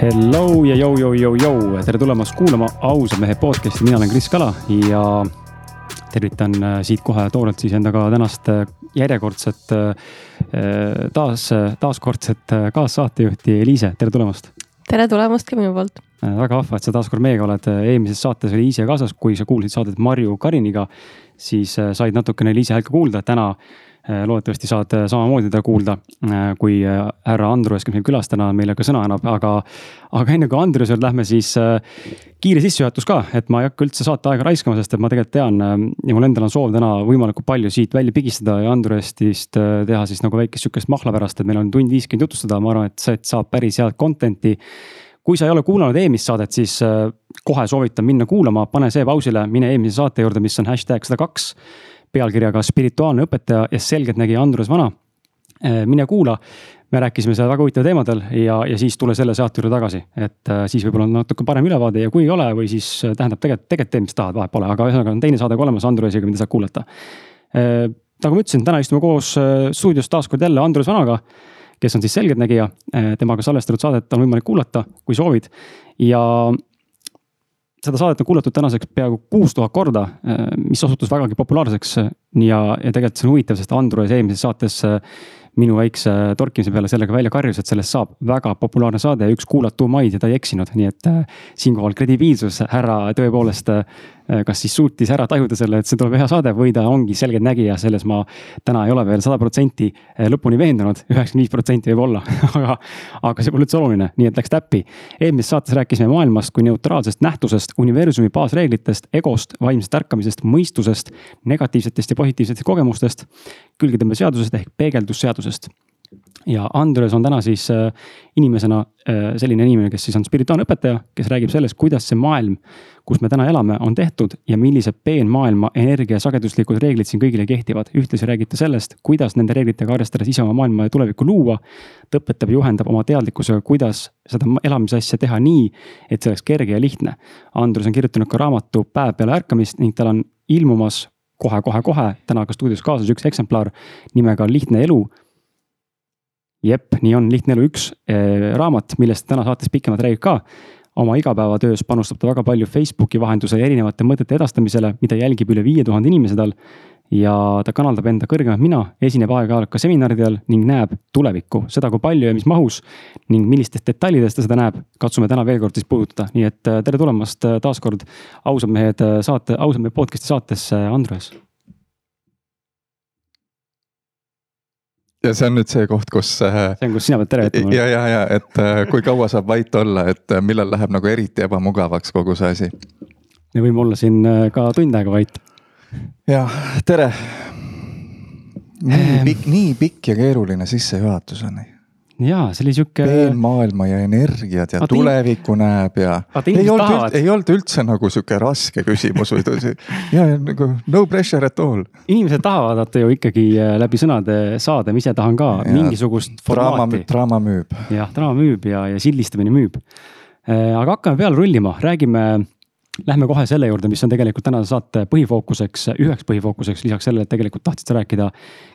Hello ja jõu, jõu, jõu, jõu, tere tulemast kuulama ausa mehe podcast'i, mina olen Kris Kala ja tervitan äh, siit kohe toorelt siis endaga tänast äh, järjekordset, äh, taas, taaskordset kaassaatejuhti Eliise, tere tulemast. tere tulemast ka minu poolt. väga vahva, et sa taas kord meiega oled, eelmises saates oli Liise kaasas, kui sa kuulasid saadet Marju Kariniga, siis said natukene Liise häält ka kuulda, täna loodetavasti saad äh, samamoodi teda kuulda, äh, kui härra Andrus, kes meil külas täna meile ka sõna annab, aga. aga enne kui Andruse juurde lähme, siis kiire sissejuhatus ka, et ma ei hakka üldse saate aega raiskama, sest et ma tegelikult tean ja mul endal on soov täna võimalikult palju siit välja pigistada ja Andrustist teha siis nagu väikest sihukest mahla pärast, et meil on tund viiskümmend jutustada, ma arvan, et sealt saab päris head content'i. Kui sa ei ole kuulanud eelmist saadet, siis kohe soovitan minna kuulama, pane see pausile, mine eelmise saate juurde, mis on hashtag sada kaks pealkirjaga Spirituaalne õpetaja ja selgeltnägija Andrus Vana. Äh, mine kuula, me rääkisime seal väga huvitaval teemadel ja, ja siis tule selle saate juurde tagasi, et äh, siis võib-olla on natuke parem ülevaade ja kui ei ole, või siis äh, tähendab tegelikult, tegelikult tee, mis tahad, vahet pole, aga ühesõnaga on teine saade ka olemas Andrusega, mida saab kuulata. nagu ma ütlesin, täna istume koos stuudios taas kord jälle Andrus Vanaga kes on siis selgeltnägija, temaga salvestatud saadet on võimalik kuulata, kui soovid. ja seda saadet on kuulatud tänaseks peaaegu kuus tuhat korda, äh, mis osutus vägagi populaarseks ja, ja tegelikult see on huvitav, sest Andrus eelmises saates äh, minu väikse torkimise peale sellega välja karjus, et sellest saab väga populaarne saade ja üks kuulatumaid ja ta ei eksinud, nii et siinkohal kredibiilsus härra tõepoolest kas siis suutis ära tajuda selle, et see tuleb hea saade või ta ongi selgeltnägija, selles ma täna ei ole veel sada protsenti äh, lõpuni veendunud, üheksakümmend viis protsenti võib-olla aga, aga see pole üldse oluline, nii et läks täppi. eelmises saates rääkisime maailmast kui neutraalsest nähtusest, universumi baasreeglitest, egost, vaimsest ärkamisest, mõistusest, negatiivsetest ja positiivsetest kogemustest, külgetõmbeseadusest ehk peegeldusseadusest ja Andres on täna siis äh, inimesena äh, selline inimene, kes siis on spirituaalne õpetaja, kes räägib sellest, kuidas see maailm, kus me täna elame, on tehtud ja millised peenmaailma energia sageduslikud reeglid siin kõigile kehtivad. ühtlasi räägib ta sellest, kuidas nende reeglitega arvestades ise oma maailma ja tulevikku luua. ta õpetab ja juhendab oma teadlikkusega, kuidas seda elamise asja teha nii, et see oleks kerge ja lihtne. Andres on kirjutanud ka raamatu Päev peale ärkamist ning tal on ilmumas kohe-kohe-kohe täna ka stuudios kaasas üks eksemplar nimega Lihtne elu jep, nii on, Lihtne elu üks eh, raamat, millest täna saates pikemalt räägib ka. oma igapäevatöös panustab ta väga palju Facebooki vahendusel erinevate mõtete edastamisele, mida jälgib üle viie tuhande inimese tal. ja ta kanaldab enda kõrgemat mina, esineb aeg-ajalt ka seminaridel ning näeb tulevikku, seda kui palju ja mis mahus. ning millistest detailidest ta seda näeb, katsume täna veel kord siis puudutada, nii et eh, tere tulemast eh, taas kord ausad mehed saate, ausad mehed podcast'i saatesse, Andres ja see on nüüd see koht, kus. Äh, see on, kus sina pead tere ütlema. ja, ja, ja et äh, kui kaua saab vait olla, et äh, millal läheb nagu eriti ebamugavaks kogu see asi. me võime olla siin ka tund aega vait. jah, tere. nii pikk, nii pikk ja keeruline sissejuhatus on jaa, see oli sihuke. peenmaailma ja energiat ja tulevikku näeb ja. ei olnud, ei olnud üldse nagu sihuke raske küsimus või ja nagu no pressure at all. inimesed tahavad vaata ju ikkagi äh, läbi sõnade saada, ma ise tahan ka ja, mingisugust formaati. draama müüb. jah, draama müüb ja, ja sildistamine müüb. Äh, aga hakkame peale rullima, räägime Lähme kohe selle juurde, mis on tegelikult tänase saate põhifookuseks, üheks põhifookuseks, lisaks sellele, et tegelikult tahtsid sa rääkida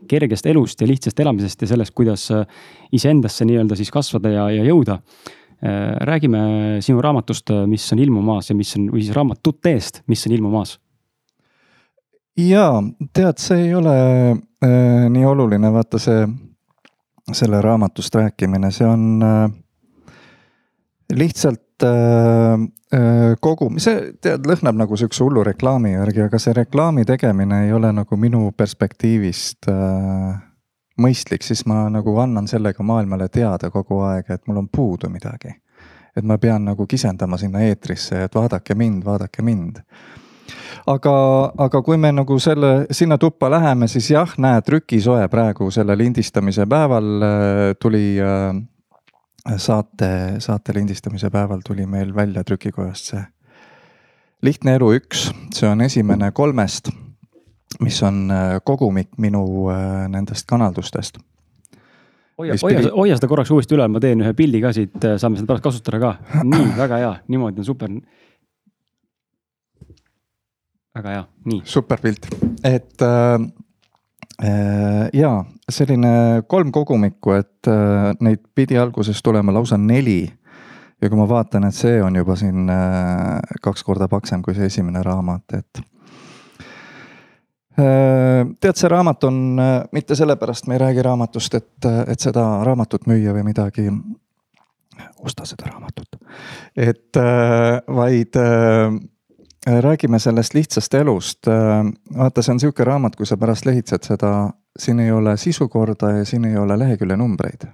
kergest elust ja lihtsast elamisest ja sellest, kuidas iseendasse nii-öelda siis kasvada ja, ja jõuda. räägime sinu raamatust, mis on ilmumas ja mis on, või siis raamatutest, mis on ilmumas. ja tead, see ei ole äh, nii oluline, vaata see, selle raamatust rääkimine, see on äh, lihtsalt Äh, äh, kogu, see tead, lõhnab nagu sihukese hullu reklaami järgi, aga see reklaami tegemine ei ole nagu minu perspektiivist äh, mõistlik, siis ma nagu annan sellega maailmale teada kogu aeg, et mul on puudu midagi. et ma pean nagu kisendama sinna eetrisse, et vaadake mind, vaadake mind. aga, aga kui me nagu selle, sinna tuppa läheme, siis jah, näe, trükisoe praegu selle lindistamise päeval tuli äh, saate, saate lindistamise päeval tuli meil välja trükikojast see lihtne elu üks, see on esimene kolmest, mis on äh, kogumik minu äh, nendest kanaldustest. hoia, hoia, hoia seda korraks uuesti üle, ma teen ühe pildi ka siit, äh, saame seda pärast kasutada ka. nii, väga hea, niimoodi on super. väga hea, nii. super pilt, et äh, Äh, ja selline kolm kogumikku, et äh, neid pidi alguses tulema lausa neli. ja kui ma vaatan, et see on juba siin äh, kaks korda paksem kui see esimene raamat, et tead, see raamat on, mitte sellepärast me ei räägi raamatust, et, et seda raamatut müüa või midagi. osta seda raamatut, et vaid räägime sellest lihtsast elust. vaata, see on sihuke raamat, kui sa pärast lehitsed seda, siin ei ole sisukorda ja siin ei ole lehekülje numbreid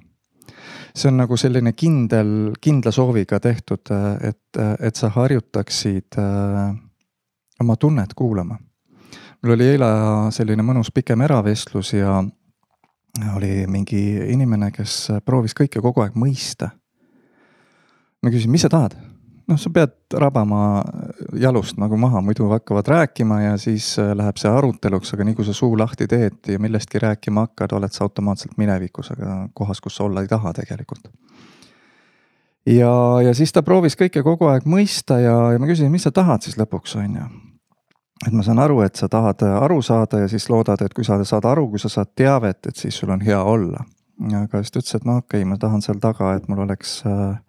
see on nagu selline kindel, kindla sooviga tehtud, et, et sa harjutaksid oma tunnet kuulama. mul oli eile selline mõnus pikem eravestlus ja oli mingi inimene, kes proovis kõike kogu aeg mõista. ma küsisin, mis sa tahad? Noh, sa pead rabama jalust nagu maha, muidu hakkavad rääkima ja siis äh, läheb see aruteluks, aga nii kui sa suu lahti teed ja millestki rääkima hakkad, oled sa automaatselt minevikus, aga kohas, kus sa olla ei taha tegelikult. ja, ja siis ta proovis kõike kogu aeg mõista ja, ja ma küsisin, mis sa tahad siis lõpuks, on ju. et ma saan aru, et sa tahad aru saada ja siis loodad, et kui sa saad aru, kui sa saad teavet, et siis sul on hea olla. aga siis ta ütles, et no okei okay,, ma tahan seal taga, et mul oleks äh,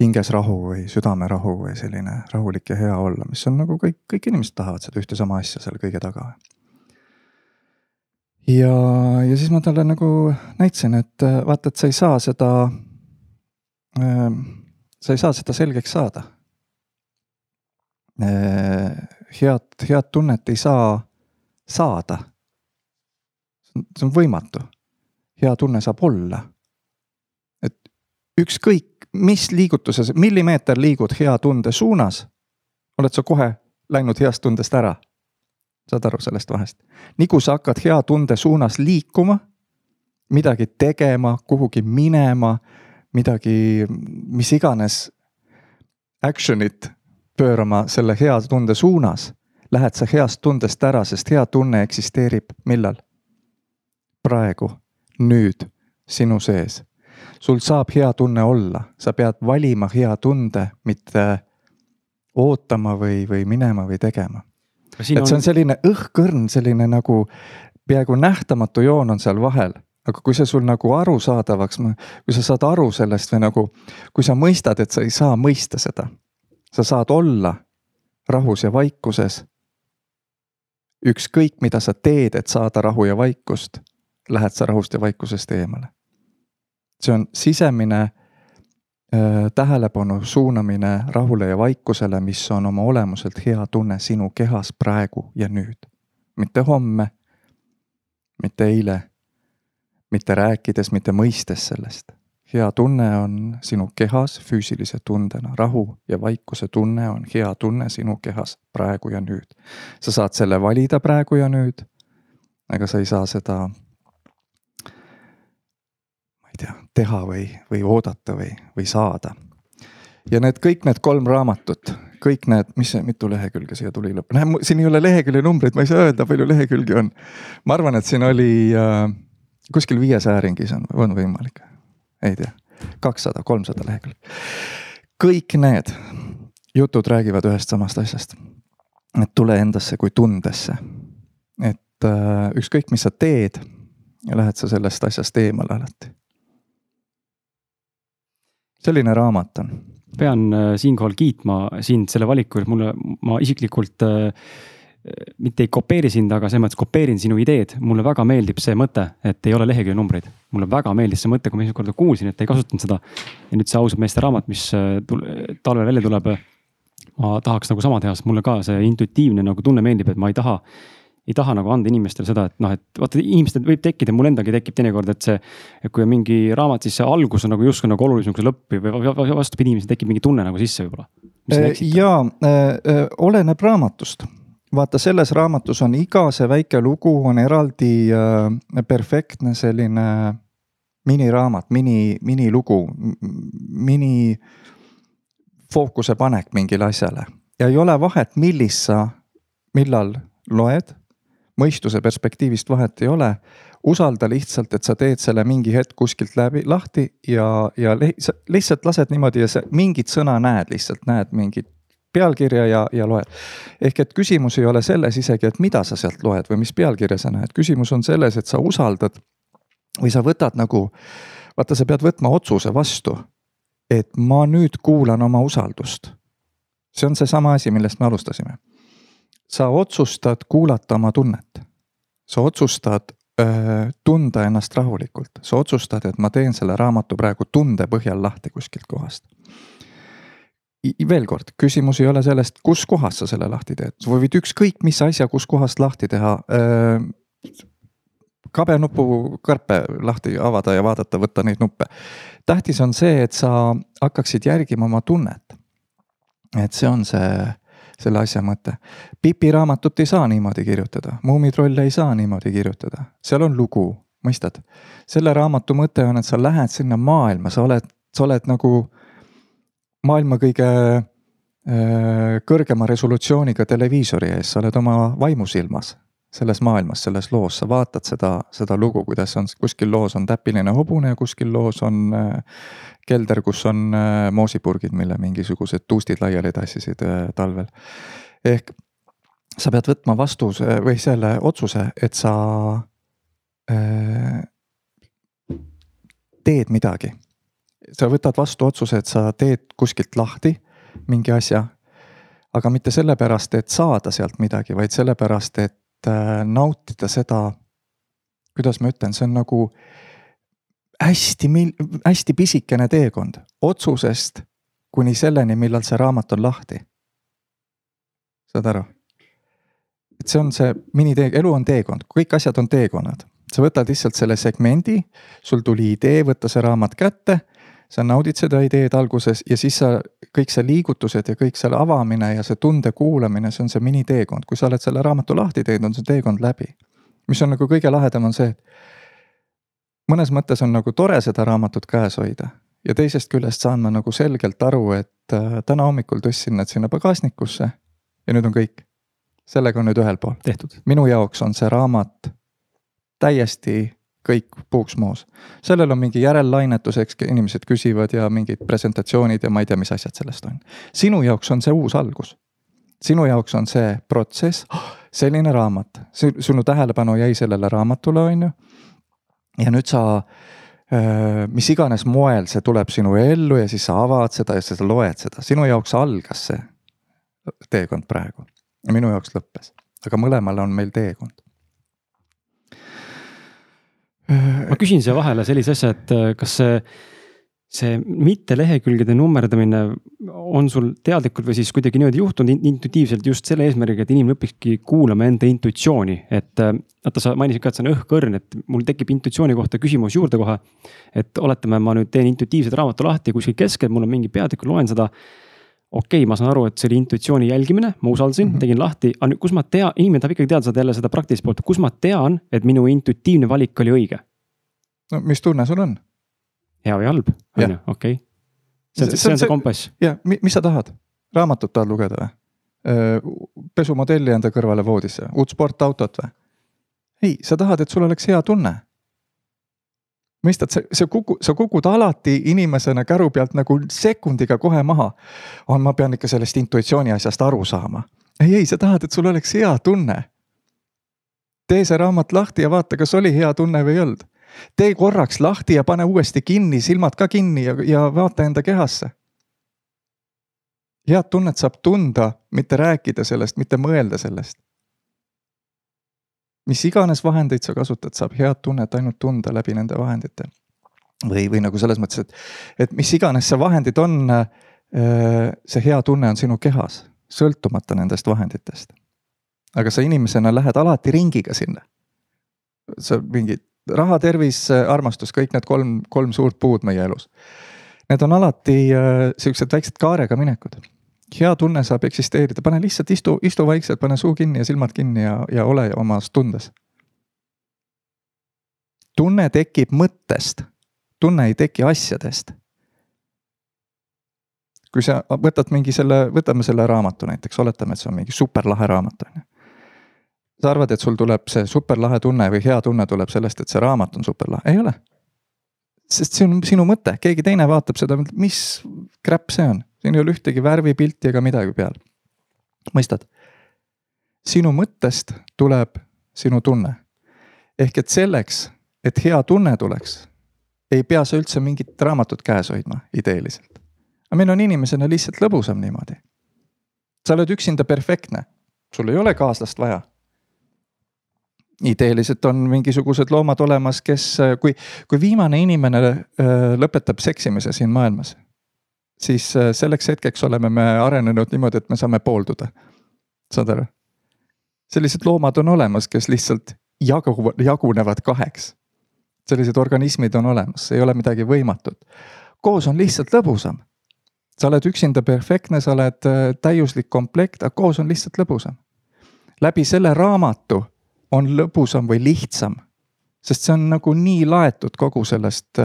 hinges rahu või südamerahu või selline rahulik ja hea olla, mis on nagu kõik, kõik inimesed tahavad seda ühte sama asja seal kõige taga. ja, ja siis ma talle nagu näitasin, et äh, vaata, et sa ei saa seda äh,, sa ei saa seda selgeks saada äh,. head, head tunnet ei saa saada. see on võimatu. hea tunne saab olla. et ükskõik mis liigutuses, millimeeter liigud hea tunde suunas, oled sa kohe läinud heast tundest ära. saad aru sellest vahest? nii kui sa hakkad hea tunde suunas liikuma, midagi tegema, kuhugi minema, midagi, mis iganes action'it pöörama selle hea tunde suunas, lähed sa heast tundest ära, sest hea tunne eksisteerib millal? praegu, nüüd, sinu sees sul saab hea tunne olla, sa pead valima hea tunde, mitte ootama või, või minema või tegema. et see on selline õhkõrn, selline nagu peaaegu nähtamatu joon on seal vahel aga kui see sul nagu arusaadavaks, kui sa saad aru sellest või nagu, kui sa mõistad, et sa ei saa mõista seda, sa saad olla rahus ja vaikuses. ükskõik, mida sa teed, et saada rahu ja vaikust, lähed sa rahust ja vaikusest eemale see on sisemine äh, tähelepanu suunamine rahule ja vaikusele, mis on oma olemuselt hea tunne sinu kehas praegu ja nüüd. mitte homme, mitte eile, mitte rääkides, mitte mõistes sellest. hea tunne on sinu kehas füüsilise tundena, rahu ja vaikuse tunne on hea tunne sinu kehas praegu ja nüüd. sa saad selle valida praegu ja nüüd, aga sa ei saa seda ei tea, teha või, või oodata või, või saada. ja need kõik need kolm raamatut, kõik need, mis mitu lehekülge siia tuli lõpp, näe siin ei ole lehekülje numbreid, ma ei saa öelda, palju lehekülgi on. ma arvan, et siin oli äh, kuskil viiesaja ringis on, on võimalik, ei tea, kakssada, kolmsada lehekülge. kõik need jutud räägivad ühest samast asjast. et tule endasse kui tundesse. et äh, ükskõik, mis sa teed, lähed sa sellest asjast eemale alati selline raamat on. pean äh, siinkohal kiitma sind selle valiku eest, mulle, ma isiklikult äh, mitte ei kopeeri sind, aga selles mõttes kopeerin sinu ideed, mulle väga meeldib see mõte, et ei ole lehekülje numbreid. mulle väga meeldis see mõte, kui ma esimest korda kuulsin, et ei kasutanud seda. ja nüüd see ausad meeste raamat, mis äh, talvel välja tuleb. ma tahaks nagu sama teha, sest mulle ka see intuitiivne nagu tunne meeldib, et ma ei taha ei taha nagu anda inimestele seda, et noh, et vaata inimestel võib tekkida, mul endalgi tekib teinekord, et see. et kui on mingi raamat, siis see algus on nagu justkui nagu olulisem kui see lõpp või vastupidi, inimesel tekib mingi tunne nagu sisse võib-olla. ja äh, oleneb raamatust vaata, selles raamatus on iga see väike lugu on eraldi äh, perfektne selline miniraamat, mini, minilugu, mini fookuse panek mingile asjale ja ei ole vahet, millist sa, millal loed mõistuse perspektiivist vahet ei ole. usalda lihtsalt, et sa teed selle mingi hetk kuskilt läbi, lahti ja, ja lihtsalt lased niimoodi ja sa mingit sõna näed, lihtsalt näed mingit pealkirja ja, ja loed. ehk et küsimus ei ole selles isegi, et mida sa sealt loed või mis pealkirja sa näed, küsimus on selles, et sa usaldad või sa võtad nagu, vaata, sa pead võtma otsuse vastu. et ma nüüd kuulan oma usaldust. see on seesama asi, millest me alustasime. Sa otsustad kuulata oma tunnet. sa otsustad öö, tunda ennast rahulikult, sa otsustad, et ma teen selle raamatu praegu tunde põhjal lahti kuskilt kohast veel kord, küsimus ei ole sellest, kus kohas sa selle lahti teed, sa võid ükskõik mis asja kuskohast lahti teha kabenupu karpe lahti avada ja vaadata, võtta neid nuppe. tähtis on see, et sa hakkaksid järgima oma tunnet. et see on see, selle asja mõte. Pipi raamatut ei saa niimoodi kirjutada, Muumitrolle ei saa niimoodi kirjutada, seal on lugu, mõistad? selle raamatu mõte on, et sa lähed sinna maailma, sa oled, sa oled nagu maailma kõige äh, kõrgema resolutsiooniga televiisori ees, sa oled oma vaimusilmas selles maailmas, selles loos, sa vaatad seda, seda lugu, kuidas on, kuskil loos on täpiline hobune ja kuskil loos on äh, kelder, kus on äh, moosipurgid, mille mingisugused tuustid laiali tassisid äh, talvel. ehk sa pead võtma vastuse või selle otsuse, et sa äh, teed midagi. sa võtad vastu otsuse, et sa teed kuskilt lahti mingi asja aga mitte sellepärast, et saada sealt midagi, vaid sellepärast, et Äh, nautida seda, kuidas ma ütlen, see on nagu hästi, hästi pisikene teekond otsusest kuni selleni, millal see raamat on lahti. saad aru? et see on see minitee, elu on teekond, kõik asjad on teekonnad. sa võtad lihtsalt selle segmendi, sul tuli idee võtta see raamat kätte sa naudid seda ideed alguses ja siis sa, kõik see liigutused ja kõik selle avamine ja see tunde kuulamine, see on see miniteekond, kui sa oled selle raamatu lahti teinud, on see teekond läbi. mis on nagu kõige lahedam, on see, et mõnes mõttes on nagu tore seda raamatut käes hoida ja teisest küljest saan ma nagu selgelt aru, et äh, täna hommikul tõstsin need sinna pagasnikusse ja nüüd on kõik. sellega on nüüd ühel pool. tehtud. minu jaoks on see raamat täiesti kõik puuksmoos. sellel on mingi järellainetus, eks inimesed küsivad ja mingid presentatsioonid ja ma ei tea, mis asjad sellest on. sinu jaoks on see uus algus. sinu jaoks on see protsess selline raamat, sinu tähelepanu jäi sellele raamatule, on ju. ja nüüd sa mis iganes moel see tuleb sinu ellu ja siis sa avad seda ja sa loed seda, sinu jaoks algas see teekond praegu. minu jaoks lõppes, aga mõlemal on meil teekond ma küsin siia vahele sellise asja, et äh, kas see, see mitte lehekülgede nummerdamine on sul teadlikult või siis kuidagi niimoodi juhtunud intuitiivselt just selle eesmärgiga, et inimene õpikski kuulama enda intuitsiooni, et äh, vaata, sa mainisid ka, et see on õhkõrn, et mul tekib intuitsiooni kohta küsimus juurde kohe. et oletame, ma nüüd teen intuitiivset raamatu lahti kuskil keskel, mul on mingi peatükk, loen seda okei okay,, ma saan aru, et see oli intuitsiooni jälgimine, ma usaldasin mm, -hmm. tegin lahti, aga nüüd, kus ma tean, inimene tahab ikkagi teada saada jälle seda praktilist poolt, kus ma tean, et minu intuitiivne valik oli õige? no mis tunne sul on? hea või halb, on ju, okei. see on, see on see kompass. jah, mis sa tahad, raamatut tahad lugeda või? pesumodelli enda kõrvale voodisse, uut sportautot või? ei, sa tahad, et sul oleks hea tunne mõistad, see, see kuku, sa kukud alati inimesena käru pealt nagu sekundiga kohe maha. on, ma pean ikka sellest intuitsiooni asjast aru saama. ei, ei, sa tahad, et sul oleks hea tunne. tee see raamat lahti ja vaata, kas oli hea tunne või ei olnud. tee korraks lahti ja pane uuesti kinni, silmad ka kinni ja, ja vaata enda kehasse. head tunnet saab tunda, mitte rääkida sellest, mitte mõelda sellest mis iganes vahendeid sa kasutad, saab head tunnet ainult tunda läbi nende vahendite. või, või nagu selles mõttes, et, et mis iganes see vahendid on, äh, see hea tunne on sinu kehas, sõltumata nendest vahenditest. aga sa inimesena lähed alati ringiga sinna. sa mingi raha, tervis, armastus, kõik need kolm, kolm suurt puud meie elus. Need on alati äh, siuksed väiksed kaarega minekud hea tunne saab eksisteerida, pane lihtsalt istu, istu vaikselt, pane suu kinni ja silmad kinni ja, ja ole omas tundes. tunne tekib mõttest, tunne ei teki asjadest. kui sa võtad mingi selle, võtame selle raamatu näiteks, oletame, et see on mingi superlahe raamat, on ju. sa arvad, et sul tuleb see superlahe tunne või hea tunne tuleb sellest, et see raamat on superlahe, ei ole sest see on sinu mõte, keegi teine vaatab seda, mis kräpp see on, siin ei ole ühtegi värvipilti ega midagi peal. mõistad? sinu mõttest tuleb sinu tunne. ehk et selleks, et hea tunne tuleks, ei pea sa üldse mingit raamatut käes hoidma ideeliselt. aga meil on inimesena lihtsalt lõbusam niimoodi. sa oled üksinda perfektne, sul ei ole kaaslast vaja ideeliselt on mingisugused loomad olemas, kes, kui, kui viimane inimene äh, lõpetab seksimise siin maailmas, siis äh, selleks hetkeks oleme me arenenud niimoodi, et me saame poolduda. saad aru? sellised loomad on olemas, kes lihtsalt jagu, jagunevad kaheks. sellised organismid on olemas, ei ole midagi võimatut. koos on lihtsalt lõbusam. sa oled üksinda perfektne, sa oled äh, täiuslik komplekt, aga koos on lihtsalt lõbusam. läbi selle raamatu on lõbusam või lihtsam. sest see on nagu nii laetud kogu sellest,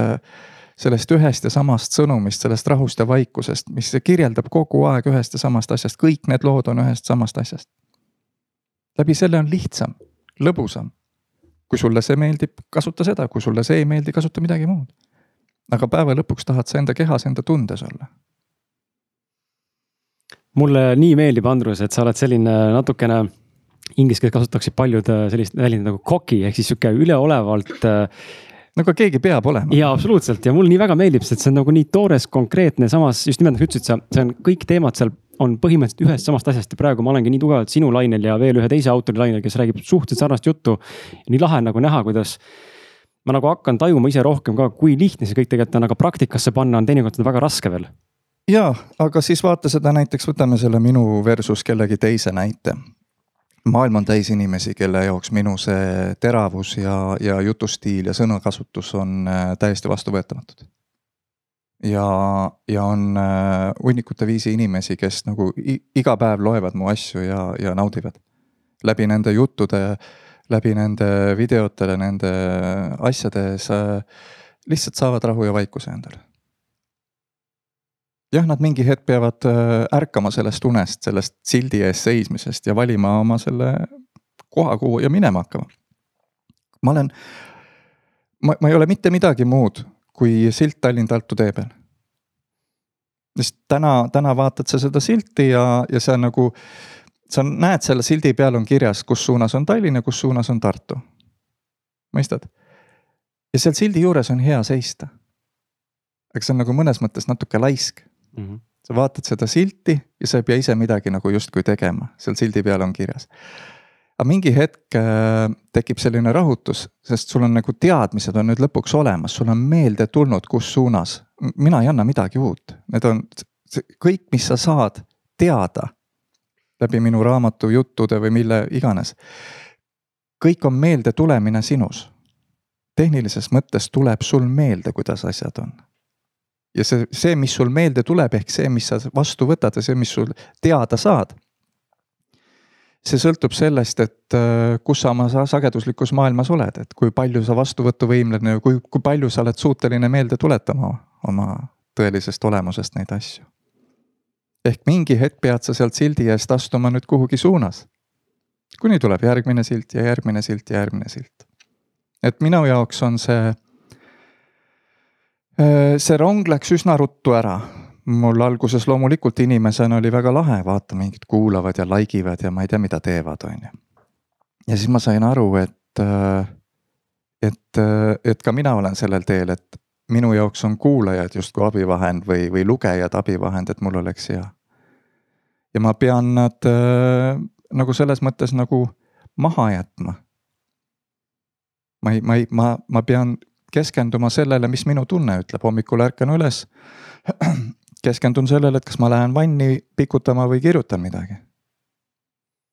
sellest ühest ja samast sõnumist, sellest rahust ja vaikusest, mis kirjeldab kogu aeg ühest ja samast asjast, kõik need lood on ühest samast asjast. läbi selle on lihtsam, lõbusam. kui sulle see meeldib, kasuta seda, kui sulle see ei meeldi, kasuta midagi muud. aga päeva lõpuks tahad sa enda kehas, enda tundes olla mulle nii meeldib, Andrus, et sa oled selline natukene inglise keeles kasutaksid paljud äh, sellist väljendit nagu cocky ehk siis sihuke üleolevalt äh, no aga keegi peab olema. jaa, absoluutselt ja mulle nii väga meeldib, sest see on nagu nii toores, konkreetne, samas just nimelt nagu ütlesid sa, see on kõik teemad seal on põhimõtteliselt ühest samast asjast ja praegu ma olengi nii tugevalt sinu lainel ja veel ühe teise autori lainel, kes räägib suhteliselt sarnast juttu. nii lahe on nagu näha, kuidas ma nagu hakkan tajuma ise rohkem ka, kui lihtne see kõik tegelikult on, aga praktikasse panna on teinekord väga raske veel. ja, aga siis vaata seda näiteks, võtame selle minu versus kellegi teise näite maailm on täis inimesi, kelle jaoks minu see teravus ja, ja jutustiil ja sõnakasutus on äh, täiesti vastuvõetamatud. ja, ja on äh, hunnikute viisi inimesi, kes nagu iga päev loevad mu asju ja, ja naudivad. läbi nende juttude, läbi nende videotele, nende asjade, sa lihtsalt saavad rahu ja vaikuse endale jah, nad mingi hetk peavad äh, ärkama sellest unest, sellest sildi ees seismisest ja valima oma selle koha, kuhu ja minema hakkama. ma olen, ma, ma ei ole mitte midagi muud kui silt Tallinn-Tartu tee peal. sest täna, täna vaatad sa seda silti ja, ja on nagu, sa näed, selle sildi peal on kirjas, kus suunas on Tallinn ja kus suunas on Tartu. mõistad? ja seal sildi juures on hea seista. aga see on nagu mõnes mõttes natuke laisk mm. -hmm. sa vaatad seda silti ja sa ei pea ise midagi nagu justkui tegema, seal sildi peal on kirjas. aga mingi hetk äh, tekib selline rahutus, sest sul on nagu teadmised on nüüd lõpuks olemas, sul on meelde tulnud, kus suunas. mina ei anna midagi uut, need on kõik, mis sa saad teada läbi minu raamatu juttude või mille iganes. kõik on meelde tulemine sinus tehnilises mõttes tuleb sul meelde, kuidas asjad on ja see, see, mis sul meelde tuleb, ehk see, mis sa vastu võtad ja see, mis sul teada saad. see sõltub sellest, et äh, kus sa oma sageduslikus maailmas oled, et kui palju sa vastuvõtuvõimline, kui, kui palju sa oled suuteline meelde tuletama oma tõelisest olemusest neid asju. ehk mingi hetk pead sa sealt sildi eest astuma nüüd kuhugi suunas. kuni tuleb järgmine silt ja järgmine silt ja järgmine silt. et minu jaoks on see see rong läks üsna ruttu ära. mul alguses loomulikult inimesena oli väga lahe, vaata mingid kuulavad ja like ivad ja ma ei tea, mida teevad, on ju. ja siis ma sain aru, et, äh, et, äh, et ka mina olen sellel teel, et minu jaoks on kuulajad justkui abivahend või, või lugejad abivahend, et mul oleks hea. ja ma pean nad äh, nagu selles mõttes nagu maha jätma. ma ei, ma ei, ma, ma pean keskenduma sellele, mis minu tunne ütleb, hommikul ärkan üles. keskendun sellele, et kas ma lähen vanni pikutama või kirjutan midagi.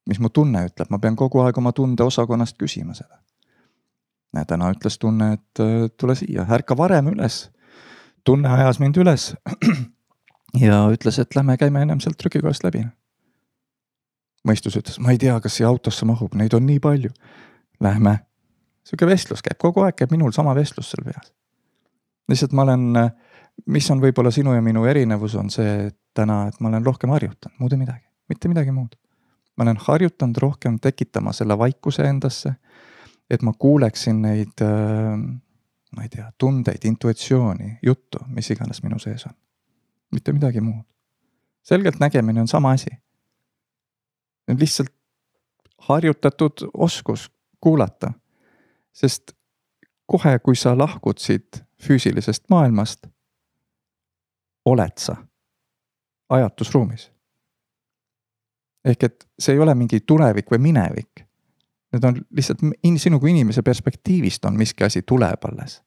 mis mu tunne ütleb, ma pean kogu aeg oma tundeosakonnast küsima seda. näe, täna ütles tunne, et äh, tule siia, ärka varem üles. tunne ajas mind üles. ja ütles, et lähme käime ennem sealt trükikojast läbi. mõistus ütles, ma ei tea, kas siia autosse mahub, neid on nii palju. Lähme sihuke vestlus käib, kogu aeg käib minul sama vestlus seal peas. lihtsalt ma olen, mis on võib-olla sinu ja minu erinevus, on see täna, et ma olen rohkem harjutanud, muud ei midagi, mitte midagi muud. ma olen harjutanud rohkem tekitama selle vaikuse endasse, et ma kuuleksin neid äh, ma ei tea, tundeid, intuitsiooni, juttu, mis iganes minu sees on. mitte midagi muud. selgelt nägemine on sama asi. lihtsalt harjutatud oskus kuulata sest kohe, kui sa lahkud siit füüsilisest maailmast oled sa ajatusruumis. ehk et see ei ole mingi tulevik või minevik. Need on lihtsalt in, sinu kui inimese perspektiivist on miski asi tuleb alles.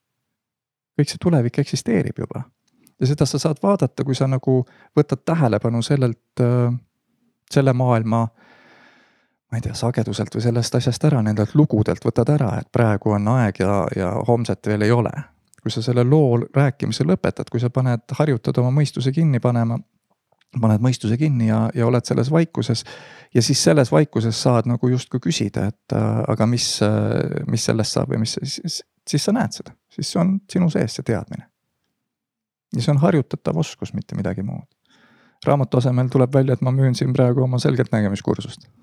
kõik see tulevik eksisteerib juba ja seda sa saad vaadata, kui sa nagu võtad tähelepanu sellelt, äh, selle maailma ma ei tea, sageduselt või sellest asjast ära, nendelt lugudelt võtad ära, et praegu on aeg ja, ja homset veel ei ole. kui sa selle loo rääkimise lõpetad, kui sa paned, harjutad oma mõistuse kinni panema, paned mõistuse kinni ja, ja oled selles vaikuses. ja siis selles vaikuses saad nagu justkui küsida, et äh, aga mis, äh, mis sellest saab ja mis, siis, siis sa näed seda, siis see on sinu sees, see teadmine. ja see on harjutatav oskus, mitte midagi muud. raamatu asemel tuleb välja, et ma müün siin praegu oma selgeltnägemiskursust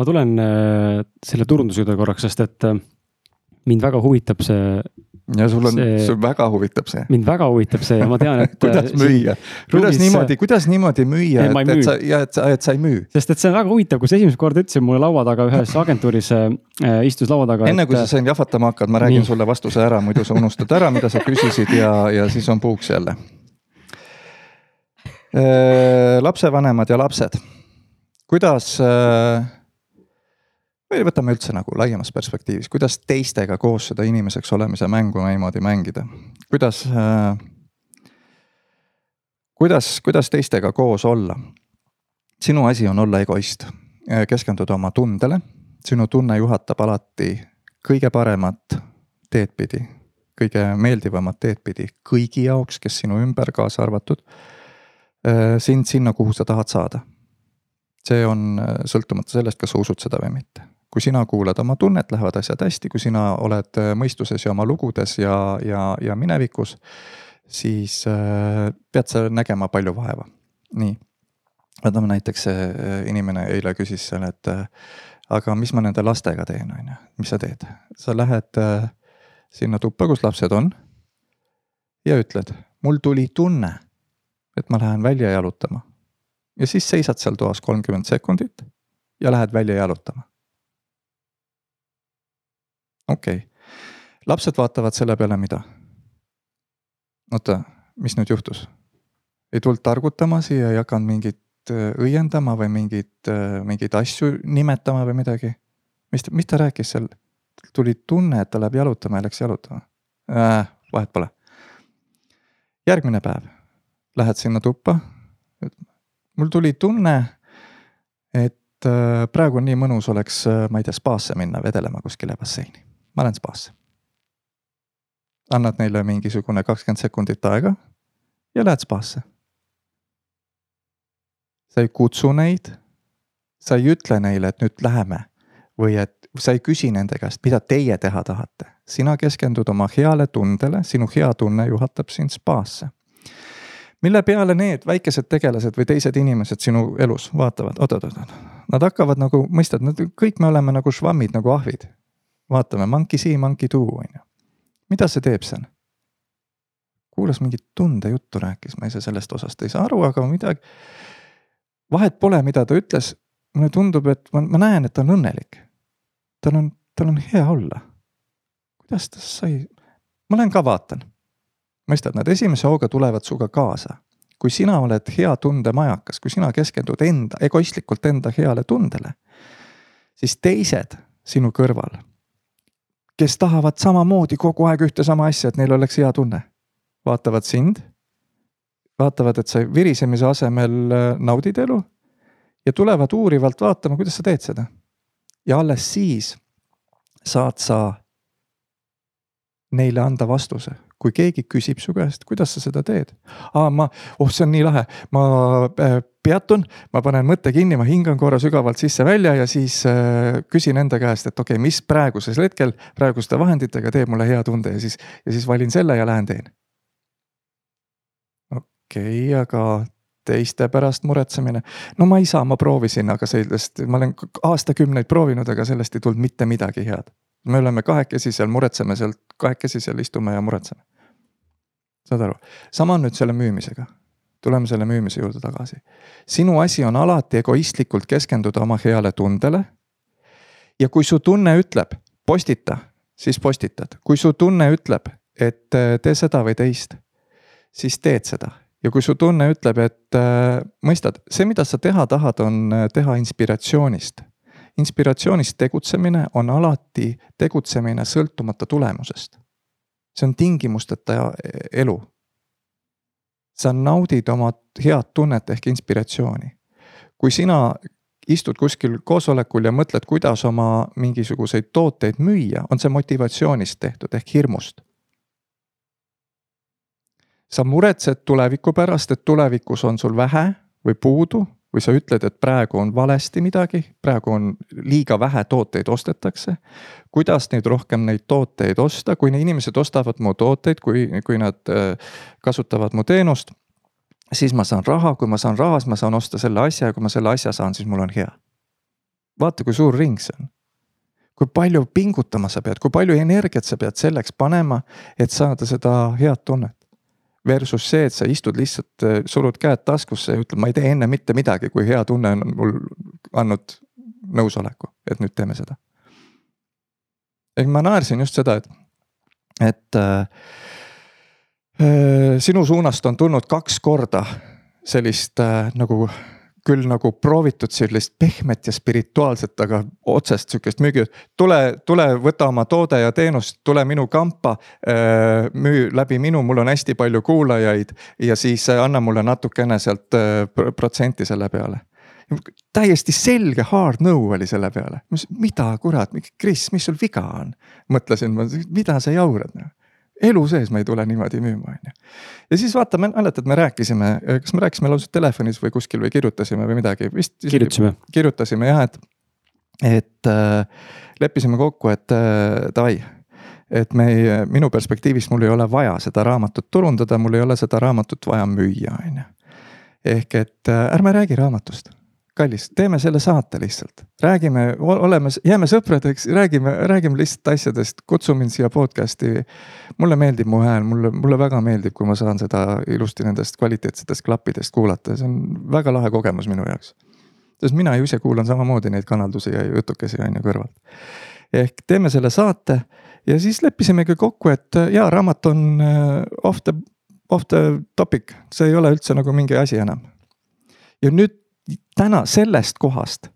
ma tulen äh, selle turunduse juurde korraks, sest et äh, mind väga huvitab see. ja sul on, sul väga huvitab see. mind väga huvitab see ja ma tean, et kuidas äh, müüa, kuidas niimoodi, kuidas niimoodi müüa, et, et sa ja et sa, et sa ei müü. sest et see on väga huvitav, kui sa esimest korda ütlesid mulle laua taga ühes agentuuris äh, istus laua taga. enne et... kui sa siin jahvatama hakkad, ma räägin Nii. sulle vastuse ära, muidu sa unustad ära, mida sa küsisid ja, ja siis on puuks jälle lapsevanemad ja lapsed, kuidas äh, või võtame üldse nagu laiemas perspektiivis, kuidas teistega koos seda inimeseks olemise mängu niimoodi mängida, kuidas äh,. kuidas, kuidas teistega koos olla? sinu asi on olla egoist, keskenduda oma tundele, sinu tunne juhatab alati kõige paremat teed pidi, kõige meeldivamat teed pidi kõigi jaoks, kes sinu ümber, kaasa arvatud. Äh, sind sinna, kuhu sa tahad saada. see on äh, sõltumata sellest, kas sa usud seda või mitte kui sina kuulad oma tunnet, lähevad asjad hästi, kui sina oled äh, mõistuses ja oma lugudes ja, ja, ja minevikus, siis äh, pead sa nägema palju vaeva. nii, võtame näiteks see äh, inimene eile küsis seal, et aga mis ma nende lastega teen, on ju, mis sa teed? sa lähed äh, sinna tuppa, kus lapsed on ja ütled, mul tuli tunne, et ma lähen välja jalutama. ja siis seisad seal toas kolmkümmend sekundit ja lähed välja jalutama okei okay., lapsed vaatavad selle peale, mida? oota, mis nüüd juhtus? ei tulnud targutama siia, ei hakanud mingit äh, õiendama või mingit, äh, mingeid asju nimetama või midagi? mis mis ta rääkis seal? tuli tunne, et ta läheb jalutama ja läks jalutama äh,. vahet pole. järgmine päev, lähed sinna tuppa. mul tuli tunne, et äh, praegu on nii mõnus oleks, ma ei tea, spaasse minna vedelema kuskile basseini ma lähen spaasse. annad neile mingisugune kakskümmend sekundit aega ja lähed spaasse. sa ei kutsu neid, sa ei ütle neile, et nüüd läheme või et sa ei küsi nende käest, mida teie teha tahate. sina keskendud oma heale tundele, sinu hea tunne juhatab sind spaasse mille peale need väikesed tegelased või teised inimesed sinu elus vaatavad, oot-oot-oot, nad hakkavad nagu, mõistad, nad kõik me oleme nagu švammid nagu ahvid vaatame monkey see, monkey do, on ju. mida see teeb seal? kuulas mingit tundejuttu rääkis, ma ise sellest osast ei saa aru, aga midagi. vahet pole, mida ta ütles. mulle tundub, et ma, ma näen, et ta on õnnelik. tal on, tal on hea olla. kuidas ta sai, ma lähen ka vaatan. mõistad, nad esimese hooga tulevad sinuga kaasa. kui sina oled hea tunde majakas, kui sina keskendud enda, egoistlikult enda heale tundele, siis teised sinu kõrval kes tahavad samamoodi kogu aeg ühte sama asja, et neil oleks hea tunne. vaatavad sind, vaatavad, et sa virisemise asemel äh, naudid elu ja tulevad uurivalt vaatama, kuidas sa teed seda. ja alles siis saad sa neile anda vastuse kui keegi küsib su käest, kuidas sa seda teed. aa, ma, oh, see on nii lahe, ma äh, peatun, ma panen mõtte kinni, ma hingan korra sügavalt sisse-välja ja siis äh, küsin enda käest, et okei okay,, mis praegusel hetkel, praeguste vahenditega teeb mulle hea tunde ja siis, ja siis valin selle ja lähen teen. okei okay,, aga teiste pärast muretsemine. no ma ei saa, ma proovisin, aga sellest, ma olen aastakümneid proovinud, aga sellest ei tulnud mitte midagi head me oleme kahekesi seal, muretseme sealt, kahekesi seal istume ja muretseme. saad aru, sama on nüüd selle müümisega. tuleme selle müümise juurde tagasi. sinu asi on alati egoistlikult keskenduda oma heale tundele. ja kui su tunne ütleb, postita, siis postitad, kui su tunne ütleb, et tee seda või teist, siis teed seda ja kui su tunne ütleb, et äh, mõistad, see, mida sa teha tahad, on äh, teha inspiratsioonist. Inspiratsioonist tegutsemine on alati tegutsemine sõltumata tulemusest. see on tingimusteta elu. sa naudid oma head tunnet ehk inspiratsiooni. kui sina istud kuskil koosolekul ja mõtled, kuidas oma mingisuguseid tooteid müüa, on see motivatsioonist tehtud ehk hirmust sa muretsed tuleviku pärast, et tulevikus on sul vähe või puudu või sa ütled, et praegu on valesti midagi, praegu on liiga vähe tooteid ostetakse. kuidas nüüd rohkem neid tooteid osta, kui inimesed ostavad mu tooteid, kui, kui nad äh, kasutavad mu teenust. siis ma saan raha, kui ma saan raha, siis ma saan osta selle asja ja kui ma selle asja saan, siis mul on hea. vaata, kui suur ring see on kui palju pingutama sa pead, kui palju energiat sa pead selleks panema, et saada seda head tunnet. Versus see, et sa istud lihtsalt, äh, surud käed taskusse ja ütled, ma ei tee enne mitte midagi, kui hea tunne on mul andnud nõusoleku, et nüüd teeme seda. ehk ma naersin just seda, et, et äh, äh, sinu suunast on tulnud kaks korda sellist äh, nagu küll nagu proovitud sellist pehmet ja spirituaalset, aga otsest sihukest müügi. tule, tule, võta oma toode ja teenus, tule minu kampa. Äh, müü läbi minu, mul on hästi palju kuulajaid ja siis anna mulle natukene sealt äh, protsenti selle peale täiesti selge hard no oli selle peale, mida kurat, Kris, mis sul viga on? mõtlesin ma, mida sa jaurad noh elu sees me ei tule niimoodi müüma, on ju. ja siis vaata, mäletad, me rääkisime, kas me rääkisime lausa telefonis või kuskil või kirjutasime või midagi, vist. kirjutasime. kirjutasime jah, et, et äh, leppisime kokku, et äh, davai et me ei, minu perspektiivist mul ei ole vaja seda raamatut turundada, mul ei ole seda raamatut vaja müüa, on ju. ehk et äh, ärme räägi raamatust kallis, teeme selle saate lihtsalt, räägime, oleme, jääme sõpradeks, räägime, räägime lihtsalt asjadest, kutsu mind siia podcast'i. mulle meeldib mu hääl, mulle, mulle väga meeldib, kui ma saan seda ilusti nendest kvaliteetsetest klappidest kuulata, see on väga lahe kogemus minu jaoks. sest mina ju ise kuulan samamoodi neid kanaldusi ja jutukesi on ju kõrvalt. ehk teeme selle saate ja siis leppisimegi kokku, et jaa, raamat on äh, off the, off the topic, see ei ole üldse nagu mingi asi enam. ja nüüd täna sellest kohast,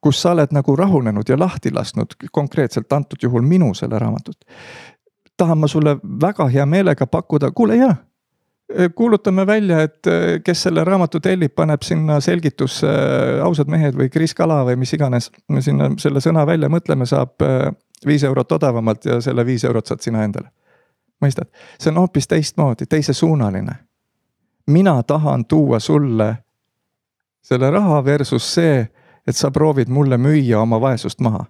kus sa oled nagu rahunenud ja lahti lasknud konkreetselt antud juhul minu selle raamatut. tahan ma sulle väga hea meelega pakkuda, kuule jaa kuulutame välja, et kes selle raamatu tellib, paneb sinna selgitusse ausad mehed või Kris Kala või mis iganes. me sinna selle sõna välja mõtleme, saab viis eurot odavamalt ja selle viis eurot saad sina endale. mõistad, see on hoopis teistmoodi, teisesuunaline. mina tahan tuua sulle selle raha versus see, et sa proovid mulle müüa oma vaesust maha.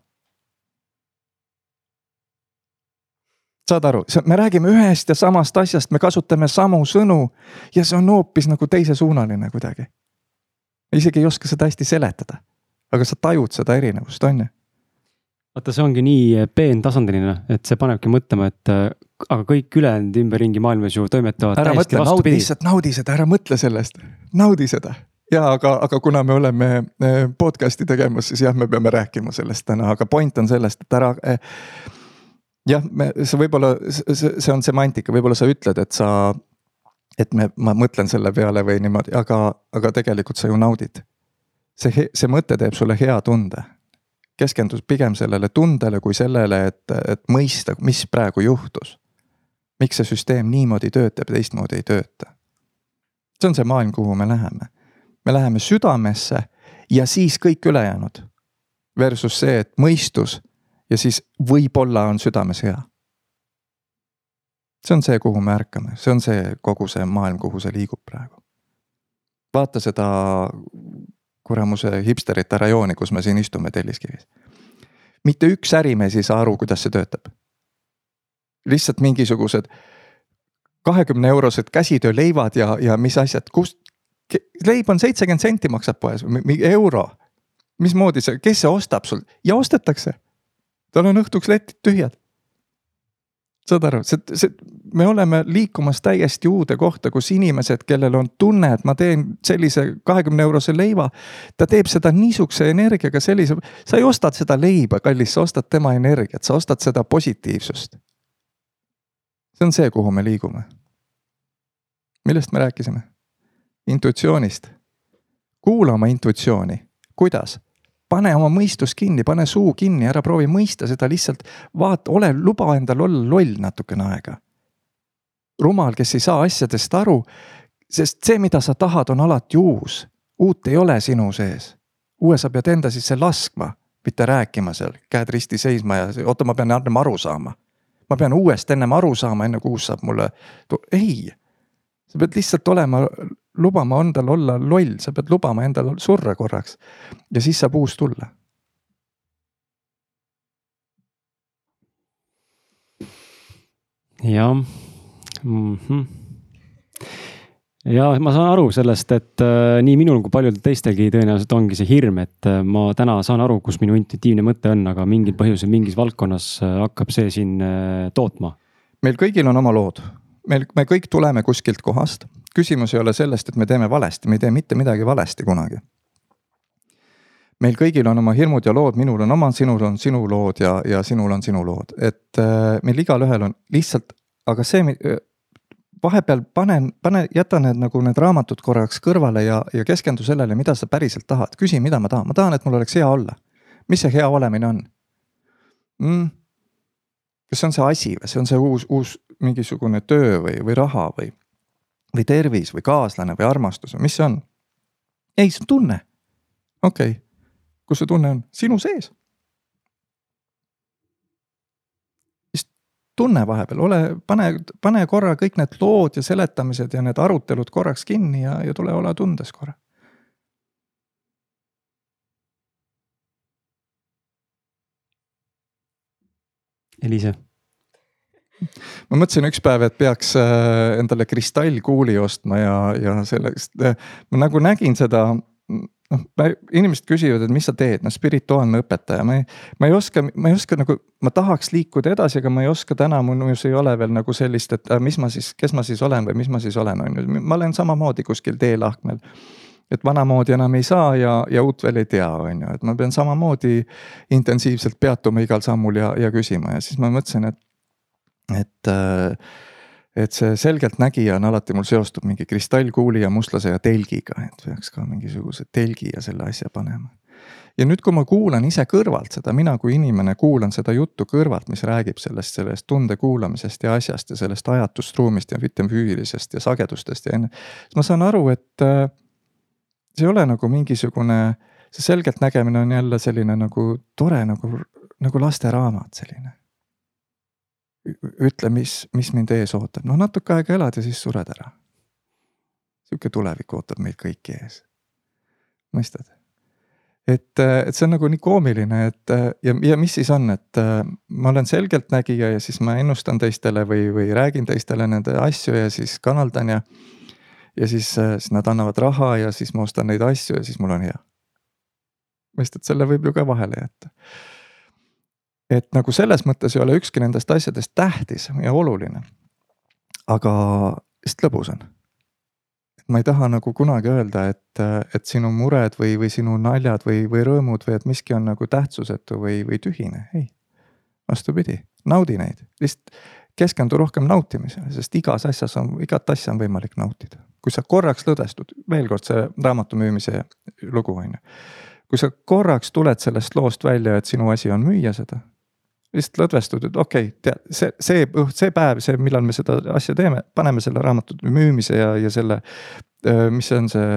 saad aru, me räägime ühest ja samast asjast, me kasutame samu sõnu ja see on hoopis nagu teisesuunaline kuidagi. isegi ei oska seda hästi seletada, aga sa tajud seda erinevust, on ju vaata, see ongi nii peentasandiline, et see panebki mõtlema, et äh, aga kõik ülejäänud ümberringi maailmas ju toimetavad. ära mõtle, naudi, lihtsalt naudi seda, ära mõtle sellest, naudi seda ja aga, aga kuna me oleme eh, podcast'i tegemas, siis jah, me peame rääkima sellest täna, aga point on sellest, et ära eh,. jah, me, see võib-olla, see, on semantika, võib-olla sa ütled, et sa, et me, ma mõtlen selle peale või niimoodi, aga, aga tegelikult sa ju naudid. see, see mõte teeb sulle hea tunde. keskendus pigem sellele tundele kui sellele, et, et mõista, mis praegu juhtus. miks see süsteem niimoodi töötab ja teistmoodi ei tööta. see on see maailm, kuhu me läheme me läheme südamesse ja siis kõik ülejäänud. Versus see, et mõistus ja siis võib-olla on südames hea. see on see, kuhu me ärkame, see on see kogu see maailm, kuhu see liigub praegu. vaata seda kuramuse hipsterite rajooni, kus me siin istume Telliskivis. mitte üks ärimees ei saa aru, kuidas see töötab. lihtsalt mingisugused kahekümne eurosed käsitööleivad ja, ja mis asjad, kust, leib on seitsekümmend senti maksab poes euro. mismoodi see, kes see ostab sul ja ostetakse. tal on õhtuks letid tühjad. saad aru, see, see, me oleme liikumas täiesti uude kohta, kus inimesed, kellel on tunne, et ma teen sellise kahekümne eurose leiva. ta teeb seda niisuguse energiaga, sellise, sa ei osta seda leiba, kallis, sa ostad tema energiat, sa ostad seda positiivsust. see on see, kuhu me liigume. millest me rääkisime? Intuitsioonist. kuula oma intuitsiooni, kuidas? pane oma mõistus kinni, pane suu kinni, ära proovi mõista seda lihtsalt. vaata, ole, luba endal olla loll natukene aega. rumal, kes ei saa asjadest aru, sest see, mida sa tahad, on alati uus. uut ei ole sinu sees. uue sa pead enda sisse laskma, mitte rääkima seal, käed risti seisma ja oota, ma pean ennem aru saama. ma pean uuest ennem aru saama, enne kui uus saab mulle, ei. Sa pead lihtsalt olema lubama endal olla loll, sa pead lubama endal surra korraks. ja siis saab uus tulla. jah mm -hmm ja ma saan aru sellest, et äh, nii minul kui paljudel teistelgi tõenäoliselt ongi see hirm, et äh, ma täna saan aru, kus minu intuitiivne mõte on, aga mingil põhjusel mingis valdkonnas äh, hakkab see siin äh, tootma. meil kõigil on oma lood, meil, me kõik tuleme kuskilt kohast küsimus ei ole sellest, et me teeme valesti, me ei tee mitte midagi valesti kunagi. meil kõigil on oma hirmud ja lood, minul on oma, sinul on sinu lood ja, ja sinul on sinu lood, et äh, meil igalühel on lihtsalt, aga see äh, vahepeal panen, pane, jäta need nagu need raamatud korraks kõrvale ja, ja keskendu sellele, mida sa päriselt tahad, küsi, mida ma tahan, ma tahan, et mul oleks hea olla. mis see hea olemine on mm.? kas see on see asi või see on see uus, uus mingisugune töö või, või raha või või tervis või kaaslane või armastus või mis see on? ei, see on tunne. okei okay., kus see tunne on? sinu sees. vist tunne vahepeal, ole, pane, pane korra kõik need lood ja seletamised ja need arutelud korraks kinni ja, ja tule ole tundes korra. Eliise ma mõtlesin üks päev, et peaks äh, endale kristallkuuli ostma ja, ja sellest, äh, ma nagu nägin seda noh, inimesed küsivad, et mis sa teed, no spirituaalne õpetaja, ma ei, ma ei oska, ma ei oska nagu, ma tahaks liikuda edasi, aga ma ei oska täna, minus ei ole veel nagu sellist, et äh, mis ma siis, kes ma siis olen või mis ma siis olen, on ju, ma olen samamoodi kuskil teelahkmel. et vanamoodi enam ei saa ja, ja uut veel ei tea, on ju, et ma pean samamoodi intensiivselt peatuma igal sammul ja, ja küsima. Ja siis ma mõtlesin, et et äh, et see selgeltnägija on alati mul seostub mingi kristallkuuli ja mustlase ja telgiga, et peaks ka mingisuguse telgi ja selle asja panema. ja nüüd, kui ma kuulan ise kõrvalt seda, mina kui inimene kuulan seda juttu kõrvalt, mis räägib sellest, sellest tunde kuulamisest ja asjast ja sellest ajatust ruumist ja füüsilisest ja sagedustest ja enne. siis ma saan aru, et äh, see ei ole nagu mingisugune, see selgeltnägemine on jälle selline nagu tore nagu, nagu lasteraamat selline ütle, mis, mis mind ees ootab, noh natuke aega elad ja siis sured ära. sihuke tulevik ootab meid kõiki ees. mõistad? et, et see on nagu nii koomiline, et ja, ja mis siis on, et ma olen selgeltnägija ja siis ma ennustan teistele või, või räägin teistele nende asju ja siis kanaldan ja. ja siis, siis nad annavad raha ja siis ma ostan neid asju ja siis mul on hea. mõistad, selle võib ju ka vahele jätta et nagu selles mõttes ei ole ükski nendest asjadest tähtis ja oluline. aga lihtsalt lõbus on. ma ei taha nagu kunagi öelda, et, et sinu mured või, või sinu naljad või, või rõõmud või et miski on nagu tähtsusetu või, või tühine, ei. vastupidi, naudi neid, lihtsalt keskendu rohkem nautimisele, sest igas asjas on, igat asja on võimalik nautida. kui sa korraks lõdvestud, veel kord see raamatu müümise lugu on ju. kui sa korraks tuled sellest loost välja, et sinu asi on müüa seda lihtsalt lõdvestud, et okei okay,, tead see, see, see päev, see, millal me seda asja teeme, paneme selle raamatu müümise ja, ja selle, mis on see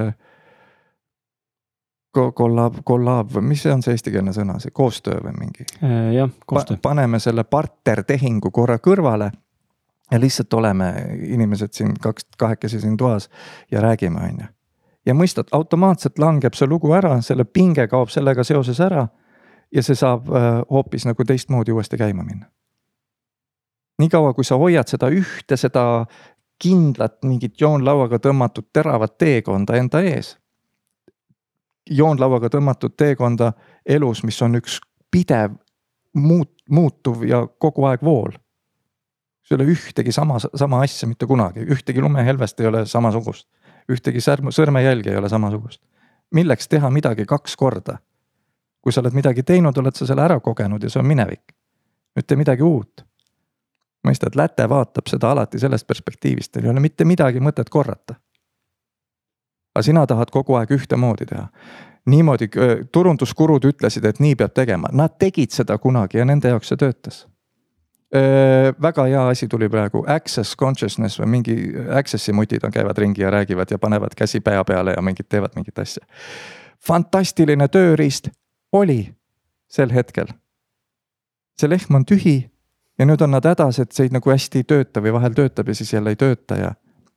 kollab, kollab või mis see on see eestikeelne sõna, see koostöö või mingi? jah, koostöö pa,. paneme selle partnertehingu korra kõrvale ja lihtsalt oleme inimesed siin kaks, kahekesi siin toas ja räägime, on ju. ja mõistad, automaatselt langeb see lugu ära, selle pinge kaob sellega seoses ära ja see saab äh, hoopis nagu teistmoodi uuesti käima minna. niikaua, kui sa hoiad seda ühte, seda kindlat mingit joonlauaga tõmmatud teravat teekonda enda ees. joonlauaga tõmmatud teekonda elus, mis on üks pidev muut-, muutuv ja kogu aeg vool. ei ole ühtegi sama, sama asja mitte kunagi, ühtegi lumehelvest ei ole samasugust. ühtegi särm, sõrmejälge ei ole samasugust. milleks teha midagi kaks korda? Kui sa oled midagi teinud, oled sa selle ära kogenud ja see on minevik. nüüd tee midagi uut. mõistad, läte vaatab seda alati sellest perspektiivist, teil ei ole mitte midagi mõtet korrata. aga sina tahad kogu aeg ühtemoodi teha niimoodi, turunduskurud ütlesid, et nii peab tegema, nad tegid seda kunagi ja nende jaoks see töötas väga hea asi tuli praegu, access consciousness või mingi access'i mutid on, käivad ringi ja räägivad ja panevad käsi pea peale ja mingid teevad mingit asja. fantastiline tööriist oli sel hetkel. see lehm on tühi ja nüüd on nad hädas, et see ei nagu hästi ei tööta või vahel töötab ja siis jälle ei tööta ja.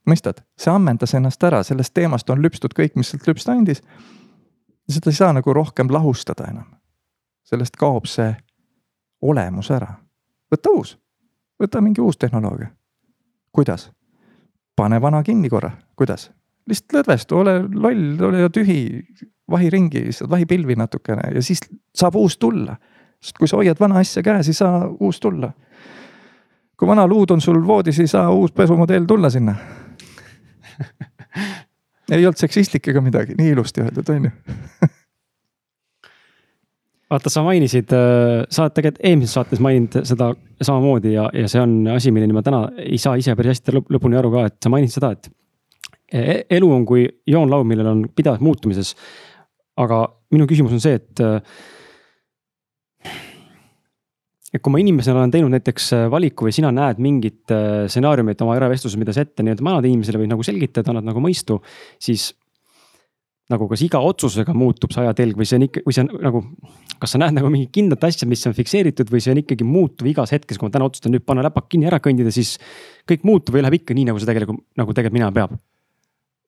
mõistad, see ammendas ennast ära, sellest teemast on lüpstud kõik, mis sealt lüpsta andis. seda ei saa nagu rohkem lahustada enam. sellest kaob see olemus ära võta uus, võta mingi uus tehnoloogia. kuidas? pane vana kinni korra, kuidas? lihtsalt lõdvestu, ole loll, ole tühi, vahi ringi, lihtsalt vahi pilvi natukene ja siis saab uus tulla. sest kui sa hoiad vana asja käes, ei saa uus tulla. kui vana luud on sul voodis, ei saa uus pesumodell tulla sinna ei olnud seksistlik ega midagi, nii ilusti öeldud, on ju vaata, sa mainisid, äh, sa oled tegelikult eelmises saates maininud seda samamoodi ja, ja see on asi, milleni ma täna ei saa ise päris hästi lõp lõpuni aru ka, et sa mainisid seda, et e-, elu on kui joonlaud, millel on pidevalt muutumises. Aga minu küsimus on see, et. Äh, et kui ma inimesena olen teinud näiteks äh, valiku või sina näed mingit stsenaariumit oma äravestluses, mida sa ette nii-öelda vanade inimesele võid nagu selgitada, annad nagu mõistu, siis nagu kas iga otsusega muutub see ajatelg või see on ikka, või see on nagu. kas sa näed nagu mingit kindlat asja, mis on fikseeritud või see on ikkagi muutuv igas hetkes, kui ma täna otsustan nüüd panna läpak kinni, ära kõndida, siis. kõik muutub või läheb ikka nii, nagu see tegelikult, nagu tegelikult minema peab?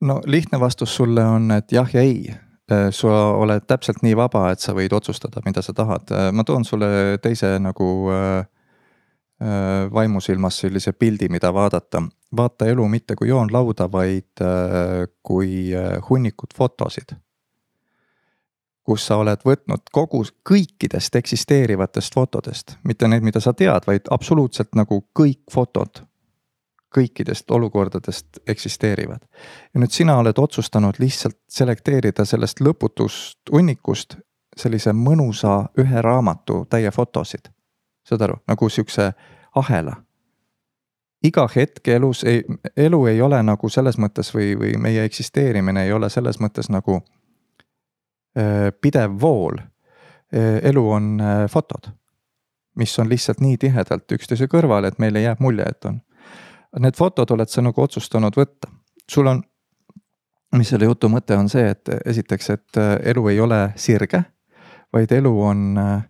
no lihtne vastus sulle on, et jah ja ei äh, sa oled täpselt nii vaba, et sa võid otsustada, mida sa tahad, äh, ma toon sulle teise nagu äh, Äh, vaimusilmas sellise pildi, mida vaadata. vaata elu mitte kui joonlauda, vaid äh, kui äh, hunnikut fotosid. kus sa oled võtnud kogu, kõikidest eksisteerivatest fotodest, mitte need, mida sa tead, vaid absoluutselt nagu kõik fotod kõikidest olukordadest eksisteerivad. ja nüüd sina oled otsustanud lihtsalt selekteerida sellest lõputust hunnikust sellise mõnusa ühe raamatu täie fotosid saad aru, nagu sihukese ahela. iga hetk elus ei, elu ei ole nagu selles mõttes või, või meie eksisteerimine ei ole selles mõttes nagu äh, pidev vool äh,. elu on äh, fotod, mis on lihtsalt nii tihedalt üksteise kõrval, et meile jääb mulje, et on. Need fotod oled sa nagu otsustanud võtta, sul on mis selle jutu mõte on see, et esiteks, et äh, elu ei ole sirge, vaid elu on äh,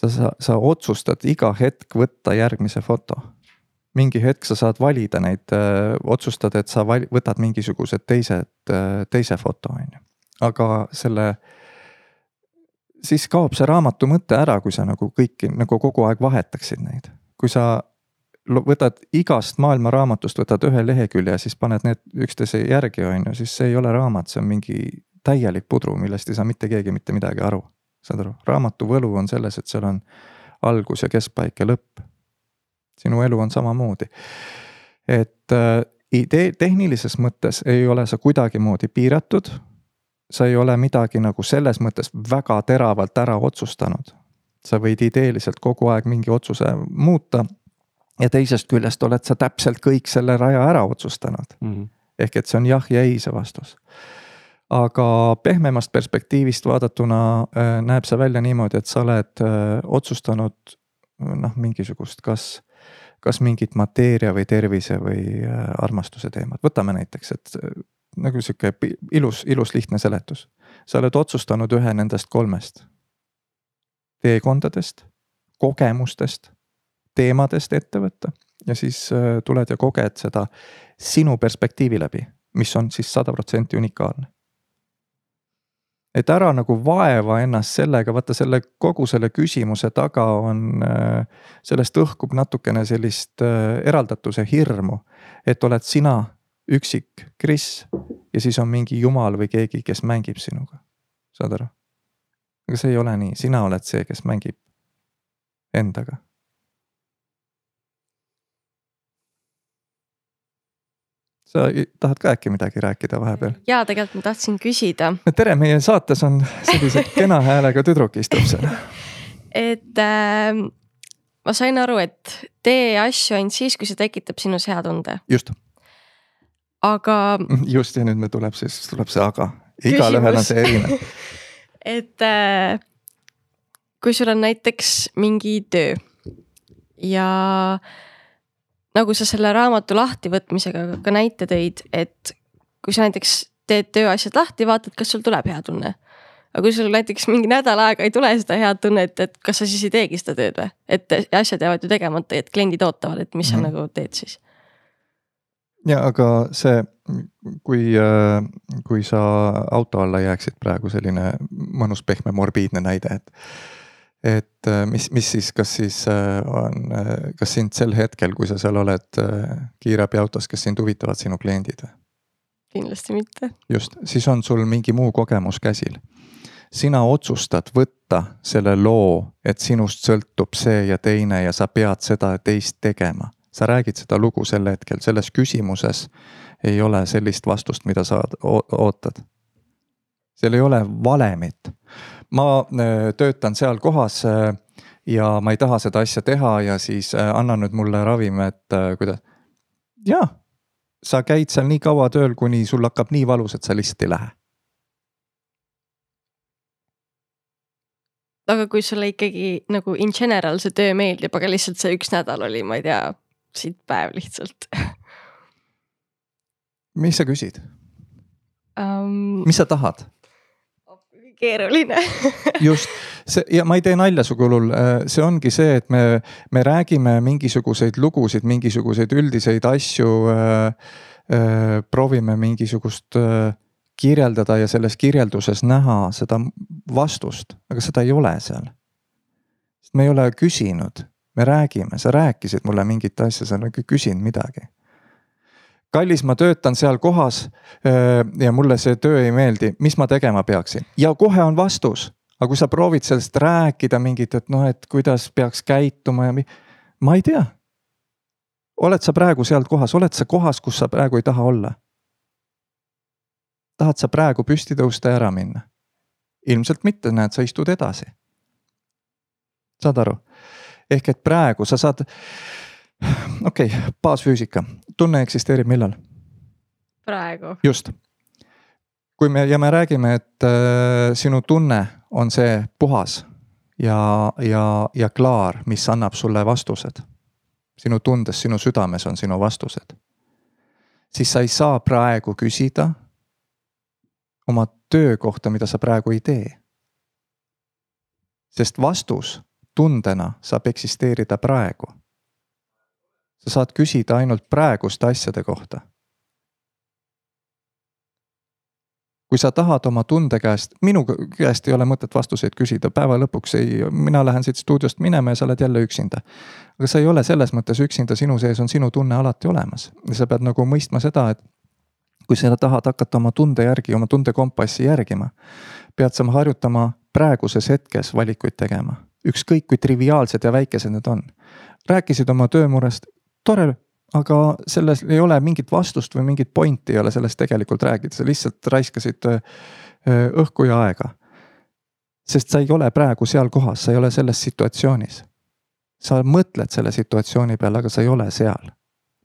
sa, sa, sa otsustad iga hetk võtta järgmise foto. mingi hetk sa saad valida neid, otsustad, et sa val-, võtad mingisugused teised, teise foto, on ju. aga selle, siis kaob see raamatu mõte ära, kui sa nagu kõiki nagu kogu aeg vahetaksid neid. kui sa võtad igast maailma raamatust, võtad ühe lehekülje, siis paned need üksteise järgi, on ju, siis see ei ole raamat, see on mingi täielik pudru, millest ei saa mitte keegi mitte midagi aru saad aru, raamatu võlu on selles, et seal on algus ja keskpaik ja lõpp. sinu elu on samamoodi. et äh, idee, tehnilises mõttes ei ole sa kuidagimoodi piiratud. sa ei ole midagi nagu selles mõttes väga teravalt ära otsustanud. sa võid ideeliselt kogu aeg mingi otsuse muuta. Ja teisest küljest oled sa täpselt kõik selle raja ära otsustanud mm. -hmm. ehk et see on jah ja ei see vastus aga pehmemast perspektiivist vaadatuna äh, näeb see välja niimoodi, et sa oled äh, otsustanud noh, mingisugust, kas, kas mingit mateeria või tervise või äh, armastuse teemat, võtame näiteks, et nagu sihuke ilus, ilus lihtne seletus. sa oled otsustanud ühe nendest kolmest teekondadest, kogemustest, teemadest ette võtta ja siis tuled ja koged seda sinu perspektiivi läbi, mis on siis sada protsenti unikaalne et ära nagu vaeva ennast sellega, vaata selle kogu selle küsimuse taga on, äh, sellest õhkub natukene sellist äh, eraldatuse hirmu. et oled sina üksik Kris ja siis on mingi jumal või keegi, kes mängib sinuga. saad aru? aga see ei ole nii, sina oled see, kes mängib endaga. Sa tahad ka äkki midagi rääkida vahepeal? ja tegelikult ma tahtsin küsida. tere, meie saates on sellise kena häälega tüdruk istub seal. et äh, ma sain aru, et tee asju ainult siis, kui see tekitab sinus hea tunde. just. aga. just ja nüüd me tuleb siis, tuleb see aga, igalühel on see erinev et äh, kui sul on näiteks mingi töö ja nagu sa selle raamatu lahtivõtmisega ka näite tõid, et kui sa näiteks teed tööasjad lahti, vaatad, kas sul tuleb hea tunne. aga kui sul näiteks mingi nädal aega ei tule seda head tunnet, et kas sa siis ei teegi seda tööd või? et asjad jäävad ju tegemata, et kliendid ootavad, et mis mm -hmm. sa mhm. nagu teed siis. ja aga see, kui, äh, kui sa auto alla jääksid praegu selline mõnus pehme morbiidne näide, et et äh, mis, mis siis, kas siis äh, on, äh, kas sind sel hetkel, kui sa seal oled kiirabiautos, kas sind huvitavad sinu kliendid või? kindlasti mitte. just, siis on sul mingi muu kogemus käsil. sina otsustad võtta selle loo, et sinust sõltub see ja teine ja sa pead seda ja teist tegema. sa räägid seda lugu sel hetkel, selles küsimuses ei ole sellist vastust, mida sa ootad. seal ei ole valemit ma äh, töötan seal kohas äh, ja ma ei taha seda asja teha ja siis äh, anna nüüd mulle ravim, et kuidas. jaa, sa käid seal nii kaua tööl, kuni sul hakkab nii valus, et sa lihtsalt ei lähe. aga kui sulle ikkagi nagu in general see töö meeldib, aga lihtsalt see üks nädal oli, ma ei tea, siit päev lihtsalt mis sa küsid um...? mis sa tahad? Keeruline. Just, see ja ma ei tee nalja su kulul, äh, see ongi see, et me, me räägime mingisuguseid lugusid, mingisuguseid üldiseid asju äh,. Äh, proovime mingisugust äh, kirjeldada ja selles kirjelduses näha seda vastust, aga seda ei ole seal. sest me ei ole küsinud, me räägime, sa rääkisid mulle mingit asja, sa ei küsinud midagi kallis, ma töötan seal kohas ja mulle see töö ei meeldi, mis ma tegema peaksin ja kohe on vastus. aga kui sa proovid sellest rääkida mingit, et noh, et kuidas peaks käituma ja mi-, ma ei tea. oled sa praegu seal kohas, oled sa kohas, kus sa praegu ei taha olla? tahad sa praegu püsti tõusta ja ära minna? ilmselt mitte, näed, sa istud edasi. saad aru? ehk et praegu sa saad okei okay,, baasfüüsika, tunne eksisteerib millal? praegu. just. kui me ja me räägime, et äh, sinu tunne on see puhas ja, ja, ja klaar, mis annab sulle vastused. sinu tundes, sinu südames on sinu vastused. siis sa ei saa praegu küsida oma töö kohta, mida sa praegu ei tee. sest vastus tundena saab eksisteerida praegu sa saad küsida ainult praeguste asjade kohta. kui sa tahad oma tunde käest, minu käest ei ole mõtet vastuseid küsida, päeva lõpuks ei, mina lähen siit stuudiost minema ja sa oled jälle üksinda. aga sa ei ole selles mõttes üksinda, sinu sees on sinu tunne alati olemas ja sa pead nagu mõistma seda, et kui sa tahad hakata oma tunde järgi, oma tundekompassi järgima, pead sa harjutama praeguses hetkes valikuid tegema, ükskõik kui triviaalsed ja väikesed need on. rääkisid oma töömurest, tore, aga selles ei ole mingit vastust või mingit pointi ei ole sellest tegelikult rääkida, sa lihtsalt raiskasid õhku ja aega. sest sa ei ole praegu seal kohas, sa ei ole selles situatsioonis. sa mõtled selle situatsiooni peale, aga sa ei ole seal.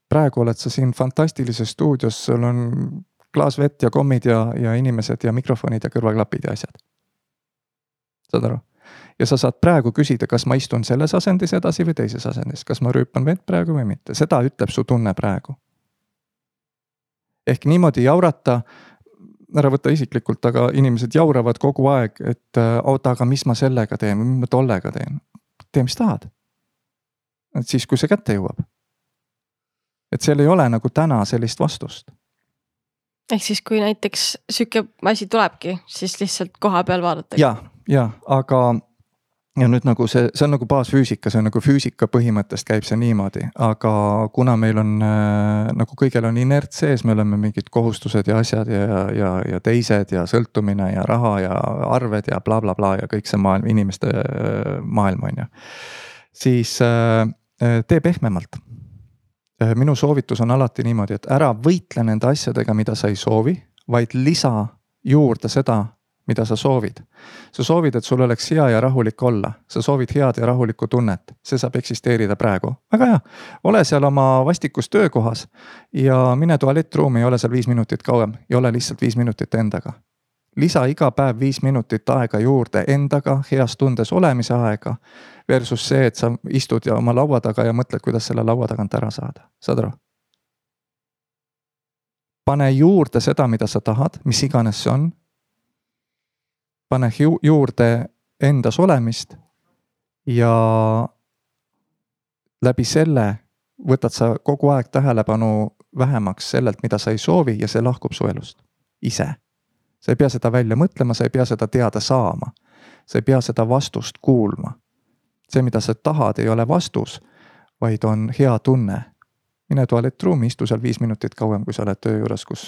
praegu oled sa siin fantastilises stuudios, sul on klaas vett ja kommid ja, ja inimesed ja mikrofonid ja kõrvaklapid ja asjad. saad aru? Ja sa saad praegu küsida, kas ma istun selles asendis edasi või teises asendis, kas ma rüüpan vett praegu või mitte, seda ütleb su tunne praegu. ehk niimoodi jaurata, ära võta isiklikult, aga inimesed jauravad kogu aeg, et oota, aga mis ma sellega teen või mis ma tollega teen. tee, mis tahad. et siis, kui see kätte jõuab. et seal ei ole nagu täna sellist vastust ehk siis, kui näiteks sihuke asi tulebki, siis lihtsalt koha peal vaadata. ja, ja aga ja nüüd nagu see, see on nagu baasfüüsika, see on nagu füüsika põhimõttest käib see niimoodi, aga kuna meil on äh, nagu kõigil on inert sees, me oleme mingid kohustused ja asjad ja, ja, ja teised ja sõltumine ja raha ja arved ja blablabla bla, bla ja kõik see maailm, inimeste äh, maailm on ju. siis äh, äh, tee pehmemalt. minu soovitus on alati niimoodi, et ära võitle nende asjadega, mida sa ei soovi, vaid lisa juurde seda, mida sa soovid. sa soovid, et sul oleks hea ja rahulik olla, sa soovid head ja rahulikku tunnet, see saab eksisteerida praegu, väga hea. ole seal oma vastikus töökohas ja mine tualettruumi ja ole seal viis minutit kauem ja ole lihtsalt viis minutit endaga. lisa iga päev viis minutit aega juurde endaga, heas tundes olemise aega. Versus see, et sa istud ja oma laua taga ja mõtled, kuidas selle laua tagant ära saada, saad aru? pane juurde seda, mida sa tahad, mis iganes see on pane ju juurde endas olemist ja läbi selle võtad sa kogu aeg tähelepanu vähemaks sellelt, mida sa ei soovi ja see lahkub su elust ise. sa ei pea seda välja mõtlema, sa ei pea seda teada saama. sa ei pea seda vastust kuulma. see, mida sa tahad, ei ole vastus, vaid on hea tunne. mine tualettruumi, istu seal viis minutit kauem, kui sa oled töö juures, kus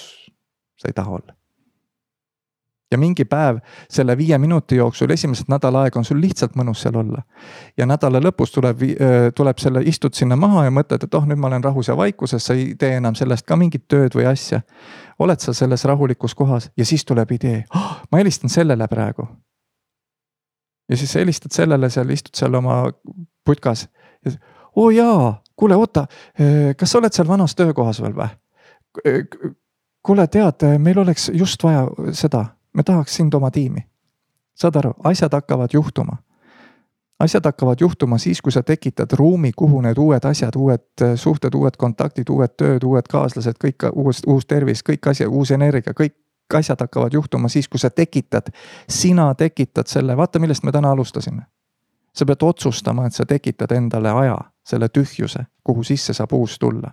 sa ei taha olla ja mingi päev selle viie minuti jooksul, esimesed nädal aega on sul lihtsalt mõnus seal olla. ja nädala lõpus tuleb, tuleb selle, istud sinna maha ja mõtled, et oh, nüüd ma olen rahus ja vaikuses, sa ei tee enam sellest ka mingit tööd või asja. oled sa selles rahulikus kohas ja siis tuleb idee oh,, ma helistan sellele praegu. ja siis helistad sellele seal, istud seal oma putkas ja oo oh, jaa, kuule oota, kas sa oled seal vanas töökohas veel või? kuule, tead, meil oleks just vaja seda me tahaks sind oma tiimi. saad aru, asjad hakkavad juhtuma. asjad hakkavad juhtuma siis, kui sa tekitad ruumi, kuhu need uued asjad, uued äh, suhted, uued kontaktid, uued tööd, uued kaaslased, kõik uus, uus tervis, kõik asjad, uus energia, kõik asjad hakkavad juhtuma siis, kui sa tekitad, sina tekitad selle, vaata, millest me täna alustasime. sa pead otsustama, et sa tekitad endale aja, selle tühjuse, kuhu sisse saab uus tulla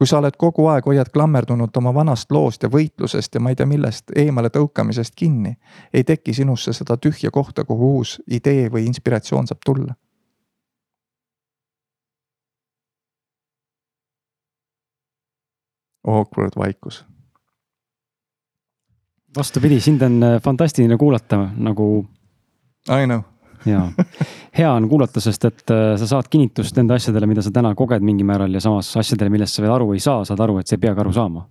kui sa oled kogu aeg, hoiad klammerdunud oma vanast loost ja võitlusest ja ma ei tea millest eemale tõukamisest kinni, ei teki sinusse seda tühja kohta, kuhu uus idee või inspiratsioon saab tulla. Awkward vaikus. vastupidi, sind on äh, fantastiline kuulata nagu. I know ja hea on kuulata, sest et äh, sa saad kinnitust nende asjadele, mida sa täna koged mingil määral ja samas asjadele, millest sa veel aru ei saa, saad aru, et sa ei peagi aru saama.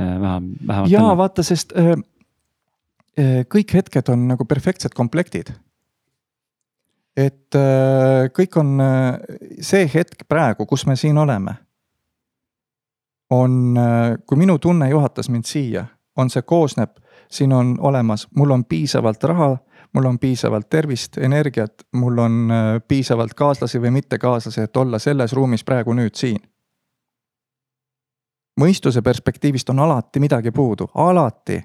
Äh, vähem, vähemalt. ja täna. vaata, sest äh, äh, kõik hetked on nagu perfektsed komplektid. et äh, kõik on äh, see hetk praegu, kus me siin oleme. on, kui minu tunne juhatas mind siia, on see koosneb, siin on olemas, mul on piisavalt raha mul on piisavalt tervist, energiat, mul on äh, piisavalt kaaslasi või mittekaaslasi, et olla selles ruumis praegu nüüd siin. mõistuse perspektiivist on alati midagi puudu, alati.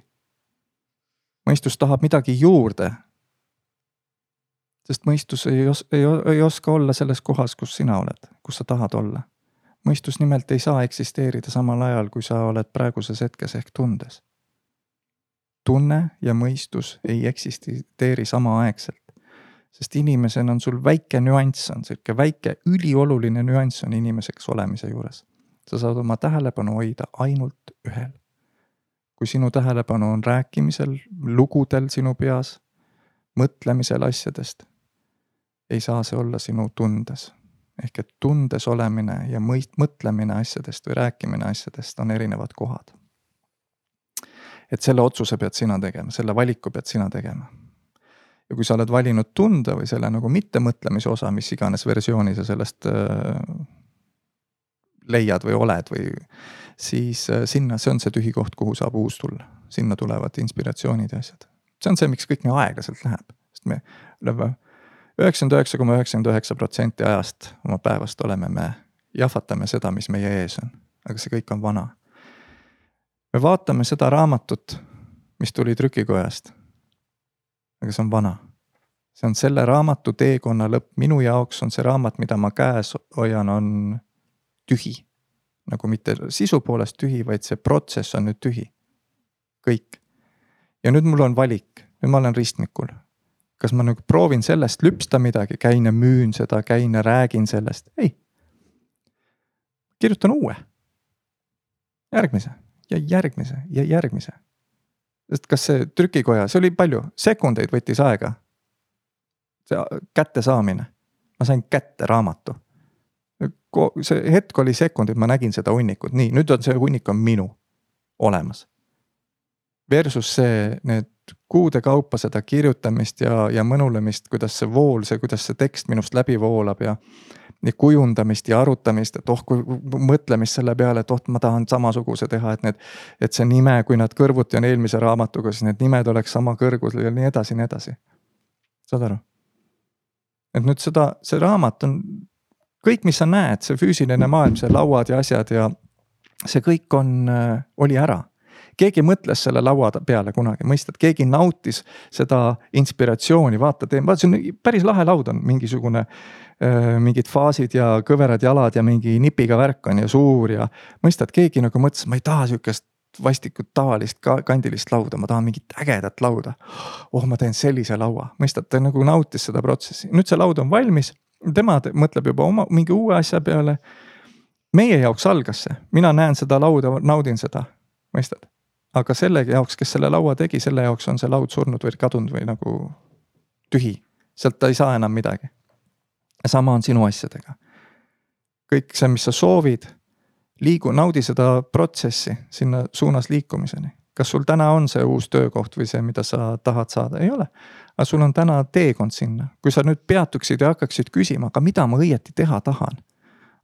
mõistus tahab midagi juurde. sest mõistus ei os-, ei, ei oska olla selles kohas, kus sina oled, kus sa tahad olla. mõistus nimelt ei saa eksisteerida samal ajal, kui sa oled praeguses hetkes ehk tundes tunne ja mõistus ei eksisteeri samaaegselt. sest inimesena on sul väike nüanss, on sihuke väike ülioluline nüanss on inimeseks olemise juures. sa saad oma tähelepanu hoida ainult ühel. kui sinu tähelepanu on rääkimisel, lugudel sinu peas, mõtlemisel asjadest, ei saa see olla sinu tundes ehk et tundes olemine ja mõist-, mõtlemine asjadest või rääkimine asjadest on erinevad kohad et selle otsuse pead sina tegema, selle valiku pead sina tegema. ja kui sa oled valinud tunde või selle nagu mittemõtlemise osa, mis iganes versiooni sa sellest äh, leiad või oled või siis äh, sinna, see on see tühi koht, kuhu saab uus tulla, sinna tulevad inspiratsioonid ja asjad. see on see, miks kõik nii aeglaselt läheb, sest me oleme üheksakümmend üheksa koma üheksakümmend üheksa protsenti ajast oma päevast oleme me, jahvatame seda, mis meie ees on, aga see kõik on vana me vaatame seda raamatut, mis tuli trükikojast. aga see on vana. see on selle raamatu teekonna lõpp, minu jaoks on see raamat, mida ma käes hoian, on tühi. nagu mitte sisu poolest tühi, vaid see protsess on nüüd tühi. kõik. ja nüüd mul on valik, nüüd ma olen ristmikul. kas ma nagu proovin sellest lüpsta midagi, käin ja müün seda, käin ja räägin sellest, ei. kirjutan uue. järgmise ja järgmise ja järgmise. sest kas see trükikoja, see oli palju, sekundeid võttis aega. see kättesaamine, ma sain kätte raamatu. see hetk oli sekundid, ma nägin seda hunnikut, nii nüüd on see hunnik on minu olemas. Versus see, need kuude kaupa seda kirjutamist ja, ja mõnulemist, kuidas see vool, see, kuidas see tekst minust läbi voolab ja kujundamist ja arutamist, et oh, kui mõtlemist selle peale, et oh, ma tahan samasuguse teha, et need. et see nime, kui nad kõrvuti on eelmise raamatuga, siis need nimed oleks sama kõrgusel ja nii edasi, nii edasi. saad aru? et nüüd seda, see raamat on kõik, mis sa näed, see füüsiline maailm, see lauad ja asjad ja see kõik on, oli ära keegi mõtles selle laua peale kunagi, mõistad, keegi nautis seda inspiratsiooni, vaata, teen, vaata, see on päris lahe laud on mingisugune mingid faasid ja kõverad jalad ja mingi nipiga värk on ja suur ja mõistad, keegi nagu mõtles, ma ei taha sihukest vastikut tavalist kandilist lauda, ma tahan mingit ägedat lauda. oh, ma teen sellise laua, mõistad, ta nagu nautis seda protsessi, nüüd see laud on valmis, tema mõtleb juba oma mingi uue asja peale. meie jaoks algas see, mina näen seda lauda, naudin seda, mõistad. Aga selle jaoks, kes selle laua tegi, selle jaoks on see laud surnud või kadunud või nagu tühi, sealt ta ei saa enam midagi sama on sinu asjadega. kõik see, mis sa soovid, liigu, naudi seda protsessi sinna suunas liikumiseni. kas sul täna on see uus töökoht või see, mida sa tahad saada, ei ole. aga sul on täna teekond sinna, kui sa nüüd peatuksid ja hakkaksid küsima, aga mida ma õieti teha tahan. okei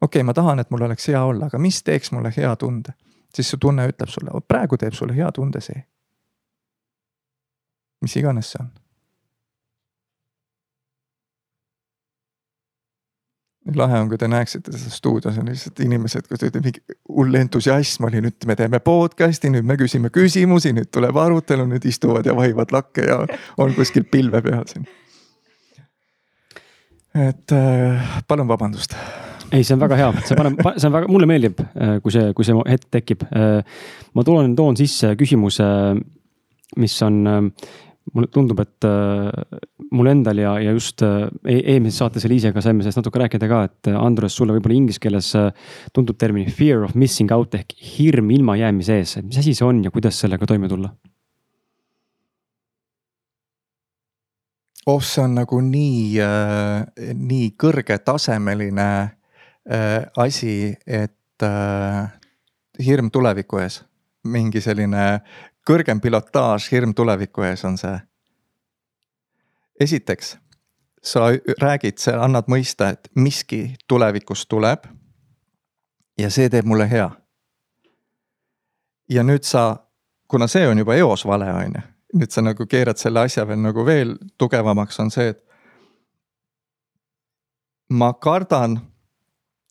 okay,, ma tahan, et mul oleks hea olla, aga mis teeks mulle hea tunde? Siis su tunne ütleb sulle, praegu teeb sulle hea tunde see. mis iganes see on lahe on, kui te näeksite seda stuudios on lihtsalt inimesed, kus ütleb mingi hull entusiasm oli, nüüd me teeme podcast'i, nüüd me küsime küsimusi, nüüd tuleb arutelu, nüüd istuvad ja vahivad lakke ja on kuskil pilve peal siin. et äh, palun vabandust. Ei, see on väga hea, see paneb, see on väga, mulle meeldib, äh, kui see, kui see hetk tekib. Äh, ma tulen, toon sisse küsimuse, mis on mulle tundub, et äh, mul endal ja, ja just äh, e-, eelmises saates Eliisega saime sellest natuke rääkida ka, et äh, Andres, sulle võib-olla inglise keeles tundub termin fear of missing out ehk hirm ilmajäämise ees, et mis asi see on ja kuidas sellega toime tulla? oh, see on nagu nii äh,, nii kõrgetasemeline äh, asi, et äh, hirm tuleviku ees. mingi selline kõrgem pilotaaž, hirm tuleviku ees on see. esiteks, sa räägid, sa annad mõista, et miski tulevikus tuleb. ja see teeb mulle hea. ja nüüd sa, kuna see on juba eos vale, on ju, nüüd sa nagu keerad selle asja veel nagu veel tugevamaks, on see, et. ma kardan,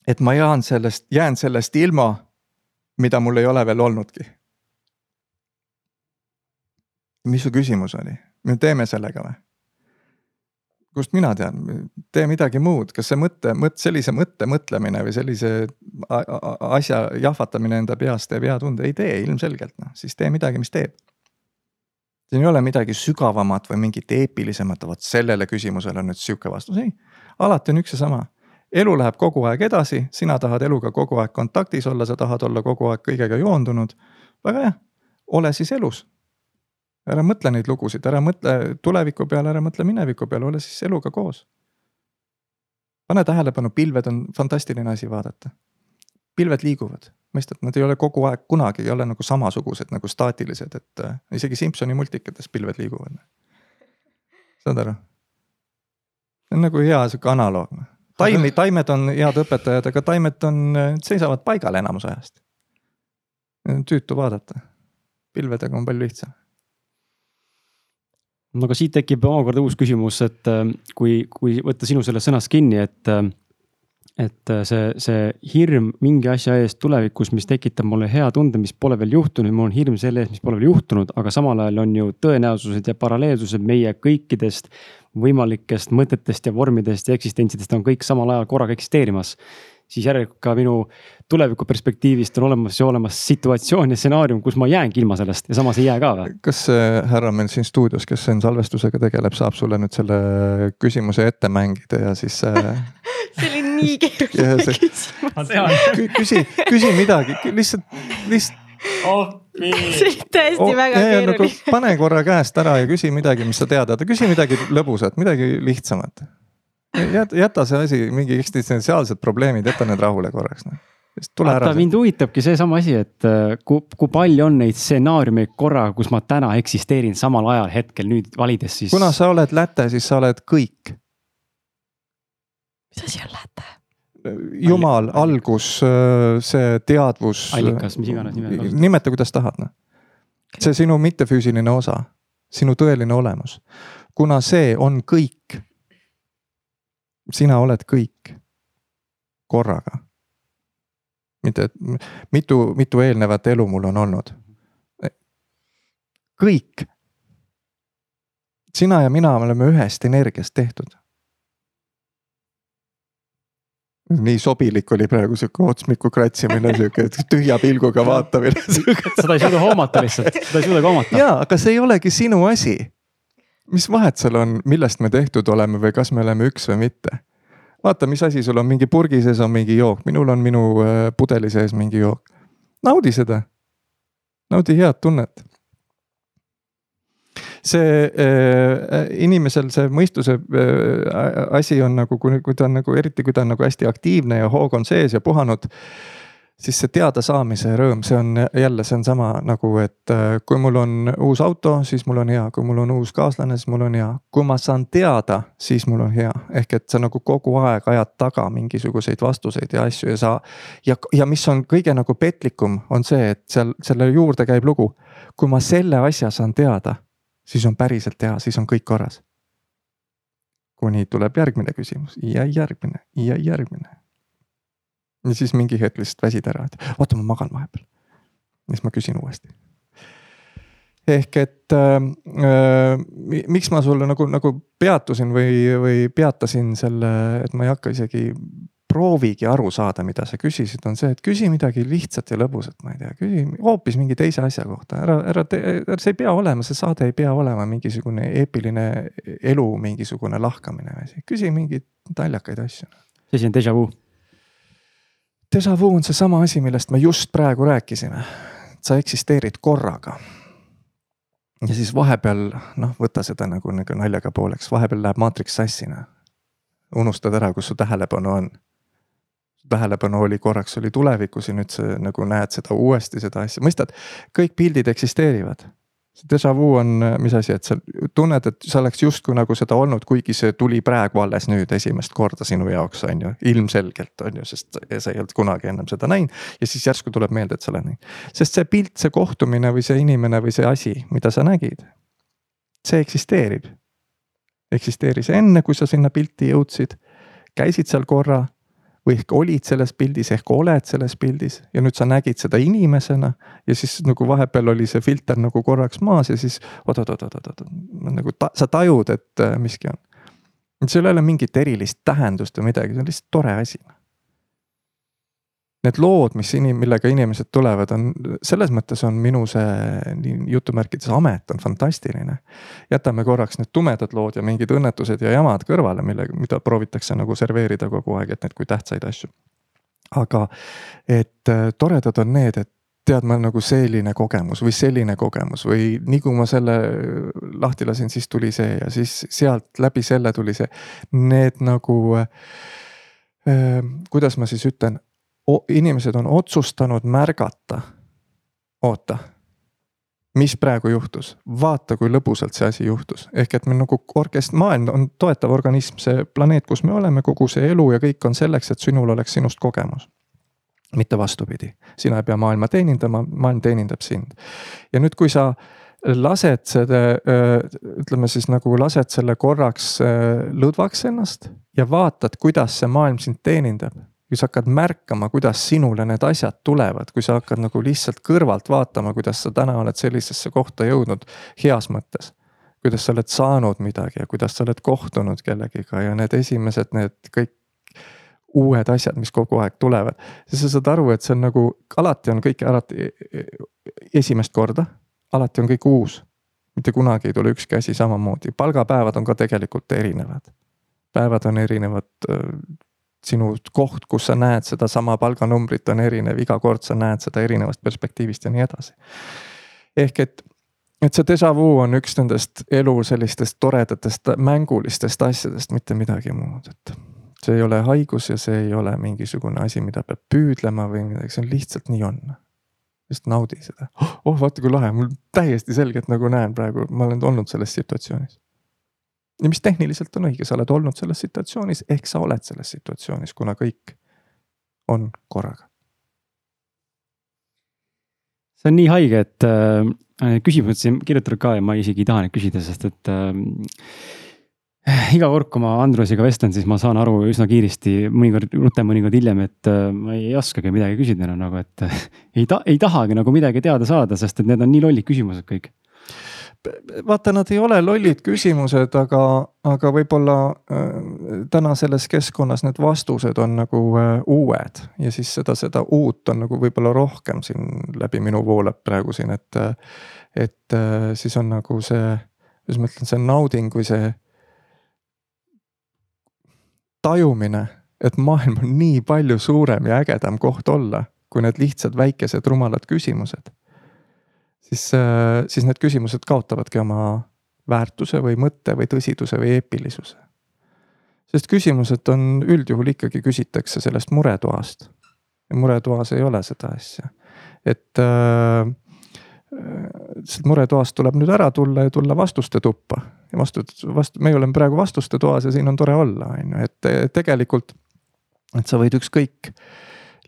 et ma jään sellest, jään sellest ilma, mida mul ei ole veel olnudki. Mis su küsimus oli, me teeme sellega või? kust mina tean, tee midagi muud, kas see mõte, mõt-, sellise mõtte mõtlemine või sellise asja jahvatamine enda peas teeb hea tunde, ei tee ilmselgelt noh, siis tee midagi, mis teeb. siin ei ole midagi sügavamat või mingit eepilisemat, vot sellele küsimusele on nüüd sihuke vastus, ei. alati on üks ja sama, elu läheb kogu aeg edasi, sina tahad eluga kogu aeg kontaktis olla, sa tahad olla kogu aeg kõigega joondunud. väga hea, ole siis elus ära mõtle neid lugusid, ära mõtle tuleviku peale, ära mõtle mineviku peale, ole siis eluga koos. pane tähelepanu, pilved on fantastiline asi vaadata. pilved liiguvad, mõistad, nad ei ole kogu aeg, kunagi ei ole nagu samasugused nagu staatilised, et äh, isegi Simsoni multikates pilved liiguvad. saad aru? see on nagu hea sihuke analoog. Taimi, taimed on head õpetajad, aga taimed on, seisavad paigal enamus ajast. tüütu vaadata, pilvedega on palju lihtsam no aga siit tekib omakorda uus küsimus, et äh, kui, kui võtta sinu sellest sõnast kinni, et. Äh, et äh, see, see hirm mingi asja eest tulevikus, mis tekitab mulle hea tunde, mis pole veel juhtunud, mul on hirm selle eest, mis pole veel juhtunud, aga samal ajal on ju tõenäosused ja paralleelsused meie kõikidest võimalikest mõtetest ja vormidest ja eksistentsidest on kõik samal ajal korraga eksisteerimas siis järelikult ka minu tuleviku perspektiivist on olemas ju olemas situatsioon ja stsenaarium, kus ma jäängi ilma sellest ja samas ei jää ka või? kas see härra meil siin stuudios, kes siin salvestusega tegeleb, saab sulle nüüd selle küsimuse ette mängida ja siis äh... see oli nii keeruline küsimus. küsi, küsi midagi, lihtsalt, lihtsalt oh, tõesti oh, väga keeruline nagu,. pane korra käest ära ja küsi midagi, mis sa tead, küsi midagi lõbusat, midagi lihtsamat jäta, jäta see asi, mingi eksistentsiaalsed probleemid, jäta need rahule korraks noh. tule ära. mind huvitabki seesama asi, et äh, kui, kui palju on neid stsenaariumeid korraga, kus ma täna eksisteerin samal ajal hetkel nüüd valides siis. kuna sa oled läte, siis sa oled kõik. mis asi on läte? Jumal, algus, äh, see teadvus. allikas, mis iganes nime. nimeta, kuidas tahad, noh. see sinu mittefüüsiline osa, sinu tõeline olemus. kuna see on kõik sina oled kõik korraga. mitte, mitu, mitu eelnevat elu mul on olnud. kõik. sina ja mina oleme ühest energiast tehtud. Nii sobilik oli praegu sihuke otsmiku kratsimine, sihuke tühja pilguga vaatamine seda ei suuda hoomata lihtsalt, seda ei suuda ka hoomata. jaa, aga see ei olegi sinu asi mis vahet seal on, millest me tehtud oleme või kas me oleme üks või mitte? vaata, mis asi sul on, mingi purgi sees on mingi jook, minul on minu äh, pudeli sees mingi jook. naudi seda. naudi head tunnet. See äh, inimesel see mõistuse äh, asi on nagu, kui ta on nagu eriti, kui ta on nagu hästi aktiivne ja hoog on sees ja puhanud siis see teadasaamise rõõm, see on jälle, see on sama nagu, et äh, kui mul on uus auto, siis mul on hea, kui mul on uus kaaslane, siis mul on hea. kui ma saan teada, siis mul on hea, ehk et sa nagu kogu aeg ajad taga mingisuguseid vastuseid ja asju ja sa. ja, ja mis on kõige nagu petlikum, on see, et seal selle juurde käib lugu. kui ma selle asja saan teada, siis on päriselt hea, siis on kõik korras. kuni tuleb järgmine küsimus ja järgmine ja järgmine ja siis mingi hetk lihtsalt väsid ära, et oota, ma magan vahepeal. siis ma küsin uuesti. ehk et äh, äh, miks ma sulle nagu, nagu peatusin või, või peatasin selle, et ma ei hakka isegi proovigi aru saada, mida sa küsisid, on see, et küsi midagi lihtsat ja lõbusat, ma ei tea, küsi hoopis mingi teise asja kohta, ära, ära, ära, see ei pea olema, see saade ei pea olema mingisugune eepiline elu, mingisugune lahkamine või asi, küsi mingeid naljakaid asju. see asi on déjà vu Déjà vu on seesama asi, millest me just praegu rääkisime. sa eksisteerid korraga. ja siis vahepeal noh, võta seda nagu, nagu naljaga pooleks, vahepeal läheb maatriks sassi noh. unustad ära, kus su tähelepanu on. Tähelepanu oli korraks oli tulevikus ja nüüd sa nagu näed seda uuesti, seda asja, mõistad, kõik pildid eksisteerivad see déjà vu on, äh, mis asi, et sa tunned, et sa oleks justkui nagu seda olnud, kuigi see tuli praegu alles nüüd esimest korda sinu jaoks, on ju, ilmselgelt on ju, sest sa ei olnud kunagi ennem seda näinud. ja siis järsku tuleb meelde, et sa oled näinud, sest see pilt, see kohtumine või see inimene või see asi, mida sa nägid. see eksisteerib. eksisteeris enne, kui sa sinna pilti jõudsid, käisid seal korra või ehk olid selles pildis, ehk oled selles pildis ja nüüd sa nägid seda inimesena. ja siis nagu vahepeal oli see filter nagu korraks maas ja siis oot-oot-oot-oot-oot, nagu ta, sa tajud, et äh, miski on. seal ei ole mingit erilist tähendust või midagi, see on lihtsalt tore asi need lood, mis inim-, millega inimesed tulevad, on selles mõttes on minu see jutumärkides amet on fantastiline. jätame korraks need tumedad lood ja mingid õnnetused ja jamad kõrvale, millega, mida proovitakse nagu serveerida kogu aeg, et need kui tähtsaid asju. aga et äh, toredad on need, et tead, ma nagu selline kogemus või selline kogemus või nii kui ma selle lahti lasin, siis tuli see ja siis sealt läbi selle tuli see. Need nagu äh,, kuidas ma siis ütlen, inimesed on otsustanud märgata. oota, mis praegu juhtus, vaata, kui lõbusalt see asi juhtus, ehk et meil nagu orkest-, maailm on toetav organism, see planeet, kus me oleme, kogu see elu ja kõik on selleks, et sinul oleks sinust kogemus. Mitte vastupidi, sina ei pea maailma teenindama, maailm teenindab sind. ja nüüd, kui sa lased selle, ütleme siis nagu lased selle korraks lõdvaks ennast ja vaatad, kuidas see maailm sind teenindab kui sa hakkad märkama, kuidas sinule need asjad tulevad, kui sa hakkad nagu lihtsalt kõrvalt vaatama, kuidas sa täna oled sellisesse kohta jõudnud heas mõttes. kuidas sa oled saanud midagi ja kuidas sa oled kohtunud kellegiga ja need esimesed, need kõik uued asjad, mis kogu aeg tulevad. siis sa saad aru, et see on nagu alati on kõik alati e, e, esimest korda, alati on kõik uus. mitte kunagi ei tule ükski asi samamoodi, palgapäevad on ka tegelikult erinevad. päevad on erinevad sinu koht, kus sa näed sedasama palganumbrit, on erinev, iga kord sa näed seda erinevast perspektiivist ja nii edasi. ehk et et see déjà vu on üks nendest elu sellistest toredatest mängulistest asjadest, mitte midagi muud, et see ei ole haigus ja see ei ole mingisugune asi, mida peab püüdlema või midagi, see on lihtsalt nii on. just naudi seda, oh vaata kui lahe, mul täiesti selgelt nagu näen praegu, ma olen olnud selles situatsioonis. Ja mis tehniliselt on õige, sa oled olnud selles situatsioonis, ehk sa oled selles situatsioonis, kuna kõik on korraga. see on nii haige, et äh, küsimused siin kirjutatud ka ja ma isegi ei taha neid küsida, sest et äh, iga kord, kui ma Andrusega vestlen, siis ma saan aru üsna kiiresti, mõnikord rutem, mõnikord hiljem, et äh, ma ei oskagi midagi küsida enam nagu, et äh, ei ta-, ei tahagi nagu midagi teada saada, sest et need on nii lollid küsimused kõik. Vaata, nad ei ole lollid küsimused, aga, aga võib-olla äh, täna selles keskkonnas need vastused on nagu äh, uued ja siis seda, seda uut on nagu võib-olla rohkem siin läbi minu voolab praegu siin, et. et äh, siis on nagu see, kuidas ma ütlen, see nauding või see tajumine, et maailm on nii palju suurem ja ägedam koht olla, kui need lihtsad väikesed rumalad küsimused. Siis, äh, siis need küsimused kaotavadki oma väärtuse või mõtte või tõsiduse või eepilisuse. sest küsimused on üldjuhul ikkagi küsitakse sellest muretoast. ja muretoas ei ole seda asja, et äh, sealt muretoast tuleb nüüd ära tulla ja tulla vastuste tuppa. ja vastu, vastu, meie oleme praegu vastuste toas ja siin on tore olla, on ju, et tegelikult. et sa võid ükskõik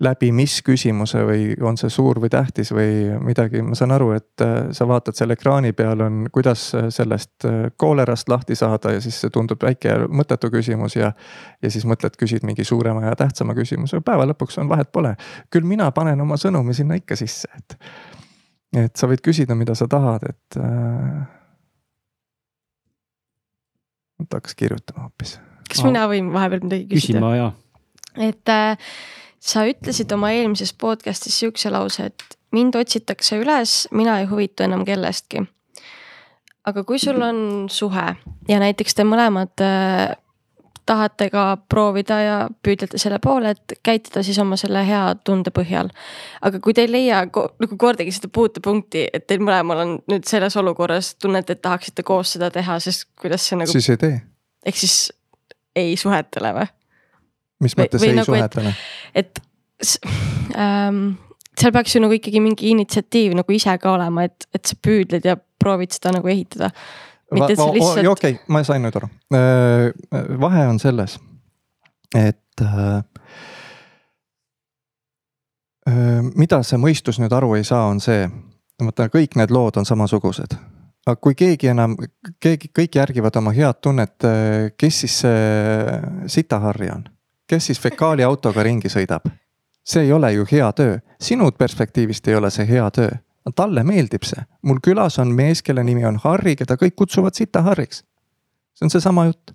läbi mis küsimuse või on see suur või tähtis või midagi, ma saan aru, et äh, sa vaatad seal ekraani peal on, kuidas sellest äh, koolerast lahti saada ja siis see tundub väike ja mõttetu küsimus ja. ja siis mõtled, küsid mingi suurema ja tähtsama küsimuse, päeva lõpuks on vahet pole. küll mina panen oma sõnumi sinna ikka sisse, et et sa võid küsida, mida sa tahad, et äh,. ta hakkas kirjutama hoopis. kas mina võin vahepeal midagi küsida? küsima ja. et äh, sa ütlesid oma eelmises podcast'is sihukese lause, et mind otsitakse üles, mina ei huvitu enam kellestki. aga kui sul on suhe ja näiteks te mõlemad äh, tahate ka proovida ja püüdlete selle poole, et käituda siis oma selle hea tunde põhjal. aga kui te ei leia nagu kordagi seda puutepunkti, et teil mõlemal on nüüd selles olukorras tunnete, et tahaksite koos seda teha, siis kuidas see nagu. siis ei tee. ehk siis ei suhetele või? Mis mõttes ei nagu, suhetele? et, et ähm, seal peaks ju nagu ikkagi mingi initsiatiiv nagu ise ka olema, et, et sa püüdled ja proovid seda nagu ehitada okei okay,, ma sain nüüd aru. Äh, vahe on selles, et äh, äh, mida see mõistus nüüd aru ei saa, on see, vaata kõik need lood on samasugused. aga kui keegi enam, keegi, kõik järgivad oma head tunnet, kes siis see sitaharri on? Kes siis fekaaliautoga ringi sõidab? see ei ole ju hea töö, sinu perspektiivist ei ole see hea töö talle meeldib see. mul külas on mees, kelle nimi on Harri, keda kõik kutsuvad Sita Harriks. see on seesama jutt.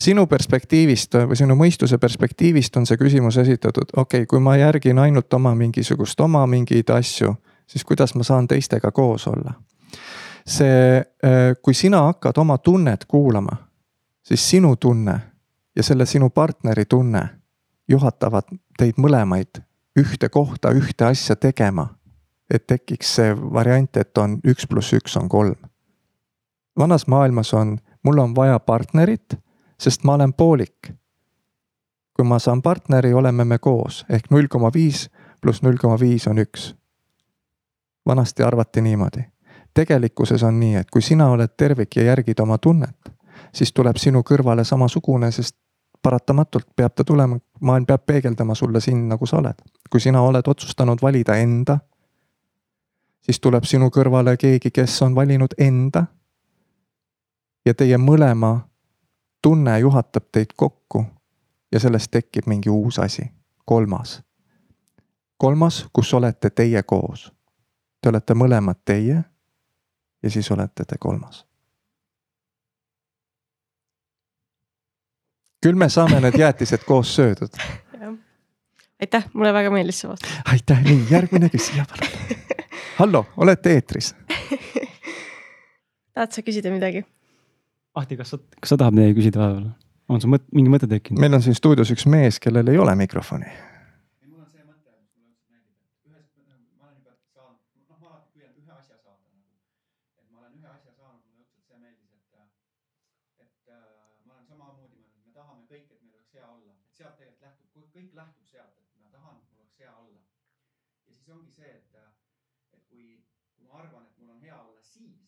sinu perspektiivist või sinu mõistuse perspektiivist on see küsimus esitatud, okei okay,, kui ma järgin ainult oma mingisugust, oma mingeid asju, siis kuidas ma saan teistega koos olla? see, äh, kui sina hakkad oma tunnet kuulama, siis sinu tunne ja selle sinu partneri tunne juhatavad teid mõlemaid ühte kohta, ühte asja tegema et tekiks see variant, et on üks pluss üks on kolm. vanas maailmas on, mul on vaja partnerit, sest ma olen poolik. kui ma saan partneri, oleme me koos ehk null koma viis pluss null koma viis on üks. vanasti arvati niimoodi. tegelikkuses on nii, et kui sina oled tervik ja järgid oma tunnet, siis tuleb sinu kõrvale samasugune, sest paratamatult peab ta tulema, maailm peab peegeldama sulle sind, nagu sa oled. kui sina oled otsustanud valida enda siis tuleb sinu kõrvale keegi, kes on valinud enda. ja teie mõlema tunne juhatab teid kokku ja sellest tekib mingi uus asi, kolmas. kolmas, kus olete teie koos. Te olete mõlemad teie ja siis olete te kolmas. Küll me saame need jäätised koos söödud. aitäh, mulle väga meeldis see vastus. aitäh, nii järgmine küsija palun Hallo, olete eetris tahad sa küsida midagi? Ahti, kas sa, kas sa tahad midagi küsida vahepeal? on sul mõt-, mingi mõte tekkinud? meil on siin stuudios üks mees, kellel ei ole mikrofoni. et ma olen ühe asja saanud, mulle õudselt see meeldis, et, et äh, ma olen samamoodi mõelnud, me tahame kõik, et meil oleks hea olla, et sealt tegelikult lähtub, kõik lähtub sealt, et ma tahan, et mul oleks hea olla. ja siis ongi see, et, et kui, kui ma arvan, et mul on hea olla siis,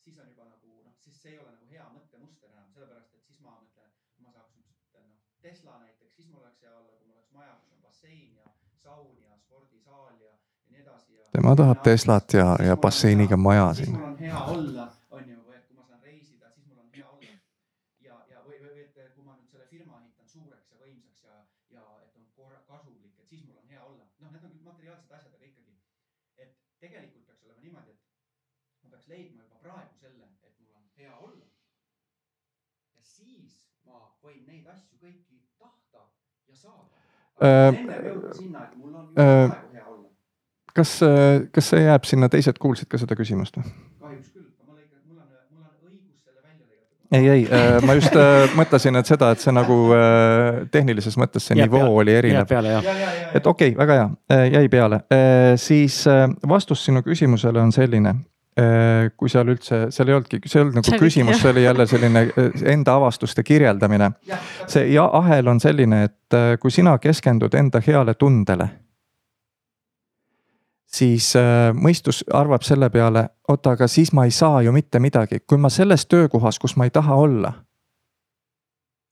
siis on juba nagu noh, siis see ei ole nagu hea mõttemuster enam, sellepärast et siis ma mõtlen, ma saaks nüüd noh, Tesla näiteks, siis mul oleks hea olla, kui mul oleks maja, kus on bassein ja saun ja spordisaal ja, ja nii edasi ja. Tema tahab Teslat ja, ja basseiniga maja siin. siis mul on hea olla, on ju, või et kui ma saan reisida, siis mul on hea olla. ja, ja või, või et kui ma nüüd selle firma ehitan suureks ja võimsaks ja, ja et on korra, kasumlik, et siis mul on hea olla. noh, need on kõik materiaalsed asjad, aga ikkagi, et tegelikult peaks olema niimoodi, et ma peaks leidma juba praegu selle, et mul on hea olla. ja siis ma võin neid asju kõiki tahta ja saada Äh, Nendega jõuda sinna, et mul on juba äh, praegu hea olla. Kas, kas see jääb sinna, teised kuulsid ka seda küsimust või? kahjuks küll, mul on ikka, mul on, mul on õigus selle välja lõigata. ei, ei, ma just mõtlesin, et seda, et see nagu tehnilises mõttes see nivoo peale. oli erinev. peale jah. ja, ja, ja, et okei okay,, väga hea, jäi peale, siis äh, vastus sinu küsimusele on selline. Kui seal üldse, seal ei olnudki, see ei olnud nagu küsimus, see oli jälle selline äh, enda avastuste kirjeldamine. see ja ahel on selline, et äh, kui sina keskendud enda heale tundele. siis äh, mõistus arvab selle peale, oota, aga siis ma ei saa ju mitte midagi, kui ma selles töökohas, kus ma ei taha olla.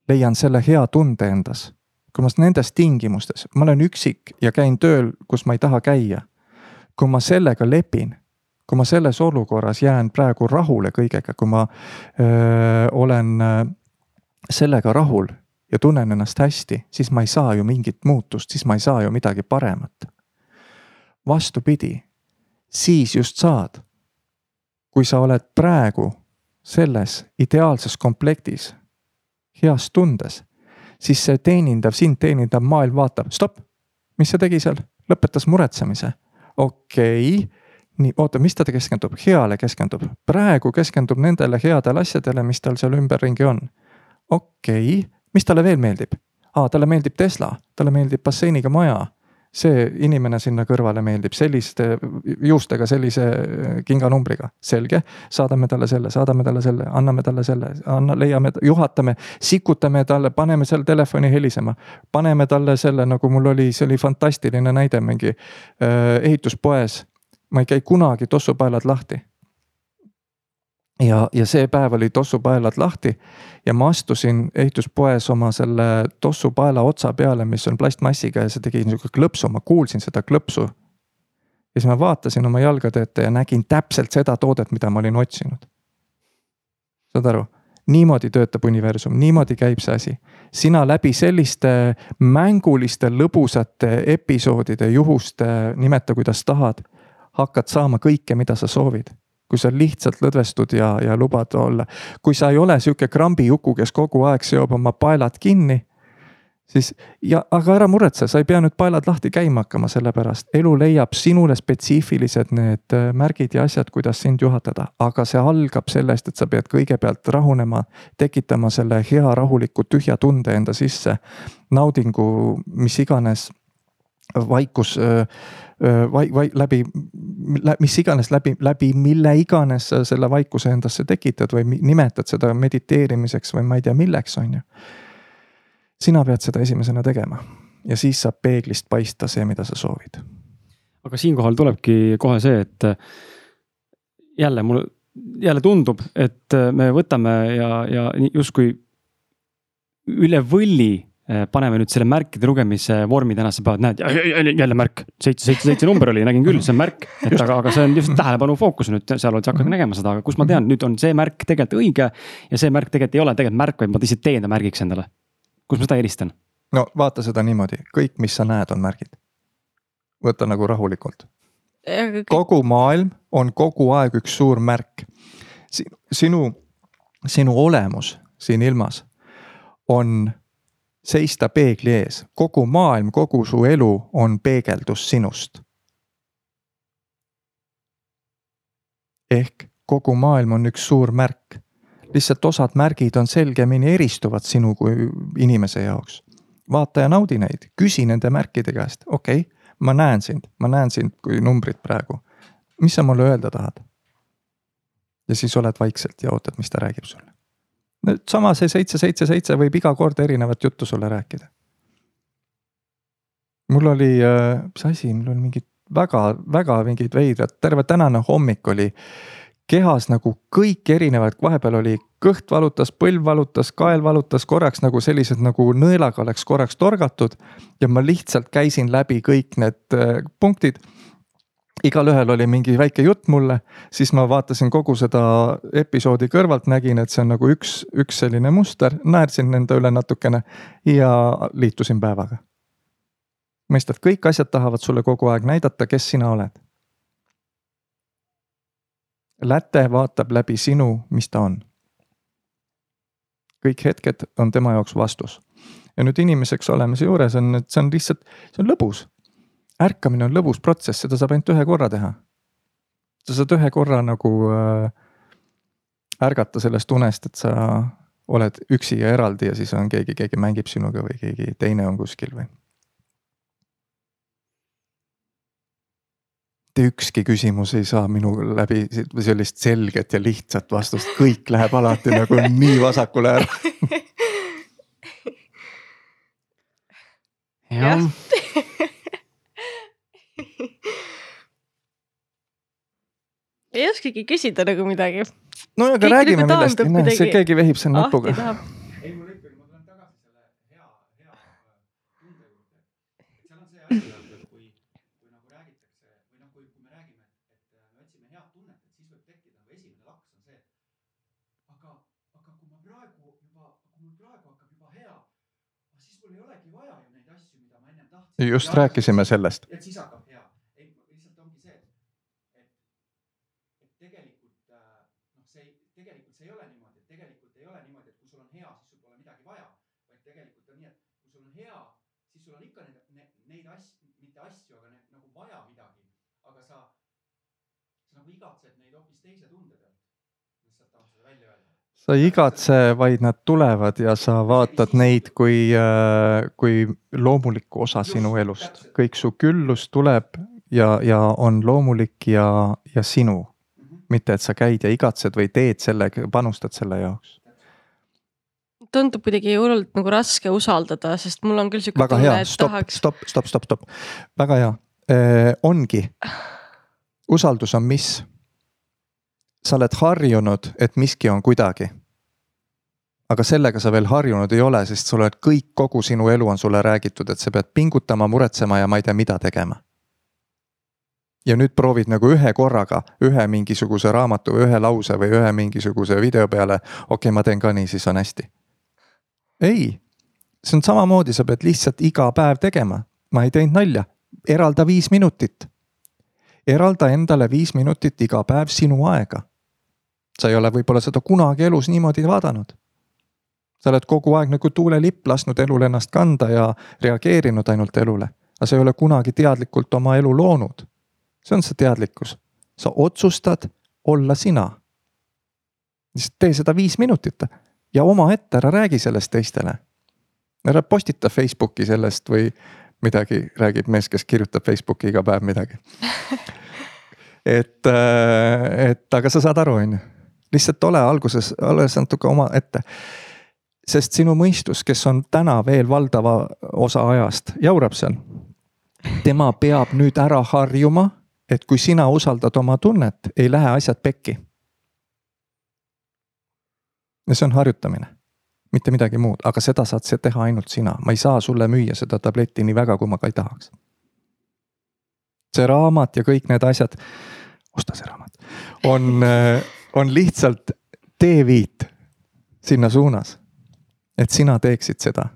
leian selle hea tunde endas, kui ma nendes tingimustes, ma olen üksik ja käin tööl, kus ma ei taha käia. kui ma sellega lepin, kui ma selles olukorras jään praegu rahule kõigega, kui ma öö, olen sellega rahul ja tunnen ennast hästi, siis ma ei saa ju mingit muutust, siis ma ei saa ju midagi paremat. vastupidi, siis just saad. kui sa oled praegu selles ideaalses komplektis, heas tundes, siis see teenindav, sind teenindav maailm vaatab, stopp, mis see tegi seal, lõpetas muretsemise. okei okay nii, oota, mis ta keskendub, heale keskendub, praegu keskendub nendele headele asjadele, mis tal seal ümberringi on. okei okay., mis talle veel meeldib? aa, talle meeldib Tesla, talle meeldib basseiniga maja. see inimene sinna kõrvale meeldib selliste juustega, sellise kinganumbriga, selge. saadame talle selle, saadame talle selle, anname talle selle, anna, leiame, juhatame, sikutame talle, paneme seal telefoni helisema. paneme talle selle, nagu mul oli, see oli fantastiline näide mingi äh, ehituspoes ma ei käi kunagi tossupaelad lahti. ja, ja see päev oli tossupaelad lahti ja ma astusin ehituspoes oma selle tossupaela otsa peale, mis on plastmassiga ja see tegi niisugune klõpsu, ma kuulsin seda klõpsu. ja siis ma vaatasin oma jalgade ette ja nägin täpselt seda toodet, mida ma olin otsinud. saad aru? niimoodi töötab universum, niimoodi käib see asi. sina läbi selliste mänguliste lõbusate episoodide, juhuste, nimeta kuidas tahad hakkad saama kõike, mida sa soovid. kui sa lihtsalt lõdvestud ja, ja lubad olla, kui sa ei ole sihuke krambijuku, kes kogu aeg seob oma paelad kinni. siis ja, aga ära muretse, sa ei pea nüüd paelad lahti käima hakkama, sellepärast elu leiab sinule spetsiifilised need äh, märgid ja asjad, kuidas sind juhatada, aga see algab sellest, et sa pead kõigepealt rahunema, tekitama selle hea rahuliku tühja tunde enda sisse. naudingu, mis iganes vaikus vai-, vai-, läbi, mis iganes läbi, läbi mille iganes sa selle vaikuse endasse tekitad või nimetad seda mediteerimiseks või ma ei tea, milleks, on ju. sina pead seda esimesena tegema ja siis saab peeglist paista see, mida sa soovid. aga siinkohal tulebki kohe see, et jälle mul, jälle tundub, et me võtame ja, ja justkui üle võlli paneme nüüd selle märkide lugemise vormi tänasesse päeva, et näed jälle märk, seitse, seitse, seitse number oli, nägin küll, see on märk. et aga, aga see on just tähelepanu fookus nüüd seal oled sa hakkad nägema seda, aga kus ma tean, nüüd on see märk tegelikult õige. ja see märk tegelikult ei ole tegelikult märk, vaid ma lihtsalt teen ta märgiks endale. kus ma seda eristan? no vaata seda niimoodi, kõik, mis sa näed, on märgid. võta nagu rahulikult. kogu maailm on kogu aeg üks suur märk. sinu, sinu olemus siin ilmas on seista peegli ees, kogu maailm, kogu su elu on peegeldus sinust. ehk kogu maailm on üks suur märk. lihtsalt osad märgid on selgemini eristuvad sinu kui inimese jaoks. vaata ja naudi neid, küsi nende märkide käest, okei okay,, ma näen sind, ma näen sind kui numbrit praegu. mis sa mulle öelda tahad? ja siis oled vaikselt ja ootad, mis ta räägib sulle. Sama see seitse, seitse, seitse võib iga kord erinevat juttu sulle rääkida. mul oli, äh, mis asi, mul oli mingid väga, väga mingid veidrad, terve tänane hommik oli kehas nagu kõik erinevad, vahepeal oli kõht valutas, põlv valutas, kael valutas korraks nagu sellised nagu nõelaga oleks korraks torgatud. ja ma lihtsalt käisin läbi kõik need äh, punktid. Igalühel oli mingi väike jutt mulle, siis ma vaatasin kogu seda episoodi kõrvalt, nägin, et see on nagu üks, üks selline muster, naersin enda üle natukene ja liitusin päevaga. mõistad, kõik asjad tahavad sulle kogu aeg näidata, kes sina oled Läte vaatab läbi sinu, mis ta on. kõik hetked on tema jaoks vastus. ja nüüd inimeseks olemise juures on, et see on lihtsalt, see on lõbus. Ärkamine on lõbus protsess, seda saab ainult ühe korra teha. sa saad ühe korra nagu äh, ärgata sellest unest, et sa oled üksi ja eraldi ja siis on keegi, keegi mängib sinuga või keegi teine on kuskil või mitte ükski küsimus ei saa minu läbi sellist selget ja lihtsat vastust, kõik läheb alati nagu nii vasakule ära. jah ei oskagi küsida nagu midagi. no aga Kõik räägime nagu millestki, näe, see keegi vehib seal näpuga. ei, mul ikkagi, ma tulen tagasi selle hea, hea äh, tunde juurde. seal on see asi, et kui, kui nagu räägitakse või noh, kui, kui me räägime, et, äh, me otsime head tunnet, et siis võib tekkida nagu esimene laks on see, aga, aga kui ma praegu juba, kui mul praegu hakkab juba hea, siis mul ei olegi vaja ju neid asju, mida ma ennem tahtsin. just rääkisime sellest. et siis hakkab hea. ei, lihtsalt ongi see, et, et, et tegelikult äh, noh, see ei, tegelikult see ei ole niimoodi, et tegelikult ei ole niimoodi, et kui sul on hea, siis sul pole midagi vaja, vaid tegelikult on nii, et kui sul on hea, siis sul on ikka neid, neid, neid asju, mitte asju, aga need nagu vaja midagi, aga sa, sa nagu igatsed neid hoopis teise tunde pealt. lihtsalt tahan seda välja öelda sa ei igatse, vaid nad tulevad ja sa vaatad neid kui, kui loomulikku osa sinu elust. kõik su küllus tuleb ja, ja on loomulik ja, ja sinu. mitte, et sa käid ja igatsed või teed sellega, panustad selle jaoks. tundub kuidagi hullult nagu raske usaldada, sest mul on küll siuke väga hea, stopp, stopp, stopp, stopp, stopp, väga hea eh,. ongi, usaldus on mis? Sa oled harjunud, et miski on kuidagi. aga sellega sa veel harjunud ei ole, sest sa oled kõik, kogu sinu elu on sulle räägitud, et sa pead pingutama, muretsema ja ma ei tea, mida tegema. ja nüüd proovid nagu ühe korraga ühe mingisuguse raamatu või ühe lause või ühe mingisuguse video peale, okei okay,, ma teen ka nii, siis on hästi. ei, see on samamoodi, sa pead lihtsalt iga päev tegema, ma ei teinud nalja, eralda viis minutit eralda endale viis minutit iga päev sinu aega. Sa ei ole võib-olla seda kunagi elus niimoodi vaadanud. sa oled kogu aeg nagu tuulelipp lasknud elul ennast kanda ja reageerinud ainult elule, aga sa ei ole kunagi teadlikult oma elu loonud. see on see teadlikkus, sa otsustad olla sina. lihtsalt tee seda viis minutit ja omaette, ära räägi sellest teistele. ära postita Facebooki sellest või midagi räägib mees, kes kirjutab Facebooki iga päev midagi. et, et aga sa saad aru, on ju, lihtsalt ole alguses, ole natuke omaette. sest sinu mõistus, kes on täna veel valdava osa ajast, jaurab seal. tema peab nüüd ära harjuma, et kui sina usaldad oma tunnet, ei lähe asjad pekki. ja see on harjutamine mitte midagi muud, aga seda saad sa teha ainult sina, ma ei saa sulle müüa seda tabletti nii väga, kui ma ka ei tahaks. see raamat ja kõik need asjad, osta see raamat, on, on lihtsalt teeviit sinna suunas. et sina teeksid seda.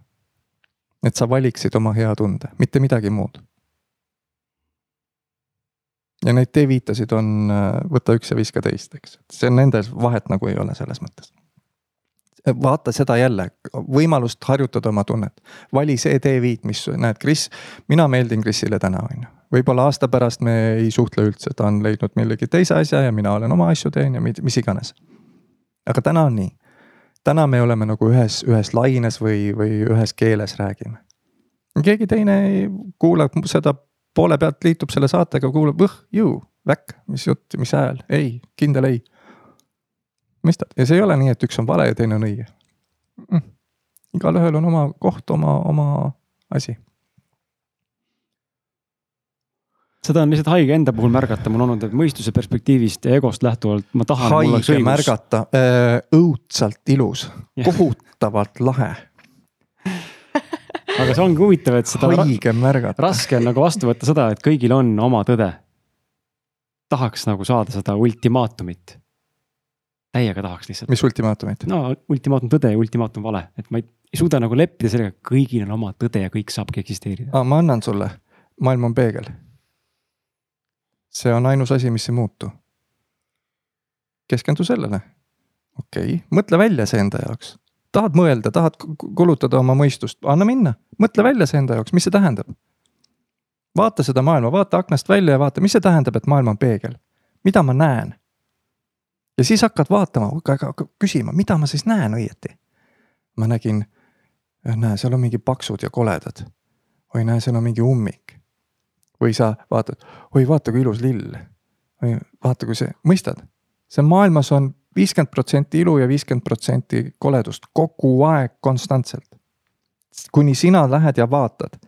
et sa valiksid oma hea tunde, mitte midagi muud. ja neid teeviitasid on võta üks ja viska teist, eks, et see nendel vahet nagu ei ole selles mõttes vaata seda jälle, võimalust harjutada oma tunnet. vali see teeviit, mis näed, Kris, mina meeldin Krisile täna, on ju. Võib-olla aasta pärast me ei suhtle üldse, ta on leidnud millegi teise asja ja mina olen oma asju teen ja mis iganes. aga täna on nii. täna me oleme nagu ühes, ühes laines või, või ühes keeles räägime. keegi teine kuulab seda poole pealt, liitub selle saatega, kuulab õh, ju, väkk, mis jutt, mis hääl, ei, kindel ei mõistad, ja see ei ole nii, et üks on vale ja teine on õige mm.. igalühel on oma koht, oma, oma asi seda on lihtsalt haige enda puhul märgata, mul on olnud, mõistuse perspektiivist ja egost lähtuvalt ma tahan. haige märgata, äh, õudselt ilus, kohutavalt lahe. aga see ongi huvitav, et seda. haige märgata. raske on nagu vastu võtta seda, et kõigil on oma tõde. tahaks nagu saada seda ultimaatumit. täiega tahaks lihtsalt. mis ultimaatumit? no ultimaatum tõde ja ultimaatum vale, et ma ei, ei suuda nagu leppida sellega, kõigil on oma tõde ja kõik saabki eksisteerida. ma annan sulle, maailm on peegel see on ainus asi, mis ei muutu. keskendu sellele. okei okay., mõtle välja see enda jaoks. tahad mõelda, tahad kulutada oma mõistust, anna minna, mõtle välja see enda jaoks, mis see tähendab. vaata seda maailma, vaata aknast välja ja vaata, mis see tähendab, et maailm on peegel. mida ma näen? ja siis hakkad vaatama, küsima, mida ma siis näen õieti. ma nägin, näe, seal on mingi paksud ja koledad. oi, näe, seal on mingi ummik või sa vaatad, oi vaata kui ilus lill. või vaata, kui see, mõistad, see maailmas on viiskümmend protsenti ilu ja viiskümmend protsenti koledust kogu aeg konstantselt. kuni sina lähed ja vaatad.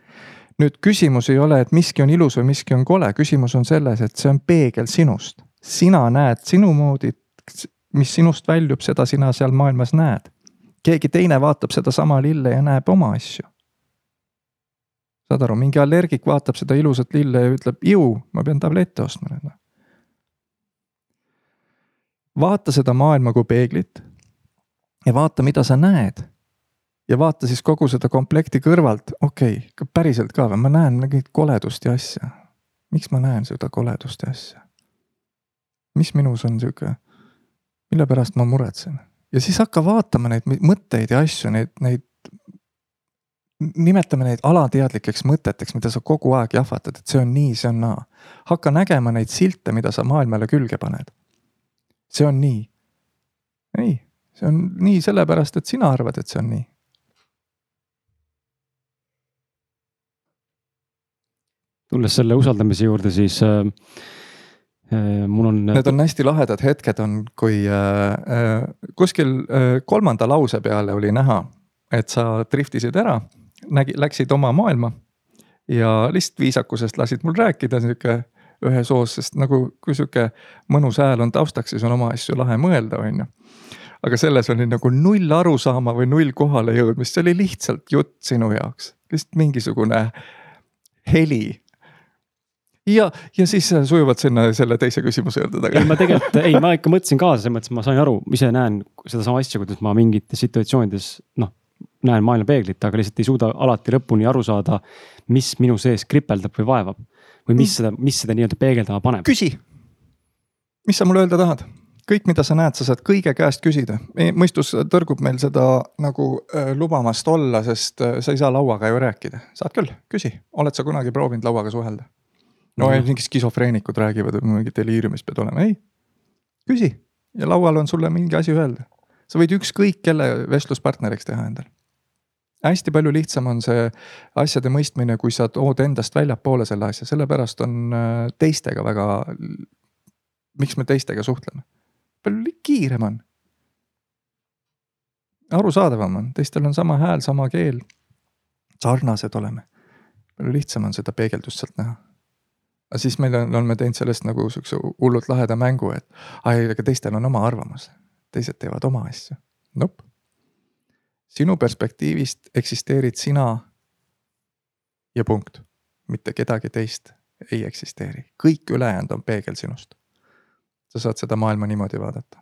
nüüd küsimus ei ole, et miski on ilus või miski on kole, küsimus on selles, et see on peegel sinust. sina näed sinu moodi, mis sinust väljub, seda sina seal maailmas näed. keegi teine vaatab sedasama lille ja näeb oma asju saad aru, mingi allergik vaatab seda ilusat lille ja ütleb, ju, ma pean tablette ostma nüüd. Noh. vaata seda maailma kui peeglit. ja vaata, mida sa näed. ja vaata siis kogu seda komplekti kõrvalt, okei okay,, päriselt ka või, ma näen mingit koledust ja asja. miks ma näen seda koledust ja asja? mis minus on sihuke, mille pärast ma muretsen? ja siis hakka vaatama neid mõtteid ja asju, neid, neid nimetame neid alateadlikeks mõteteks, mida sa kogu aeg jahvatad, et see on nii, see on naa. hakka nägema neid silte, mida sa maailmale külge paned. see on nii. ei, see on nii sellepärast, et sina arvad, et see on nii. tulles selle usaldamise juurde, siis äh, äh mul on. Need on hästi lahedad hetked on, kui äh, äh, kuskil äh, kolmanda lause peale oli näha, et sa driftisid ära nägi, läksid oma maailma ja lihtsalt viisakusest lasid mul rääkida sihuke ühes hoos, sest nagu kui sihuke mõnus hääl on taustaks, siis on oma asju lahe mõelda, on ju. aga selles oli nagu null arusaama või null kohale jõudmist, see oli lihtsalt jutt sinu jaoks, lihtsalt mingisugune heli ja, ja siis sujuvalt sinna selle teise küsimuse juurde tagasi. ei, ma tegelikult, ei, ma ikka mõtlesin kaasa, selles mõttes ma sain aru, ise näen sedasama asja, kuidas ma mingites situatsioonides noh näen maailma peeglit, aga lihtsalt ei suuda alati lõpuni aru saada, mis minu sees kripeldab või vaevab. või mis mm. seda, mis seda nii-öelda peegeldama paneb. küsi, mis sa mulle öelda tahad? kõik, mida sa näed, sa saad kõige käest küsida. mõistus tõrgub meil seda nagu äh, lubamast olla, sest äh, sa ei saa lauaga ju rääkida. saad küll, küsi, oled sa kunagi proovinud lauaga suhelda? no mm. mingid skisofreenikud räägivad, et mingi deliiriumis pead olema, ei. küsi ja laual on sulle mingi asi öelda. sa võid ükskõik kelle vestluspartneriks teha endale hästi palju lihtsam on see asjade mõistmine, kui sa tood endast väljapoole selle asja, sellepärast on äh, teistega väga. miks me teistega suhtleme? palju kiirem on. arusaadavam on, teistel on sama hääl, sama keel. sarnased oleme. palju lihtsam on seda peegeldust sealt näha. aga siis meil on, oleme teinud sellest nagu sihukese hullult laheda mängu, et ai, aga teistel on oma arvamus. teised teevad oma asju. Nope sinu perspektiivist eksisteerid sina ja punkt. mitte kedagi teist ei eksisteeri, kõik ülejäänud on peegel sinust. sa saad seda maailma niimoodi vaadata.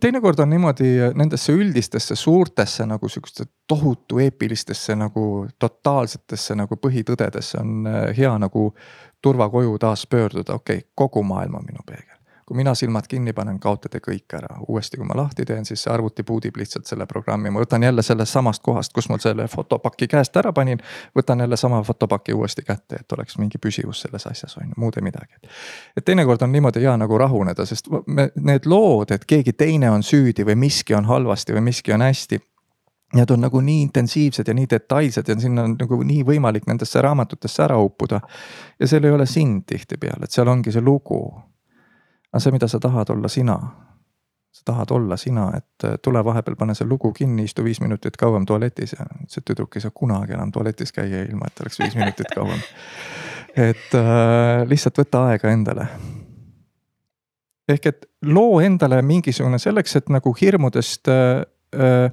teinekord on niimoodi nendesse üldistesse suurtesse nagu sihukeste tohutu eepilistesse nagu totaalsetesse nagu põhitõdedesse on eh, hea nagu turvakoju taas pöörduda, okei okay,, kogu maailm on minu peegel kui mina silmad kinni panen, kaotate kõik ära. uuesti, kui ma lahti teen, siis see arvuti puudib lihtsalt selle programmi, ma võtan jälle sellest samast kohast, kus ma selle fotopaki käest ära panin. võtan jälle sama fotopaki uuesti kätte, et oleks mingi püsivus selles asjas, on ju, muud ei midagi. et teinekord on niimoodi hea nagu rahuneda, sest me, need lood, et keegi teine on süüdi või miski on halvasti või miski on hästi Need on nagu nii intensiivsed ja nii detailsed ja sinna on nagu nii võimalik nendesse raamatutesse ära uppuda. ja seal ei ole sind tihtipeale, et seal ongi see lugu aga see, mida sa tahad olla sina, sa tahad olla sina, et äh, tule vahepeal, pane see lugu kinni, istu viis minutit kauem tualetis ja see tüdruk ei saa kunagi enam tualetis käia, ilma et oleks viis minutit kauem. et äh, lihtsalt võta aega endale. ehk et loo endale mingisugune selleks, et nagu hirmudest äh, äh,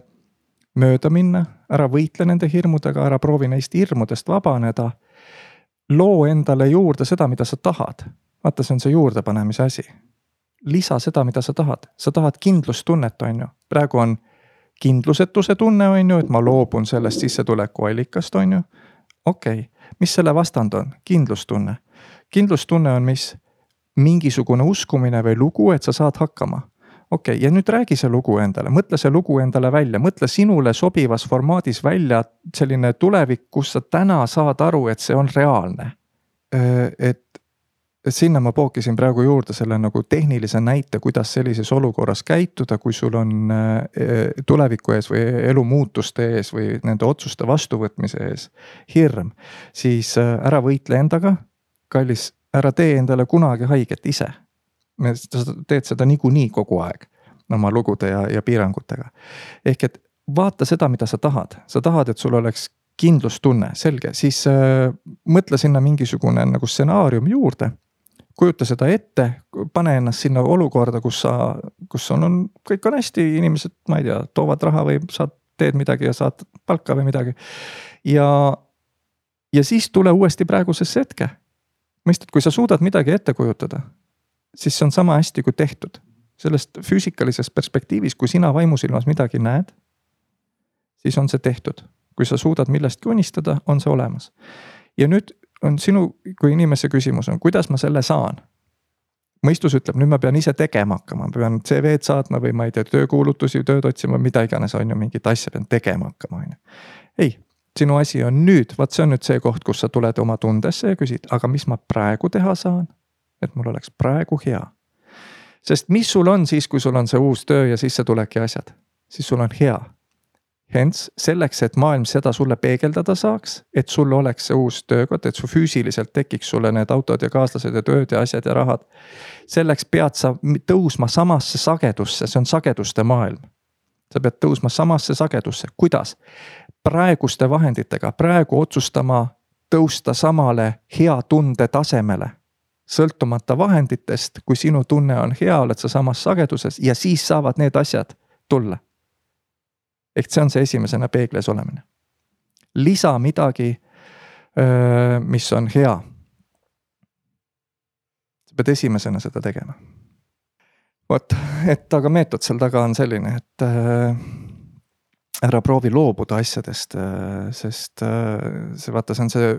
mööda minna, ära võitle nende hirmudega, ära proovi neist hirmudest vabaneda. loo endale juurde seda, mida sa tahad. vaata, see on see juurdepanemise asi lisa seda, mida sa tahad, sa tahad kindlustunnet, on ju, praegu on kindlusetuse tunne, on ju, et ma loobun sellest sissetulekuallikast, on ju. okei okay., mis selle vastand on, kindlustunne. kindlustunne on mis? mingisugune uskumine või lugu, et sa saad hakkama. okei okay,, ja nüüd räägi see lugu endale, mõtle see lugu endale välja, mõtle sinule sobivas formaadis välja selline tulevik, kus sa täna saad aru, et see on reaalne. et et sinna ma pookisin praegu juurde selle nagu tehnilise näite, kuidas sellises olukorras käituda, kui sul on äh, tuleviku ees või elu muutuste ees või nende otsuste vastuvõtmise ees hirm. siis äh, ära võitle endaga, kallis, ära tee endale kunagi haiget ise. sa teed seda niikuinii kogu aeg oma lugude ja, ja piirangutega. ehk et vaata seda, mida sa tahad, sa tahad, et sul oleks kindlustunne, selge, siis äh, mõtle sinna mingisugune nagu stsenaarium juurde kujuta seda ette, pane ennast sinna olukorda, kus sa, kus sul on, kõik on hästi, inimesed, ma ei tea, toovad raha või sa teed midagi ja saad palka või midagi. ja, ja siis tule uuesti praegusesse hetke. mõistad, kui sa suudad midagi ette kujutada, siis see on sama hästi kui tehtud. sellest füüsikalisest perspektiivist, kui sina vaimusilmas midagi näed, siis on see tehtud. kui sa suudad millestki unistada, on see olemas. ja nüüd on sinu kui inimese küsimus on, kuidas ma selle saan? mõistus ütleb, nüüd ma pean ise tegema hakkama, ma pean CV-d saatma või ma ei tea, töökuulutusi, tööd otsima, mida iganes, on ju, mingit asja pean tegema hakkama, on ju. ei, sinu asi on nüüd, vot see on nüüd see koht, kus sa tuled oma tundesse ja küsid, aga mis ma praegu teha saan? et mul oleks praegu hea. sest mis sul on siis, kui sul on see uus töö ja sissetulek ja asjad, siis sul on hea hents selleks, et maailm seda sulle peegeldada saaks, et sul oleks see uus töökoht, et su füüsiliselt tekiks sulle need autod ja kaaslased ja tööd ja asjad ja rahad. selleks pead sa tõusma samasse sagedusse, see on sageduste maailm. sa pead tõusma samasse sagedusse, kuidas? praeguste vahenditega, praegu otsustama tõusta samale hea tunde tasemele sõltumata vahenditest, kui sinu tunne on hea, oled sa samas sageduses ja siis saavad need asjad tulla ehk see on see esimesena peeglis olemine. lisa midagi, mis on hea. sa pead esimesena seda tegema. vot, et aga meetod seal taga on selline, et ära proovi loobuda asjadest, sest see vaata, see on see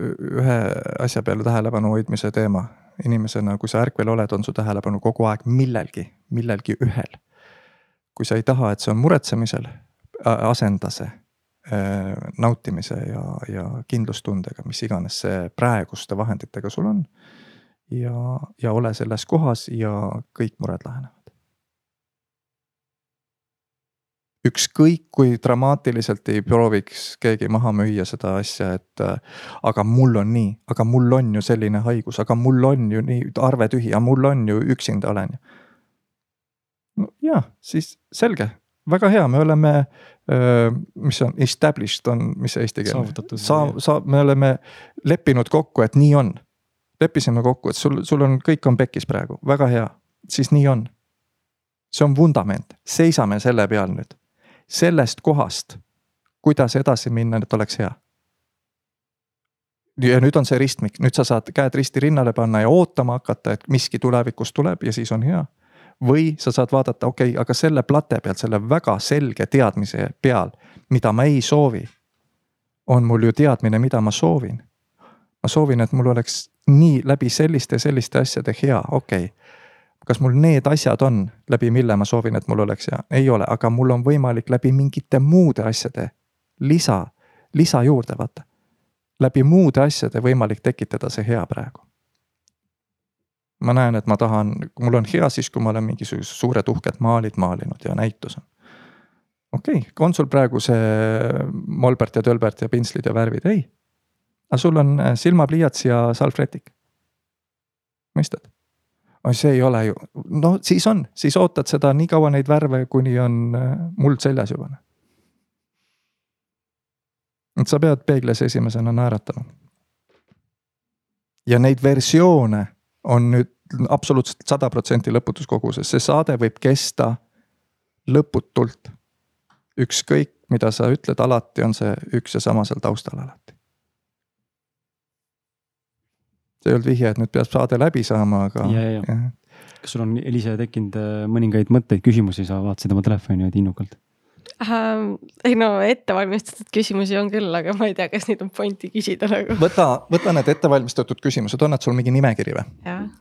ühe asja peale tähelepanu hoidmise teema. inimesena, kui sa ärkvel oled, on su tähelepanu kogu aeg millelgi, millelgi ühel. kui sa ei taha, et see on muretsemisel, asenda see nautimise ja, ja kindlustundega, mis iganes see praeguste vahenditega sul on. ja, ja ole selles kohas ja kõik mured lahenevad. ükskõik kui dramaatiliselt ei prooviks keegi maha müüa seda asja, et aga mul on nii, aga mul on ju selline haigus, aga mul on ju nii arve tühi, aga mul on ju üksinda olen ju. no jah, siis selge, väga hea, me oleme, mis on established on, mis see eesti keel? saavutatud. Saa-, saa-, me oleme leppinud kokku, et nii on. leppisime kokku, et sul, sul on, kõik on pekkis praegu, väga hea, siis nii on. see on vundament, seisame selle peal nüüd. sellest kohast, kuidas edasi minna, et oleks hea. ja nüüd on see ristmik, nüüd sa saad käed risti rinnale panna ja ootama hakata, et miski tulevikus tuleb ja siis on hea või sa saad vaadata, okei okay,, aga selle plate peal, selle väga selge teadmise peal, mida ma ei soovi. on mul ju teadmine, mida ma soovin. ma soovin, et mul oleks nii läbi selliste, selliste asjade hea, okei okay. kas mul need asjad on, läbi mille ma soovin, et mul oleks hea, ei ole, aga mul on võimalik läbi mingite muude asjade lisa, lisa juurde vaata. läbi muude asjade võimalik tekitada see hea praegu ma näen, et ma tahan, mul on hea siis, kui ma olen mingisugused suured uhked maalid maalinud ja näitus on. okei okay,, on sul praegu see molbert ja tölbert ja pintslid ja värvid, ei. aga sul on äh, silmapliiats ja salvrätik. mõistad? oi, see ei ole ju, no siis on, siis ootad seda nii kaua neid värve, kuni on äh, muld seljas juba. et sa pead peeglis esimesena naeratama. ja neid versioone on nüüd absoluutselt sada protsenti lõputus koguses, see saade võib kesta lõputult. ükskõik, mida sa ütled, alati on see üks ja sama seal taustal alati. see ei olnud vihje, et nüüd peab saade läbi saama, aga. kas sul on, Eliise, tekkinud äh, mõningaid mõtteid, küsimusi, sa vaatasid oma telefoni nüüd innukalt? Ähm,? ei no ettevalmistatud küsimusi on küll, aga ma ei tea, kas neid on pointi küsida nagu. võta, võta need ettevalmistatud küsimused, on nad sul mingi nimekiri või?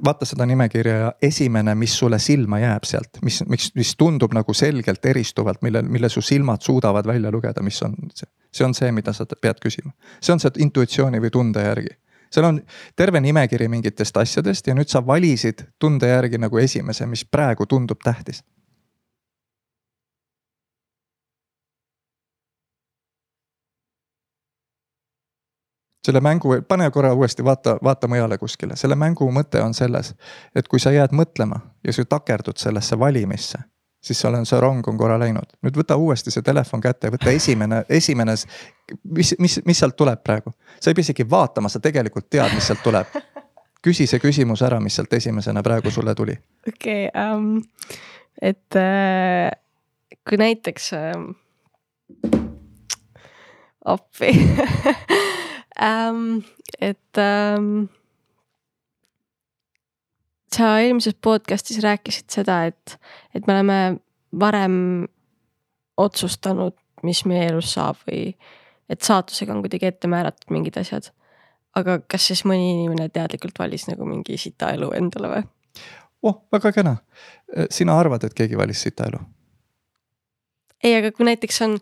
vaata seda nimekirja ja esimene, mis sulle silma jääb sealt, mis, mis, mis tundub nagu selgelt eristuvalt, mille, mille su silmad suudavad välja lugeda, mis on see. see on see, mida sa pead küsima, see on see intuitsiooni või tunde järgi seal on terve nimekiri mingitest asjadest ja nüüd sa valisid tunde järgi nagu esimese, mis praegu tundub tähtis selle mängu, pane korra uuesti, vaata, vaata mujale kuskile, selle mängu mõte on selles, et kui sa jääd mõtlema ja sa takerdud sellesse valimisse, siis seal on see rong on korra läinud. nüüd võta uuesti see telefon kätte võta esimene, esimene, mis, mis, mis sealt tuleb praegu. sa ei pea isegi vaatama, sa tegelikult tead, mis sealt tuleb. küsi see küsimus ära, mis sealt esimesena praegu sulle tuli. okei okay, um,, et äh, kui näiteks äh, appi ähm,. et ähm, sa eelmises podcast'is rääkisid seda, et, et me oleme varem otsustanud, mis meie elus saab või et saatusega on kuidagi ette määratud mingid asjad. aga kas siis mõni inimene teadlikult valis nagu mingi sita elu endale või? oh, väga kena. sina arvad, et keegi valis sita elu? ei, aga kui näiteks on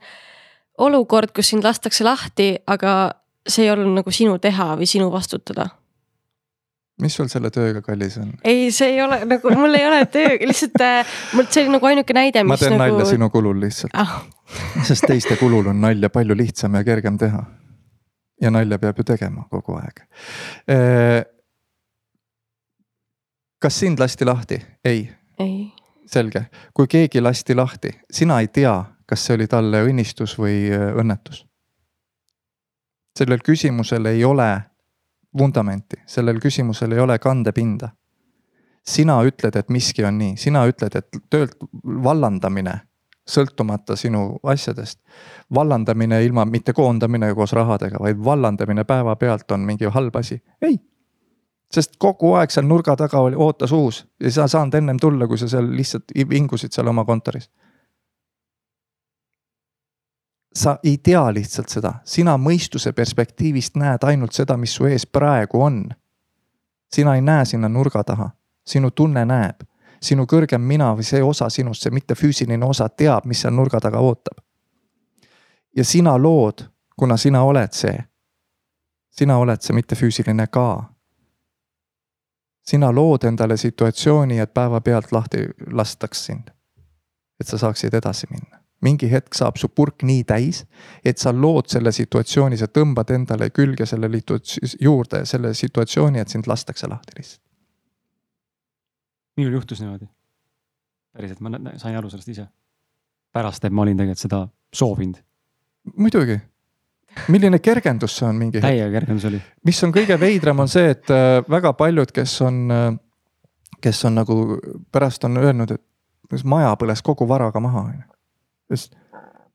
olukord, kus sind lastakse lahti, aga see ei olnud nagu sinu teha või sinu vastutada. mis sul selle tööga kallis on? ei, see ei ole nagu, mul ei ole tööga, lihtsalt äh, mul see oli nagu ainuke näide. ma teen nagu... nalja sinu kulul lihtsalt ah. sest teiste kulul on nalja palju lihtsam ja kergem teha. ja nalja peab ju tegema kogu aeg e. kas sind lasti lahti? ei. ei. selge, kui keegi lasti lahti, sina ei tea, kas see oli talle õnnistus või äh, õnnetus sellel küsimusel ei ole vundamenti, sellel küsimusel ei ole kandepinda. sina ütled, et miski on nii, sina ütled, et töölt vallandamine, sõltumata sinu asjadest. vallandamine ilma, mitte koondamine koos rahadega, vaid vallandamine päevapealt on mingi halb asi, ei. sest kogu aeg seal nurga taga oli, ootas uus ja sa saanud ennem tulla, kui sa seal lihtsalt vingusid seal oma kontoris sa ei tea lihtsalt seda, sina mõistuse perspektiivist näed ainult seda, mis su ees praegu on. sina ei näe sinna nurga taha, sinu tunne näeb, sinu kõrgem mina või see osa sinust, see mittefüüsiline osa teab, mis seal nurga taga ootab. ja sina lood, kuna sina oled see. sina oled see mittefüüsiline ka. sina lood endale situatsiooni, et päevapealt lahti lastaks sind. et sa saaksid edasi minna mingi hetk saab su purk nii täis, et sa lood selle situatsiooni, sa tõmbad endale külge selle juurde selle situatsiooni, et sind lastakse lahti lihtsalt. minul juhtus niimoodi. päriselt, ma sain aru sellest ise. pärast, et ma olin tegelikult seda soovinud. muidugi, milline kergendus see on mingi hetk. täiega kergendus oli. mis on kõige veidram, on see, et äh, väga paljud, kes on, äh, kes on nagu pärast on öelnud, et maja põles kogu varaga maha, on ju sest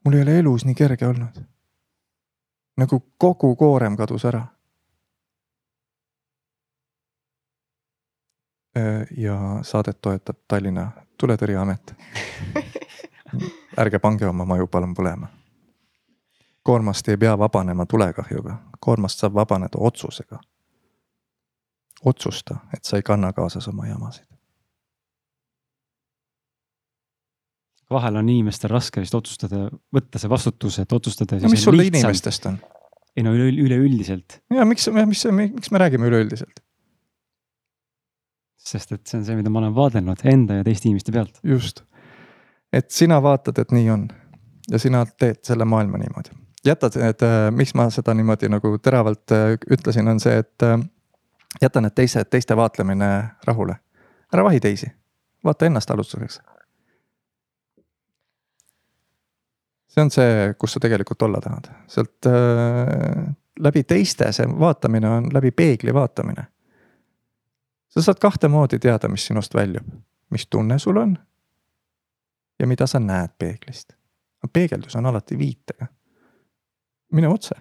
mul ei ole elus nii kerge olnud. nagu kogu koorem kadus ära. Ja saadet toetab Tallinna Tuletõrjeamet. ärge pange oma maju palun põlema. koormast ei pea vabanema tulekahjuga, koormast saab vabaneda otsusega. otsusta, et sa ei kanna kaasas oma jamasid. Vahel on inimestel raske vist otsustada, võtta see vastutus, et otsustada. no mis sul inimestest on? ei no üle, üleüldiselt. ja miks, mis, miks me räägime üleüldiselt? sest et see on see, mida ma olen vaadelnud enda ja teiste inimeste pealt. just, et sina vaatad, et nii on ja sina teed selle maailma niimoodi. jätad, et äh, miks ma seda niimoodi nagu teravalt äh, ütlesin, on see, et äh, jäta need teised, teiste vaatlemine rahule ära vahi teisi, vaata ennast alustuseks. See on see, kus sa tegelikult olla tahad, sealt äh, läbi teiste see vaatamine on läbi peegli vaatamine. sa saad kahte moodi teada, mis sinust väljub, mis tunne sul on ja mida sa näed peeglist. peegeldus on alati viitega. mine otse,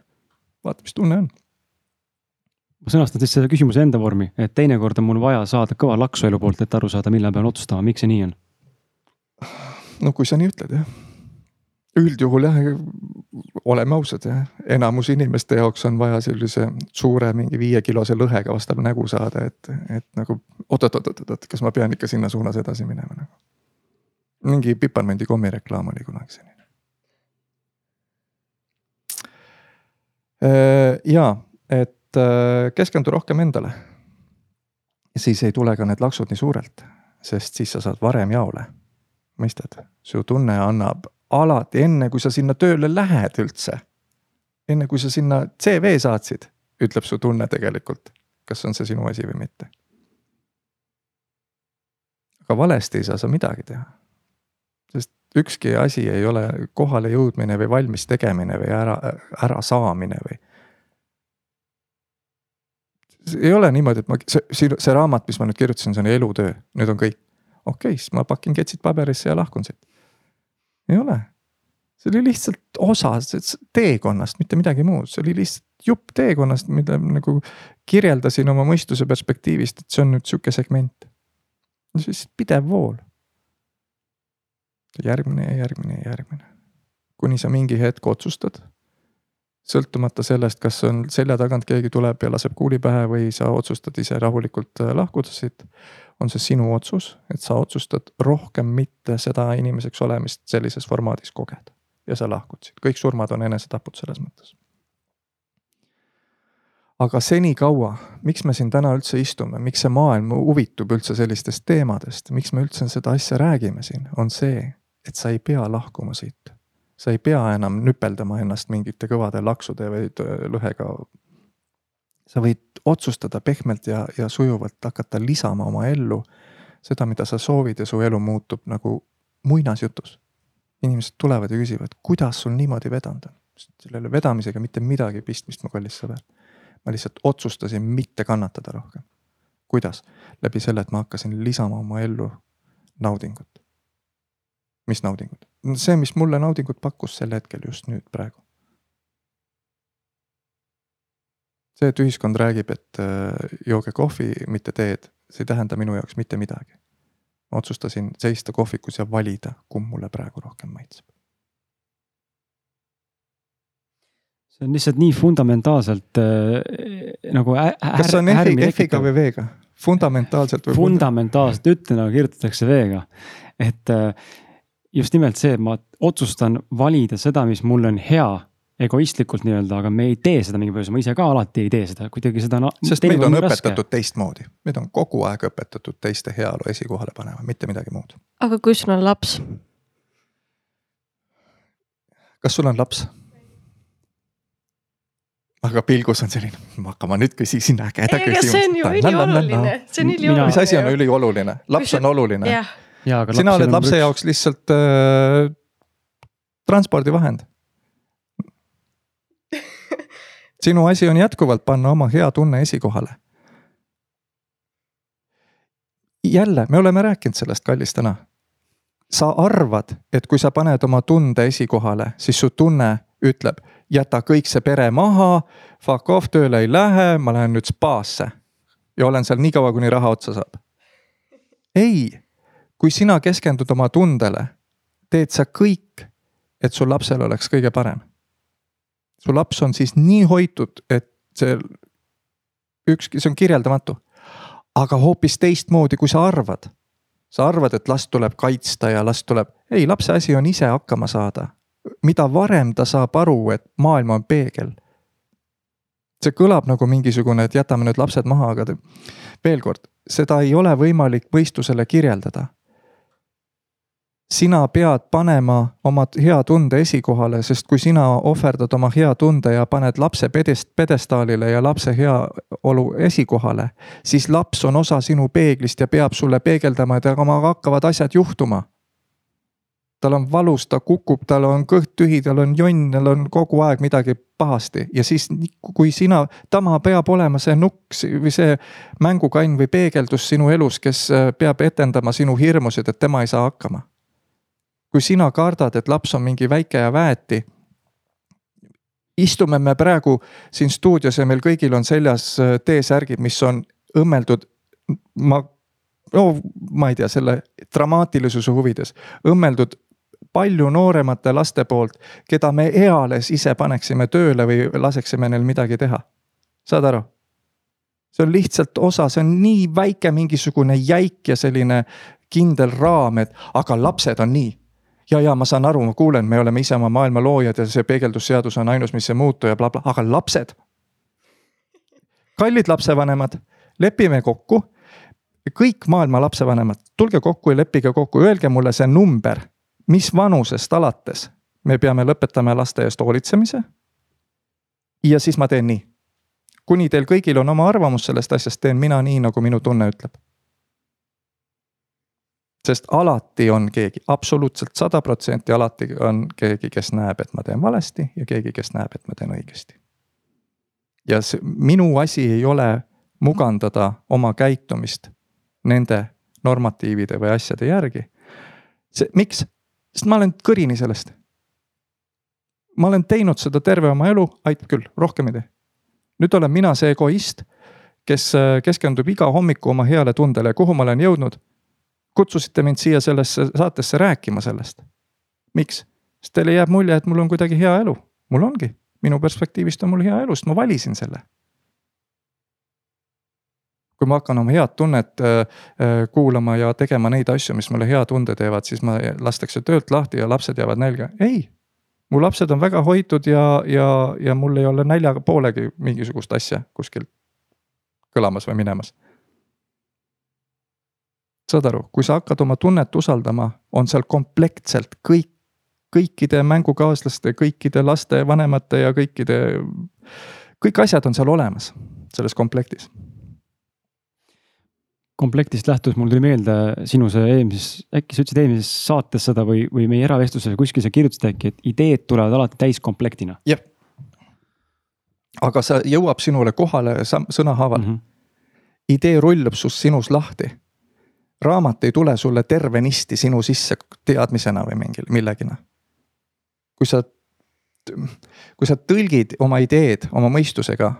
vaata, mis tunne on ma sõnastan siis selle küsimuse enda vormi, et teinekord on mul vaja saada kõva laksu elu poolt, et aru saada, millal pean otsustama, miks see nii on. no kui sa nii ütled jah. Üldjuhul jah, oleme ausad jah, enamus inimeste jaoks on vaja sellise suure mingi viiekilose lõhega vastav nägu saada, et, et nagu oot-oot-oot-oot, kas ma pean ikka sinna suunas edasi minema nagu. mingi piparmündi kommireklaam oli kunagi selline. Äh, ja, et Äh, keskendu rohkem endale. siis ei tule ka need laksud nii suurelt, sest siis sa saad varem jaole. mõistad, su tunne annab alati enne, kui sa sinna tööle lähed üldse. enne kui sa sinna CV saatsid, ütleb su tunne tegelikult, kas on see sinu asi või mitte. aga valesti ei saa sa midagi teha. sest ükski asi ei ole kohale jõudmine või valmis tegemine või ära, ära saamine või ei ole niimoodi, et ma, see, see, raamat, mis ma nüüd kirjutasin, see on elutöö, nüüd on kõik. okei okay,, siis ma pakin ketsid paberisse ja lahkun siit. Ei ole. see oli lihtsalt osa teekonnast, mitte midagi muud, see oli lihtsalt jupp teekonnast, mida nagu kirjeldasin oma mõistuse perspektiivist, et see on nüüd sihuke segment. see on lihtsalt pidev vool. järgmine ja järgmine ja järgmine. kuni sa mingi hetk otsustad sõltumata sellest, kas on selja tagant keegi tuleb ja laseb kuuli pähe või sa otsustad ise rahulikult äh, lahkuda siit. on see sinu otsus, et sa otsustad rohkem mitte seda inimeseks olemist sellises formaadis kogeda. Ja sa lahkud siit, kõik surmad on enesetapud selles mõttes. aga senikaua, miks me siin täna üldse istume, miks see maailm huvitub üldse sellistest teemadest, miks me üldse seda asja räägime siin, on see, et sa ei pea lahkuma siit sa ei pea enam nüpeldama ennast mingite kõvade laksude või lõhega. sa võid otsustada pehmelt ja, ja sujuvalt hakata lisama oma ellu seda, mida sa soovid ja su elu muutub nagu muinasjutus. inimesed tulevad ja küsivad, kuidas sul niimoodi vedanud on? sellele vedamisega mitte midagi pistmist, mu kallis sõber. ma lihtsalt otsustasin mitte kannatada rohkem. kuidas? läbi selle, et ma hakkasin lisama oma ellu naudingut. mis naudingut? See, mis mulle naudingut pakkus sel hetkel just nüüd praegu. see, et ühiskond räägib, et äh, jooge kohvi, mitte teed, see ei tähenda minu jaoks mitte midagi. ma otsustasin seista kohvikus ja valida, kumb mulle praegu rohkem maitseb. see on lihtsalt nii fundamentaalselt äh, nagu ä, kas see on F-iga, F-iga või V-ga? fundamentaalselt või? fundamentaalselt, ütle nagu kirjutatakse V-ga, et äh, just nimelt see, et ma otsustan valida seda, mis mulle on hea egoistlikult nii-öelda, aga me ei tee seda mingi põhjusel, ma ise ka alati ei tee seda, kuidagi seda sest meid on õpetatud teistmoodi, meid on kogu aeg õpetatud teiste heaolu esikohale panema, mitte midagi muud. aga kui sul on laps? kas sul on laps? aga pilgus on selline, aga ma nüüd küsisin ägeda küsimuse. see on ju ülioluline, see on ülioluline. mis asi on ülioluline, laps on oluline. jah sina oled lapse üks... jaoks lihtsalt äh, transpordivahend. sinu asi on jätkuvalt panna oma hea tunne esikohale. jälle, me oleme rääkinud sellest, kallis, täna. sa arvad, et kui sa paned oma tunde esikohale, siis su tunne ütleb, jäta kõik see pere maha, fuck off, tööle ei lähe, ma lähen nüüd spaasse ja olen seal nii kaua, kuni raha otsa saab. ei kui sina keskendud oma tundele, teed sa kõik, et sul lapsel oleks kõige parem. su laps on siis nii hoitud, et see ükski, see on kirjeldamatu. aga hoopis teistmoodi, kui sa arvad. sa arvad, et last tuleb kaitsta ja last tuleb, ei, lapse asi on ise hakkama saada. mida varem ta saab aru, et maailm on peegel. see kõlab nagu mingisugune, et jätame nüüd lapsed maha, aga veel kord, seda ei ole võimalik mõistusele kirjeldada sina pead panema oma hea tunde esikohale, sest kui sina ohverdad oma hea tunde ja paned lapse pedest, pedestaalile ja lapse heaolu esikohale, siis laps on osa sinu peeglist ja peab sulle peegeldama, et aga hakkavad asjad juhtuma tal on valus, ta kukub, tal on kõht tühi, tal on jonn, tal on kogu aeg midagi pahasti ja siis, kui sina, tema peab olema see nukk või see mängukann või peegeldus sinu elus, kes äh, peab etendama sinu hirmusid, et tema ei saa hakkama. Kui sina kardad, et laps on mingi väike ja väeti. istume me praegu siin stuudios ja meil kõigil on seljas äh, T-särgid, mis on õmmeldud. ma no ma ei tea, selle dramaatilisuse huvides õmmeldud palju nooremate laste poolt, keda me eales ise paneksime tööle või laseksime neil midagi teha. saad aru? see on lihtsalt osa, see on nii väike mingisugune jäik ja selline kindel raam, et aga lapsed on nii. Ja, ja ma saan aru, ma kuulen, me oleme ise oma maailma loojad ja see peegeldusseadus on ainus, mis ei muutu ja blablabla bla. bla, aga lapsed. kallid lapsevanemad, lepime kokku kõik maailma lapsevanemad, tulge kokku ja leppige kokku, öelge mulle see number mis vanusest alates me peame lõpetama laste eest hoolitsemise? ja siis ma teen nii. kuni teil kõigil on oma arvamus sellest asjast, teen mina nii, nagu minu tunne ütleb. Sest alati on keegi absoluutselt, absoluutselt sada protsenti alati on keegi, kes näeb, et ma teen valesti ja keegi, kes näeb, et ma teen õigesti. ja see minu asi ei ole mugandada oma käitumist nende normatiivide või asjade järgi. see, miks? sest ma olen kõrini sellest. ma olen teinud seda terve oma elu, aitab küll, rohkem ei tee. nüüd olen mina see egoist, kes äh, keskendub iga hommiku oma heale tundele kuhu ma olen jõudnud. Kutsusite mind siia sellesse saatesse rääkima sellest. miks? sest teile jääb mulje, et mul on kuidagi hea elu. mul ongi, minu perspektiivist on mul hea elu, sest ma valisin selle kui ma hakkan oma head tunnet äh, äh, kuulama ja tegema neid asju, mis mulle hea tunde teevad, siis ma lastakse töölt lahti ja lapsed jäävad nälga, ei. mu lapsed on väga hoitud ja, ja, ja mul ei ole näljaga poolegi mingisugust asja kuskil kõlamas või minemas. Saad aru, kui sa hakkad oma tunnet usaldama, on seal komplektselt kõik, kõikide mängukaaslaste, kõikide laste, vanemate ja kõikide, kõik asjad on seal olemas selles komplektis komplektist lähtudes mul tuli meelde sinu see eelmises, äkki sa ütlesid eelmises saates seda või, või meie eravestluses kuskil sa kirjutasid äkki, et ideed tulevad alati täiskomplektina. jah. aga see jõuab sinule kohale sõnahaaval mm. -hmm. idee rullub sust sinus lahti. Raamat ei tule sulle tervenisti sinu sisse teadmisena või mingil, millegina. kui sa, kui sa tõlgid oma ideed oma mõistusega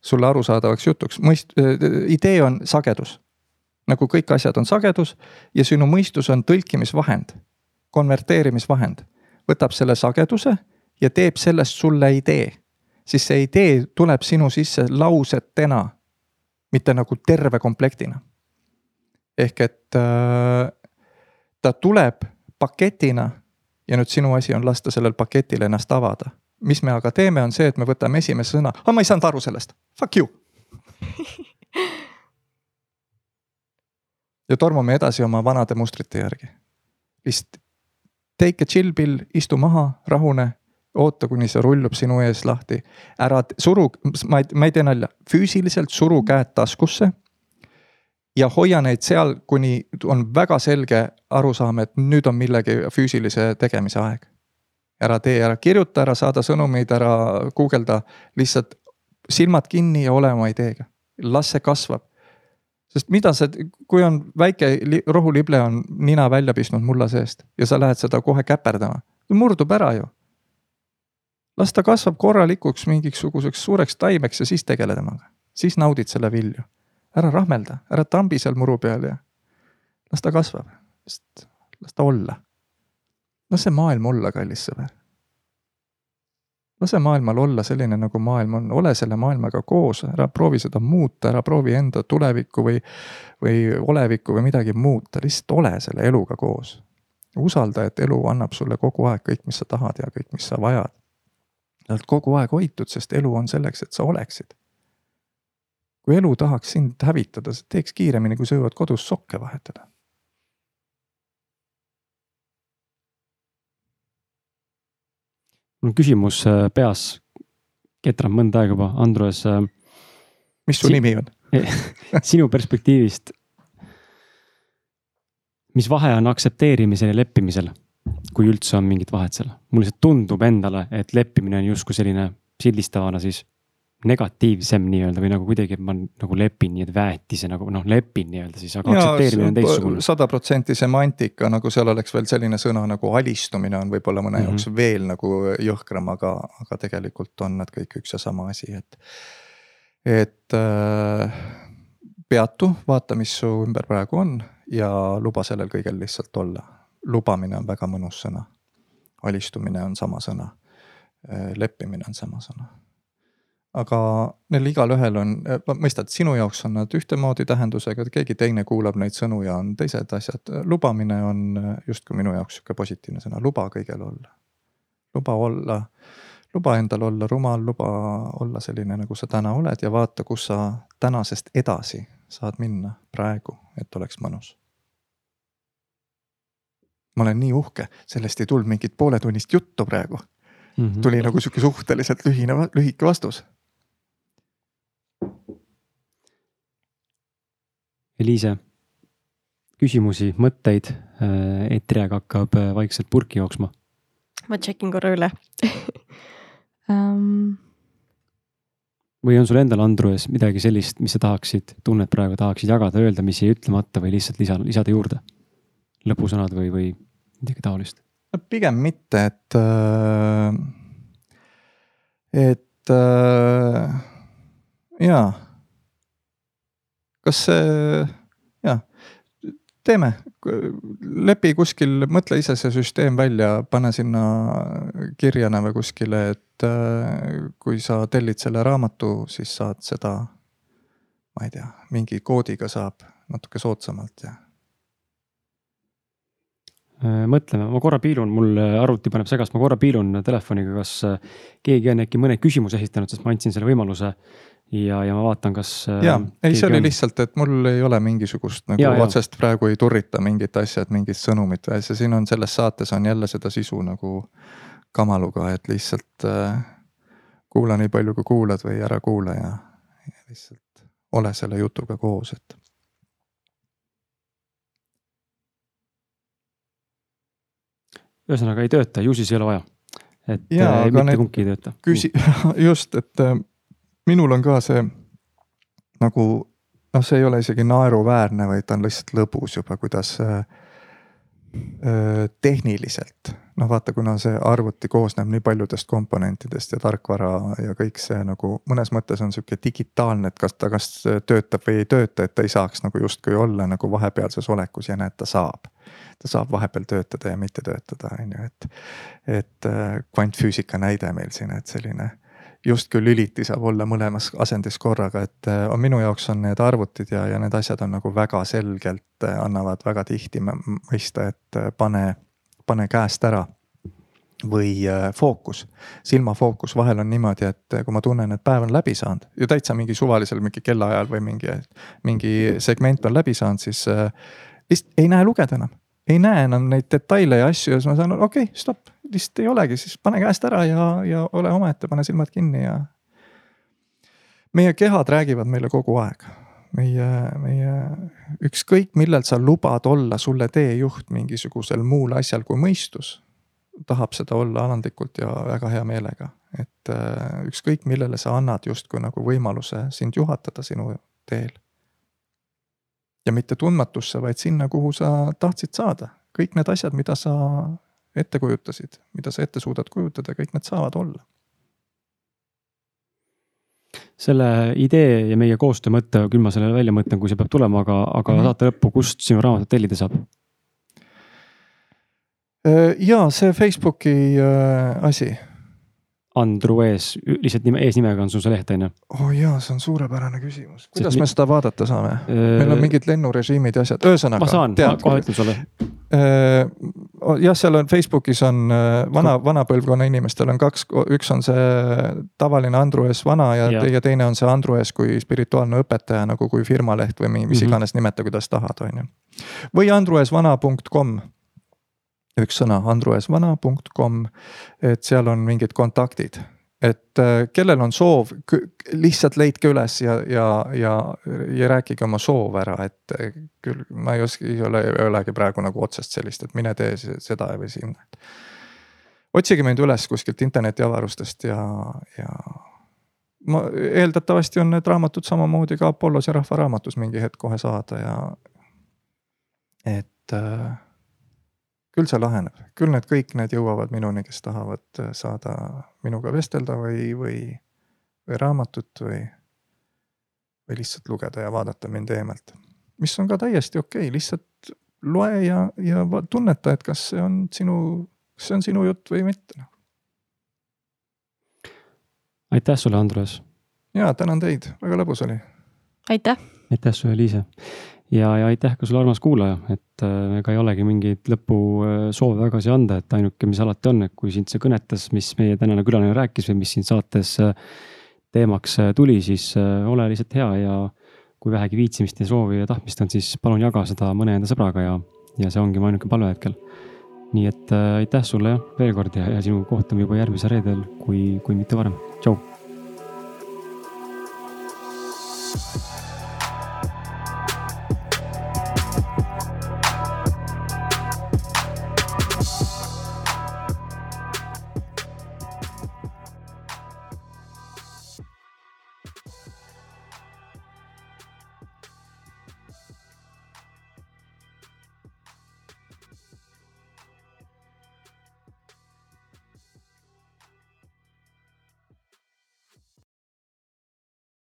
sulle arusaadavaks jutuks, mõist-, idee on sagedus nagu kõik asjad on sagedus ja sinu mõistus on tõlkimisvahend, konverteerimisvahend. võtab selle sageduse ja teeb sellest sulle idee. siis see idee tuleb sinu sisse lausetena, mitte nagu terve komplektina. Ehk et äh, ta tuleb paketina ja nüüd sinu asi on lasta sellel paketil ennast avada. mis me aga teeme, on see, et me võtame esimese sõna, aga ma ei saanud aru sellest, fuck you ja tormame edasi oma vanade mustrite järgi. vist take a chill pill, istu maha, rahune, oota, kuni see rullub sinu ees lahti. ära suru, ma ei, ma ei tee nalja, füüsiliselt suru käed taskusse. Ja hoia neid seal, kuni on väga selge arusaam, et nüüd on millegi füüsilise tegemise aeg. ära tee, ära kirjuta, ära saada sõnumeid, ära guugelda, lihtsalt silmad kinni ja ole oma ideega. las see kasvab sest mida sa, kui on väike rohulible on nina välja pistnud mulla seest ja sa lähed seda kohe käperdama, murdub ära ju. las ta kasvab korralikuks mingisuguseks suureks taimeks ja siis tegele temaga, siis naudid selle vilju. Ära rahmelda, ära tambi seal muru peal ja las ta kasvab, sest las ta olla. las see maailm olla, kallis sõber lase maailmal olla selline, nagu maailm on, ole selle maailmaga koos, ära proovi seda muuta, ära proovi enda tulevikku või, või olevikku või midagi muuta, lihtsalt ole selle eluga koos. usalda, et elu annab sulle kogu aeg kõik, mis sa tahad ja kõik, mis sa vajad. sa oled kogu aeg hoitud, sest elu on selleks, et sa oleksid kui elu tahaks sind hävitada, sa teeks kiiremini, kui sa jõuad kodus sokke vahetada. mul on küsimus äh, peas, ketrab mõnda aega juba, Andrus. Äh, mis su si nimi on eh, sinu perspektiivist, mis vahe on aktsepteerimisel ja leppimisel, kui üldse on mingit vahet seal? mulle lihtsalt tundub endale, et leppimine on justkui selline sildistavana siis negatiivsem nii-öelda või nagu kuidagi, et ma nagu lepin nii, et väetise nagu noh, lepin nii-öelda siis, aga aktsepteerimine on teistsugune. sada protsenti semantika, nagu seal oleks veel selline sõna nagu alistumine on võib-olla mõne mm Mhm. -hmm. jaoks veel nagu jõhkram, aga, aga tegelikult on nad kõik üks ja sama asi, et. et äh, peatu, vaata, mis su ümber praegu on ja luba sellel kõigel lihtsalt olla. lubamine on väga mõnus sõna. alistumine on sama sõna. leppimine on sama sõna aga neil igalühel on, mõistad, sinu jaoks on nad ühtemoodi tähendusega, keegi teine kuulab neid sõnu ja on teised asjad. lubamine on justkui minu jaoks sihuke positiivne sõna, luba kõigel olla. luba olla, luba endal olla rumal, luba olla selline, nagu sa täna oled ja vaata, kus sa tänasest edasi saad minna praegu, et oleks mõnus. ma olen nii uhke, sellest ei tulnud mingit pooletunnist juttu praegu mm. -hmm. tuli nagu sihuke suhteliselt lühine, lühike vastus. Eliise, küsimusi, mõtteid, eetriaeg hakkab äh, vaikselt purki jooksma. ma check in korra üle um,. või on sul endal, Andrus, midagi sellist, mis sa tahaksid, tunned praegu, tahaksid jagada, öelda, mis jäi ütlemata või lihtsalt lisa, lisada juurde? lõpusõnad või, või midagi taolist? no pigem mitte, et, äh, et äh, jaa. Kas see, jaa, teeme, lepi kuskil, mõtle ise see süsteem välja, pane sinna kirjana või kuskile, et äh, kui sa tellid selle raamatu, siis saad seda, ma ei tea, mingi koodiga saab natuke soodsamalt ja. Äh, mõtleme, ma korra piilun, mul arvuti paneb segast, ma korra piilun telefoniga, kas äh, keegi on äkki mõne küsimuse esitanud, sest ma andsin selle võimaluse. Ja, ja ma vaatan, kas. äh, ja, ei, see oli on. lihtsalt, et mul ei ole mingisugust nagu Ja, ja. otsest praegu ei turrita mingit asja, et mingit sõnumit või asja, siin on selles saates on jälle seda sisu nagu kamaluga, et lihtsalt äh, kuula nii palju, kui kuulad või ära kuula ja, ja lihtsalt ole selle jutuga koos, et. ühesõnaga ei tööta, ju siis ei ole vaja. et Jaa, äh, mitte kumbki ei tööta. küsi-, just, et äh, minul on ka see nagu noh, see ei ole isegi naeruväärne, vaid ta on lihtsalt lõbus juba, kuidas äh, äh, tehniliselt. noh, vaata, kuna see arvuti koosneb nii paljudest komponentidest ja tarkvara ja kõik see nagu mõnes mõttes on sihuke digitaalne, et kas ta kas töötab või ei tööta, et ta ei saaks nagu justkui olla nagu vahepealses olekus ja näed, ta saab. ta saab vahepeal töötada ja mitte töötada, on ju, et, et äh, kvantfüüsika näide meil siin, et selline justkui lüliti saab olla mõlemas asendis korraga, et äh, on minu jaoks on need arvutid ja, ja need asjad on nagu väga selgelt, äh, annavad väga tihti mõ- mõista, et äh, pane, pane käest ära. või fookus, silmafookus, vahel on niimoodi, et kui ma tunnen, et päev on läbi saanud ja täitsa mingi suvalisel mingi kellaajal või mingi, mingi segment on läbi saanud, siis lihtsalt ei näe lugeda enam ei näe enam neid detaile ja asju ja siis ma saan, okei okay,, stopp, lihtsalt ei olegi, siis pane käest ära ja, ja ole omaette, pane silmad kinni ja. meie kehad räägivad meile kogu aeg. meie, meie ükskõik millal sa lubad olla sulle teejuht mingisugusel muul asjal kui mõistus. tahab seda olla alandlikult ja väga hea meelega, et äh, ükskõik millele sa annad justkui nagu võimaluse sind juhatada sinu teel ja mitte tundmatusse, vaid sinna, kuhu sa tahtsid saada. kõik need asjad, mida sa ette kujutasid, mida sa ette suudad kujutada, kõik need saavad olla. selle idee ja meie koostöö mõte, küll ma selle välja mõtlen, kui see peab tulema, aga, aga Mhm. saate lõppu, kust sinu raamatut tellida saab? ja see Facebooki äh, asi. Andru ees, lihtsalt nime, eesnimega on sul see leht, on ju? oo oh jaa, see on suurepärane küsimus. kuidas Sest me mi- seda vaadata saame? meil on mingid lennurežiimid ja asjad, ühesõnaga. ma saan, ma kohe ütlen sulle. Äh, jah, seal on Facebookis on äh, vana, vana põlvkonna inimestel on kaks, üks on see tavaline Andrus Vana ja, Ja. ja teine on see Andrus kui spirituaalne õpetaja nagu kui firmaleht või mi- mis Mhm. iganes nimeta, kuidas tahad, on ju. või andruesvana.com. üks sõna, andruesvana.com, et seal on mingid kontaktid et äh, kellel on soov, lihtsalt leidke üles ja, ja, ja, ja rääkige oma soov ära, et äh, küll ma ei oska, ei ole, ei olegi praegu nagu otsest sellist, et mine tee seda või sinna. otsige mind üles kuskilt internetiavarustest ja, ja ma eeldatavasti on need raamatud samamoodi ka Apollos ja Rahva Raamatus mingi hetk kohe saada ja. et äh, küll see laheneb, küll need kõik need jõuavad minuni, kes tahavad äh, saada minuga vestelda või, või, või raamatut või, või lihtsalt lugeda ja vaadata mind eemalt. mis on ka täiesti okei okay,, lihtsalt loe ja, ja tunneta, et kas see on sinu, kas see on sinu jutt või mitte. Noh. aitäh sulle, Andrus. ja tänan teid, väga lõbus oli. aitäh. aitäh sulle, Liise ja, ja aitäh ka sulle, armas kuulaja, et äh, ega ei olegi mingeid lõpusoove äh, tagasi anda, et ainuke, mis alati on, et kui sind see kõnetas, mis meie tänane külaline rääkis või mis siin saates äh, teemaks tuli, siis ole lihtsalt hea ja kui vähegi viitsimist ja soovi ja tahtmist on, siis palun jaga seda mõne enda sõbraga ja, ja see ongi mu ainuke palve hetkel. nii et äh, aitäh sulle jah, veel kord ja, ja sinuga kohtume juba järgmisel reedel, kui, kui mitte varem. tšau.